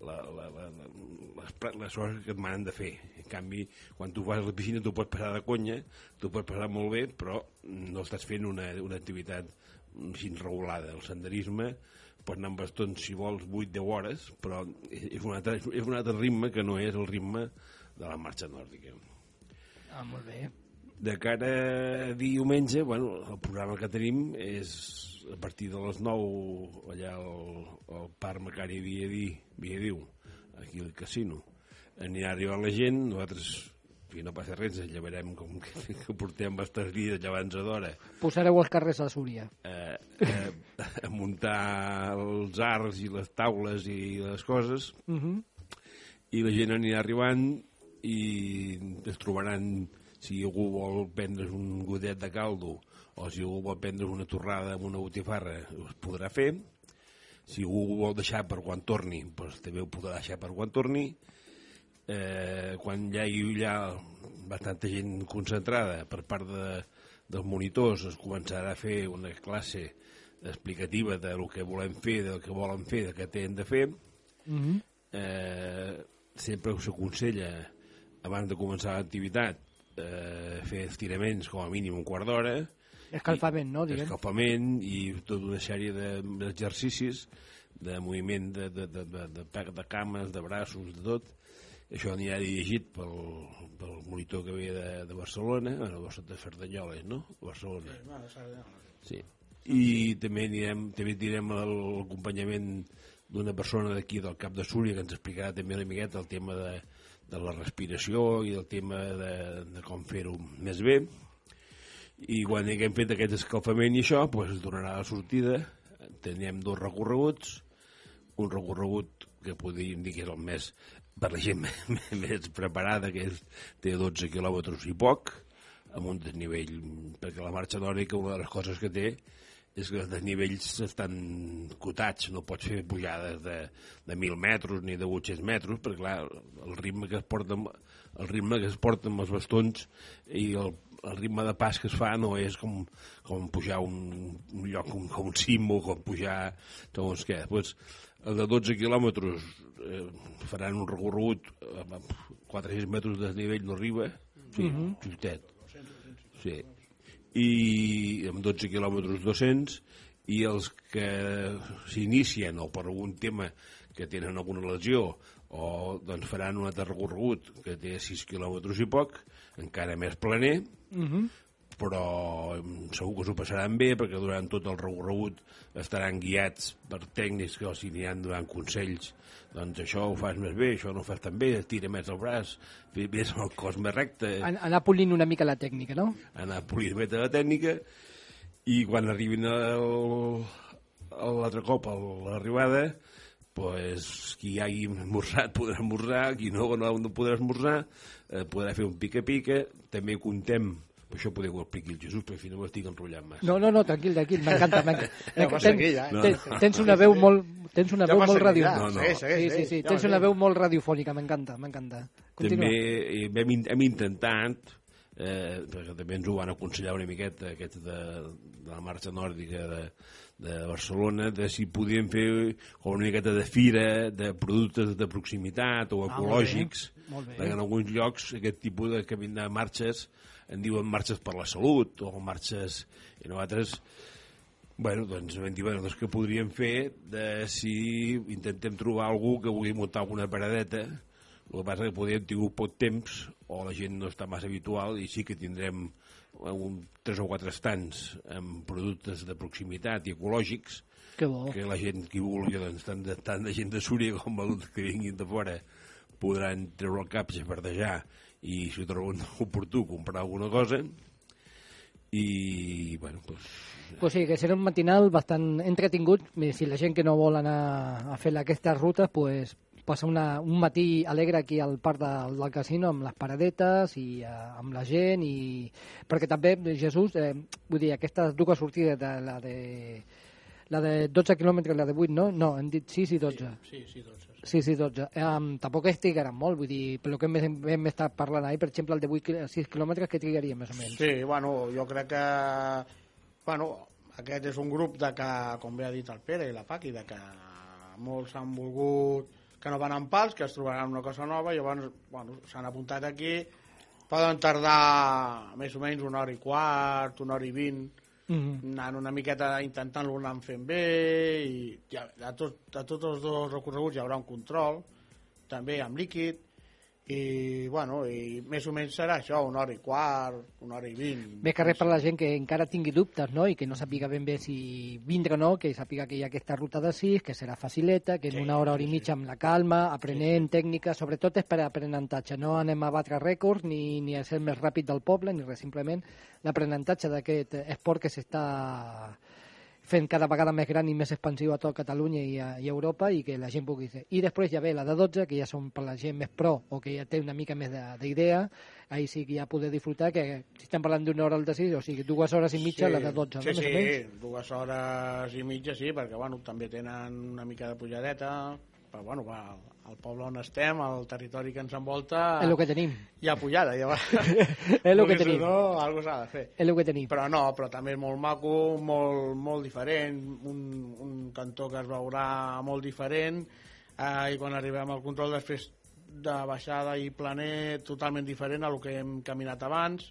la, la, la, les, les coses que et manen de fer. En canvi, quan tu vas a la piscina tu pots passar de conya, tu pots passar molt bé, però no estàs fent una, una activitat així regulada. El senderisme pots anar amb bastons, si vols, 8-10 hores, però és un, altre, és un altre ritme que no és el ritme de la marxa nòrdica. Ah, molt bé. De cara a diumenge, bueno, el programa que tenim és a partir de les 9 allà al, al Parc Macari Viadí, Viadiu, aquí al casino. Anirà arribant la gent, nosaltres, si no passa res, ens llevarem com que, que portem bastants dies llevant d'hora Posareu els carrers a Súria. eh, eh, a muntar els arcs i les taules i les coses Uh -huh. i la gent anirà arribant i es trobaran si algú vol prendre's un godet de caldo o si algú vol prendre's una torrada amb una botifarra es podrà fer. Si algú ho vol deixar per quan torni doncs també ho podrà deixar per quan torni. Eh, quan ja hi ha bastanta gent concentrada per part de, dels monitors es començarà a fer una classe explicativa de lo que volem fer, del que volen fer, del que tenen de fer. Uh -huh. eh, sempre s'aconsella abans de començar l'activitat eh, fer estiraments com a mínim un quart d'hora Escalfament, no, diguem? escalfament i tota una sèrie de- d'exercicis de moviment de, de, de, de, de, de, de cames, de braços, de tot això anirà dirigit pel, pel monitor que ve de, de Barcelona bueno, de Cerdanyoles, no? Barcelona Sí. i també anirem, també tindrem l'acompanyament d'una persona d'aquí del Cap de Súria que ens explicarà també una miqueta el tema de, de la respiració i el tema de, de com fer-ho més bé. I quan haguem fet aquest escalfament i això, doncs es donarà la sortida. Tenim dos recorreguts un recorregut que podríem dir que és el més per la gent més preparada que és, té 12 quilòmetres i poc amb un desnivell perquè la marxa nòrdica una de les coses que té és que els desnivells estan cotats, no pots fer pujades de, de 1.000 metres ni de 800 metres, perquè clar, el ritme que es porta el ritme que es porta amb els bastons i el, el ritme de pas que es fa no és com, com pujar un, un lloc com, com un cim o com pujar doncs què, doncs, el de 12 quilòmetres eh, faran un recorregut amb 400 metres de desnivell no arriba sí, Mhm. justet sí i amb 12 quilòmetres 200 i els que s'inicien o per algun tema que tenen alguna lesió o doncs faran un altre recorregut que té 6 quilòmetres i poc encara més planer Mhm. Però segur que s'ho passaran bé perquè durant tot el recorregut estaran guiats per tècnics que els aniran donant consells. Doncs això ho fas més bé, això no ho fas tan bé tira més el braç, ves amb el cos més recte. An anar polint una mica la tècnica, no? anar polint bé la tècnica i quan arribin l'altre cop a l'arribada pues, qui hagi esmorzat podrà esmorzar qui no, no, no podrà esmorzar eh, podrà fer un pica-pica. També contem això podeu ho expliqui el Jesús perquè fins no m'estic enrotllant massa No, no, no, tranquil, tranquil, m'encanta. m'encanta. No. Tens una veu molt, tens una veu molt radiofònica. No, no. Segueix, segueix, sí, sí, sí, tens una veu molt radiofònica, m'encanta, m'encanta. També eh, hem, hem intentat eh, perquè també ens ho van aconsellar una miqueta aquests de, de la marxa nòrdica de, de Barcelona de si podíem fer com una miqueta de fira de productes de proximitat o Ah, molt ecològics bé, molt bé. perquè en alguns llocs aquest tipus de camí de marxes en diuen marxes per la salut o marxes i nosaltres Bueno, doncs vam dir, bueno, doncs què podríem fer de si intentem trobar algú que vulgui muntar alguna paradeta el que passa que podríem tenir poc temps o la gent no està massa habitual i sí que tindrem un, tres o quatre estants amb productes de proximitat i ecològics Que bo. que la gent qui vulgui doncs, tant, de, tant de gent de Súria com els que vinguin de fora podran treure el cap verdejar i si ho troben oportú comprar alguna cosa i bueno, pues, Pues sí, que serà un matinal bastant entretingut. Si la gent que no vol anar a fer aquestes rutes, pues, passa una, un matí alegre aquí al parc del, del casino amb les paradetes i eh, amb la gent i perquè també Jesús, eh, vull dir, aquestes dues sortides de la de la de 12 quilòmetres la de 8, no? No, hem dit 6 i 12. Sí, sí, doncs. Sí, sí, 12. Um, tampoc es trigaran molt, vull dir, pel que hem, hem estat parlant ahir, per exemple, el de 8, quil- 6 quilòmetres, que trigaria més o menys? Sí, bueno, jo crec que... Bueno, aquest és un grup de que, com bé ha dit el Pere i la Paqui, de que molts han volgut que no van en pals, que es trobaran una cosa nova, i llavors bueno, s'han apuntat aquí, poden tardar més o menys una hora i quart, una hora i vint, Mhm. anant una miqueta intentant-lo anar fent bé i ja, a, tot, a tots els dos recorreguts hi haurà un control també amb líquid i, bueno, i més o menys serà això, una hora i quart, una hora i vint. Més que res per la gent que encara tingui dubtes no? i que no sàpiga ben bé si vindre o no, que sàpiga que hi ha aquesta ruta de 6, que serà facileta, que en una hora, hora i mitja amb la calma, aprenent tècnica, sobretot és per aprenentatge. No anem a batre rècords ni, ni a ser més ràpid del poble, ni res, simplement l'aprenentatge d'aquest esport que s'està fent cada vegada més gran i més expansiu a tot Catalunya i a, i a Europa i que la gent pugui fer. I després ja ve la de 12, que ja són per la gent més pro o que ja té una mica més de- d'idea, ahí sí que ja poder disfrutar, que si estem parlant d'una hora al de 6, o sigui, dues hores i mitja, la de 12, sí, no? Més sí, dues hores i mitja sí, perquè bueno, també tenen una mica de pujadeta, però bueno, va, al poble on estem, al territori que ens envolta... És el que tenim. Hi ha pujada, llavors... És el que tenim. No, algo s'ha de fer. És el que tenim. Però no, però també és molt maco, molt, molt diferent, un, un cantó que es veurà molt diferent, eh, i quan arribem al control després de baixada i planer totalment diferent a lo que hem caminat abans,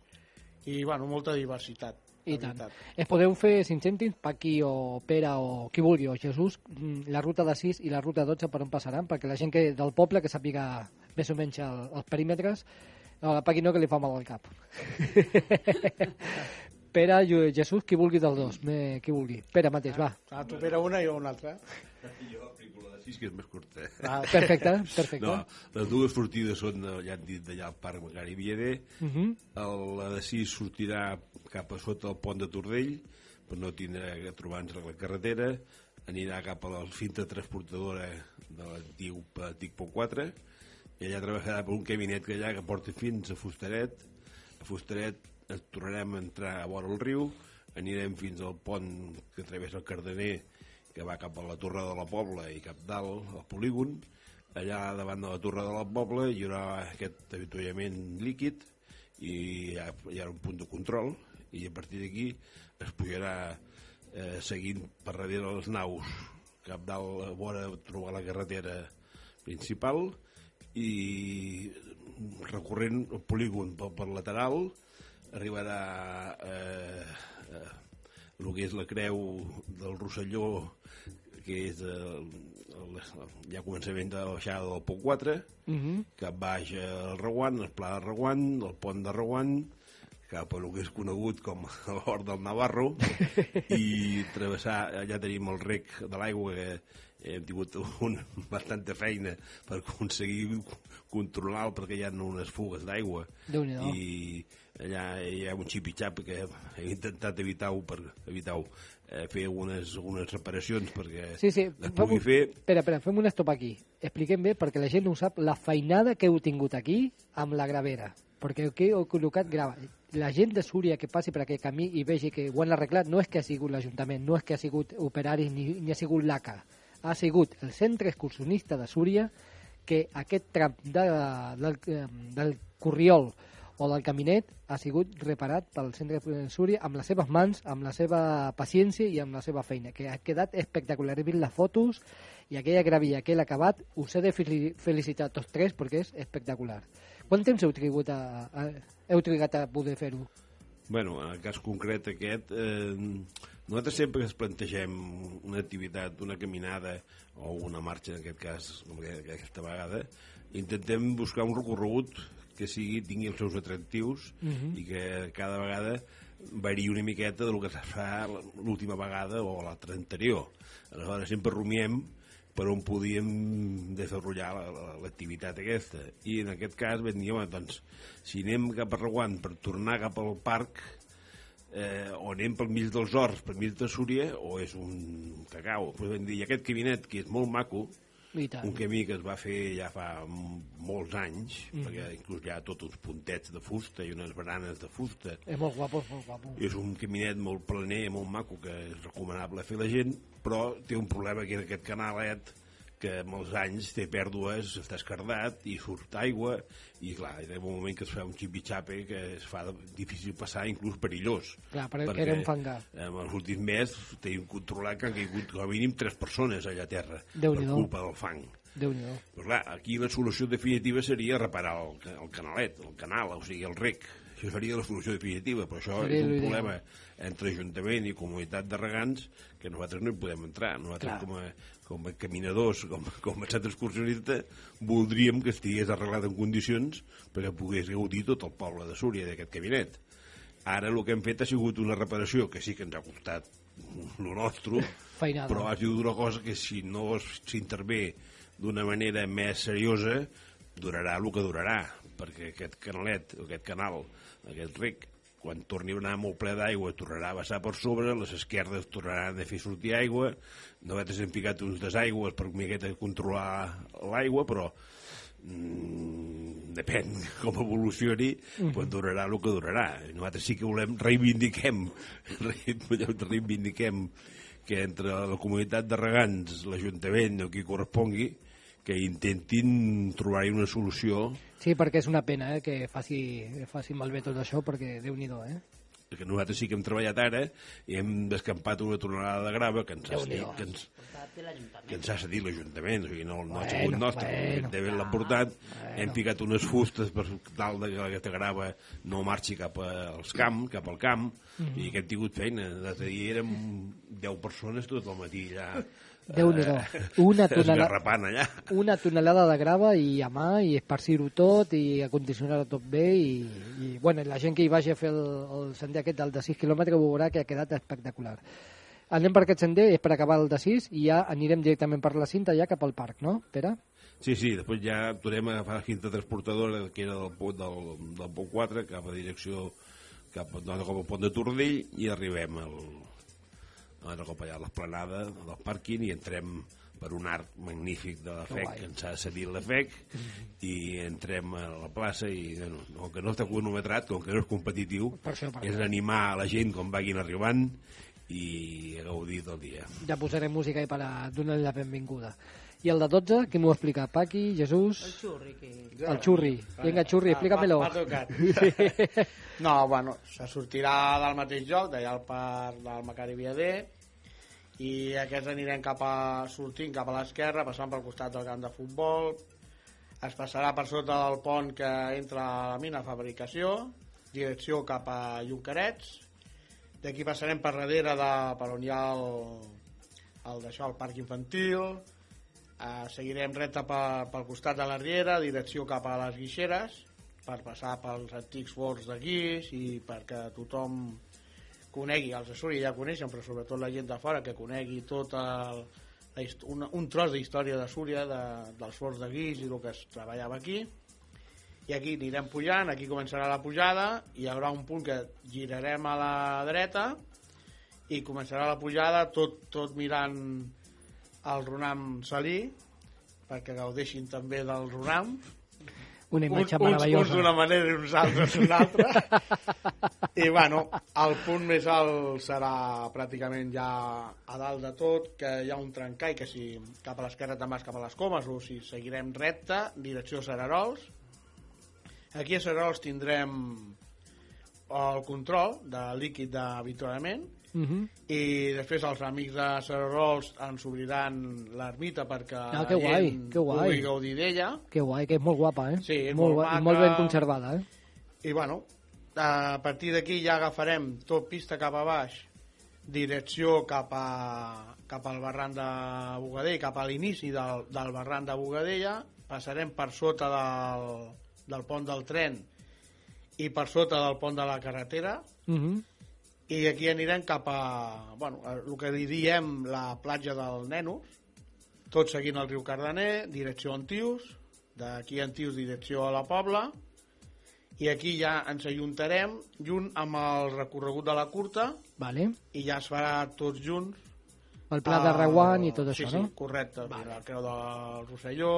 i bueno, molta diversitat. I tant. veritat. Es podeu fer 5 cèntims, Paqui o Pere o qui vulgui, o Jesús, mm, la ruta de 6 i la ruta 12 per on passaran, perquè la gent que del poble que sàpiga més o menys el, els perímetres, no, la Paqui no, que li fa mal al cap. Pere, Jo- Jesús, qui vulgui dels dos, me, qui vulgui. Pere mateix, va. Ah, tu Pere una i jo una altra. Jo que és més curta. Ah, perfecte, perfecte. No, les dues sortides són, eh, ja han dit, d'allà al Parc Macari Vieder. Mhm. El, la de 6 sortirà cap a sota el pont de Tordell, per no tindre que trobar-nos a la carretera. Anirà cap a la finta transportadora de l'antic antic Pont 4 i allà treballarà per un caminet que allà que porta fins a Fustaret. A Fustaret ens tornarem a entrar a vora el riu, anirem fins al pont que travessa el Cardener, que va cap a la Torre de la Pobla i cap dalt, al polígon. Allà davant de la Torre de la Pobla hi haurà aquest avituallament líquid i hi ha, hi ha un punt de control i a partir d'aquí es pujarà eh, seguint per darrere les naus cap dalt a vora trobar la carretera principal i recorrent el polígon per, per lateral arribarà eh, eh, el que és la creu del Rosselló que és el, el, ja començament de la baixada del Pont 4 Mhm. cap baix al Reguant, el Pla de Reguant, el Pont de Reguant, cap a el que és conegut com l'Hort del Navarro, i travessar, allà tenim el rec de l'aigua, que hem tingut una bastanta feina per aconseguir controlar perquè hi ha unes fugues d'aigua i allà hi ha un xip-i-xap que he intentat evitar-ho per evitar eh, fer unes, unes reparacions perquè Sí, sí. les fem pugui un- fer Espera, espera, fem un stop aquí. Expliquem bé, perquè la gent no sap, la feinada que heu tingut aquí amb la gravera. Perquè aquí heu col·locat grava. La gent de Súria que passi per aquest camí i vegi que ho han arreglat no és que ha sigut l'Ajuntament, no és que ha sigut operaris ni, ni ha sigut l'ACA. Ha sigut el centre excursionista de Súria que aquest tram de, del, eh, del Corriol o del Caminet ha sigut reparat pel centre de Súria amb les seves mans, amb la seva paciència i amb la seva feina, que ha quedat espectacular. He vist les fotos i aquella gravilla, aquell acabat, us he de fel- felicitar tots tres perquè és espectacular. Quant temps heu a, a, heu trigat a poder fer-ho? Bueno, en el cas concret aquest, eh, nosaltres sempre que ens plantegem una activitat, una caminada o una marxa, en aquest cas, com que- que aquesta vegada, intentem buscar un recorregut que sigui, tingui els seus atractius Mhm. i que cada vegada variï una miqueta del que es fa l'última vegada o l'altra anterior. Aleshores, sempre rumiem per on podíem desenvolupar la- la- l'activitat aquesta. I en aquest cas vam dir, doncs, si anem cap a Reguant per tornar cap al parc, eh, o anem pel mig dels horts, pel mig de Súria, o és un cacau. Pues vam dir, i aquest caminet, que és molt maco. Un camí que es va fer ja fa molts anys, Mhm. perquè inclús hi ha tots uns puntets de fusta i unes baranes de fusta, És molt guapo, és molt guapo. és un caminet molt planer, molt maco, que és recomanable fer la gent, però té un problema que és aquest canalet que amb els anys té pèrdues, està escardat i surt aigua i clar, hi ha un moment que es fa un xipitxape que es fa difícil passar, inclús perillós. Clar, perquè era un fangar. En els últims mesos tenim controlat que han caigut com a mínim tres persones allà a terra per Déu-n'hi-do. culpa del fang. Déu-n'hi-do. Pues clar, aquí la solució definitiva seria reparar el, el canalet, el canal, o sigui, el rec. Això seria la solució definitiva, però això Seria és un problema entre Ajuntament i Comunitat de Regants que nosaltres no hi podem entrar. Nosaltres, Clar. com a, com a caminadors, com, com a centre excursionista, voldríem que estigués arreglat en condicions perquè pogués gaudir tot el poble de Súria d'aquest cabinet. Ara el que hem fet ha sigut una reparació que sí que ens ha costat el nostre, Feinada. però ha sigut una cosa que si no s'intervé d'una manera més seriosa durarà el que durarà perquè aquest canalet, aquest canal aquest rec, quan torni a anar molt ple d'aigua tornarà a vessar per sobre les esquerdes tornaran a fer sortir aigua nosaltres hem ficat uns desaigües per miqueta controlar l'aigua però mm, depèn com evolucioni Mhm. pues durarà el que durarà nosaltres sí que volem reivindiquem reivindiquem que entre la comunitat de regants, l'Ajuntament o qui correspongui, que intentin trobar-hi una solució Sí, perquè és una pena eh, que faci, faci malbé tot això, perquè déu-n'hi-do, eh? que nosaltres sí que hem treballat ara i hem descampat una tonelada de grava que ens ha cedit, que ens, que ens ha cedit l'Ajuntament, o sigui, no, no ha Bueno, sigut nostre, bueno, efectivament l'ha portat, hem ficat unes fustes per tal de que aquesta grava no marxi cap als camp, cap al camp, Mhm. i que hem tingut feina. L'altre dia érem 10 persones tot el matí allà. Déu-n'hi-do. eh, Una tonelada, una tonelada de grava i a mà i esparcir-ho tot i acondicionar-ho tot bé i, i bueno, la gent que hi vagi a fer el, el sender aquest del de 6 quilòmetres veurà que ha quedat espectacular. Anem per aquest sender, és per acabar el de 6 i ja anirem directament per la cinta ja cap al parc, no, Pere? Sí, sí, després ja tornem a la cinta transportadora que era del, del, del pont 4 cap a direcció cap, a- cap al pont de Tordell i arribem al, a cop allà a l'esplanada del pàrquing i entrem per un arc magnífic de la Que FEC, que ens ha cedit la FEC, i entrem a la plaça i, bueno, com que no està cronometrat, com que no és competitiu, Per això, per és això. animar la gent com vagin arribant i gaudir del dia. Ja posarem música i per a donar la benvinguda. I el de 12, qui m'ho explica? Paqui, Jesús? El xurri, que... El xurri. Vinga, xurri, explícamelo. M'ha tocat. no, bueno, se sortirà del mateix lloc, d'allà al parc del Macari Viader, i aquests anirem cap a, sortint cap a l'esquerra, passant pel costat del camp de futbol, es passarà per sota del pont que entra a la mina fabricació, direcció cap a Lloncarets, d'aquí passarem per darrere de, per on hi ha el, el, el parc infantil, eh, seguirem recte per, pel costat de la Riera, direcció cap a les Guixeres, per passar pels antics forts de Guix i perquè tothom conegui, els de Súria ja coneixen, però sobretot la gent de fora que conegui tot el, un, un tros de història de Súria, de, dels forts de Guix i el que es treballava aquí. I aquí anirem pujant, aquí començarà la pujada, hi haurà un punt que girarem a la dreta i començarà la pujada tot, tot mirant el Runam Salí, perquè gaudeixin també del Runam. Una imatge uns, meravellosa. Uns d'una manera i uns altres d'una altra. I bueno, el punt més alt serà pràcticament ja a dalt de tot, que hi ha un trencall que si cap a l'esquerra te'n vas cap a les comes o si seguirem recte, direcció Serarols. Aquí a Serarols tindrem el control de líquid d'avituallament Mhm. i després els amics de Serarols ens obriran l'ermita perquè Ah, que guai, gent que guai. pugui gaudir d'ella Que guai, que és molt guapa, eh? Sí, és molt, molt maca. molt ben conservada, eh? i bueno a partir d'aquí ja agafarem tot pista cap a baix direcció cap, a, cap al barran de Bogadell cap a l'inici del, del barran de Bogadella passarem per sota del, del pont del tren i per sota del pont de la carretera Mhm. I aquí anirem cap a, bueno, a el que li diem la platja del Nenos, tot seguint el riu Cardener, direcció Antius, d'aquí a Antius direcció a la Pobla, i aquí ja ens ajuntarem junt amb el recorregut de la curta Vale. i ja es farà tots junts El pla de Reguant i tot sí, això, sí, no? correcte, vale. la creu del Rosselló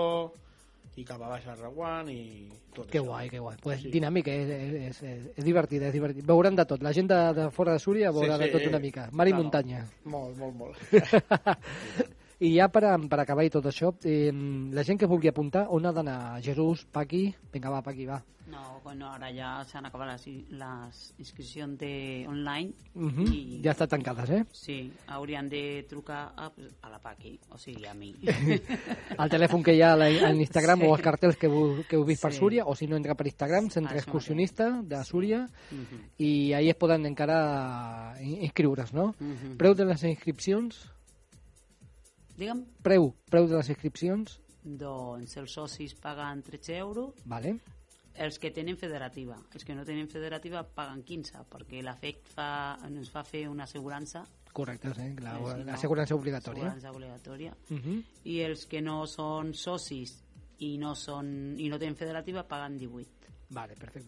i cap a baix a Reguant i tot Que això. guai, que guai. Pues Sí. dinàmic, és, és, és, és, és divertit, és divertit. Veurem de tot. La gent de, de fora de Súria veurà Sí, de sí, tot una mica. Mar i claro. muntanya. Molt, molt, molt. I ja per, per acabar i tot això, eh, la gent que vulgui apuntar, on ha d'anar? Jesús, Paqui? Vinga, va, Paqui, va. No, bueno, ara ja s'han acabat les, les inscripcions de online Uh -huh. i Ja està tancades, eh? sí, haurien de trucar a, a la Paqui, o sigui, a mi. El telèfon que hi ha a l'Instagram Sí. o els cartells que heu, que heu vist per Sí. Súria, o si no entra per Instagram, Centre Això Excursionista de Súria, Mhm. i ahí es poden encara in- inscriure's, no? Mhm. Preu de les inscripcions? Digue'm, Preu, preu de les inscripcions? doncs els socis paguen 13 euros, Vale. els que tenen federativa. Els que no tenen federativa paguen 15, perquè la FEC fa, ens fa fer una assegurança. Correcte, sí, la- si no, l'assegurança obligatòria. Assegurança obligatòria. Mhm. I els que no són socis i no, són, i no tenen federativa paguen 18. Vale, perfecte.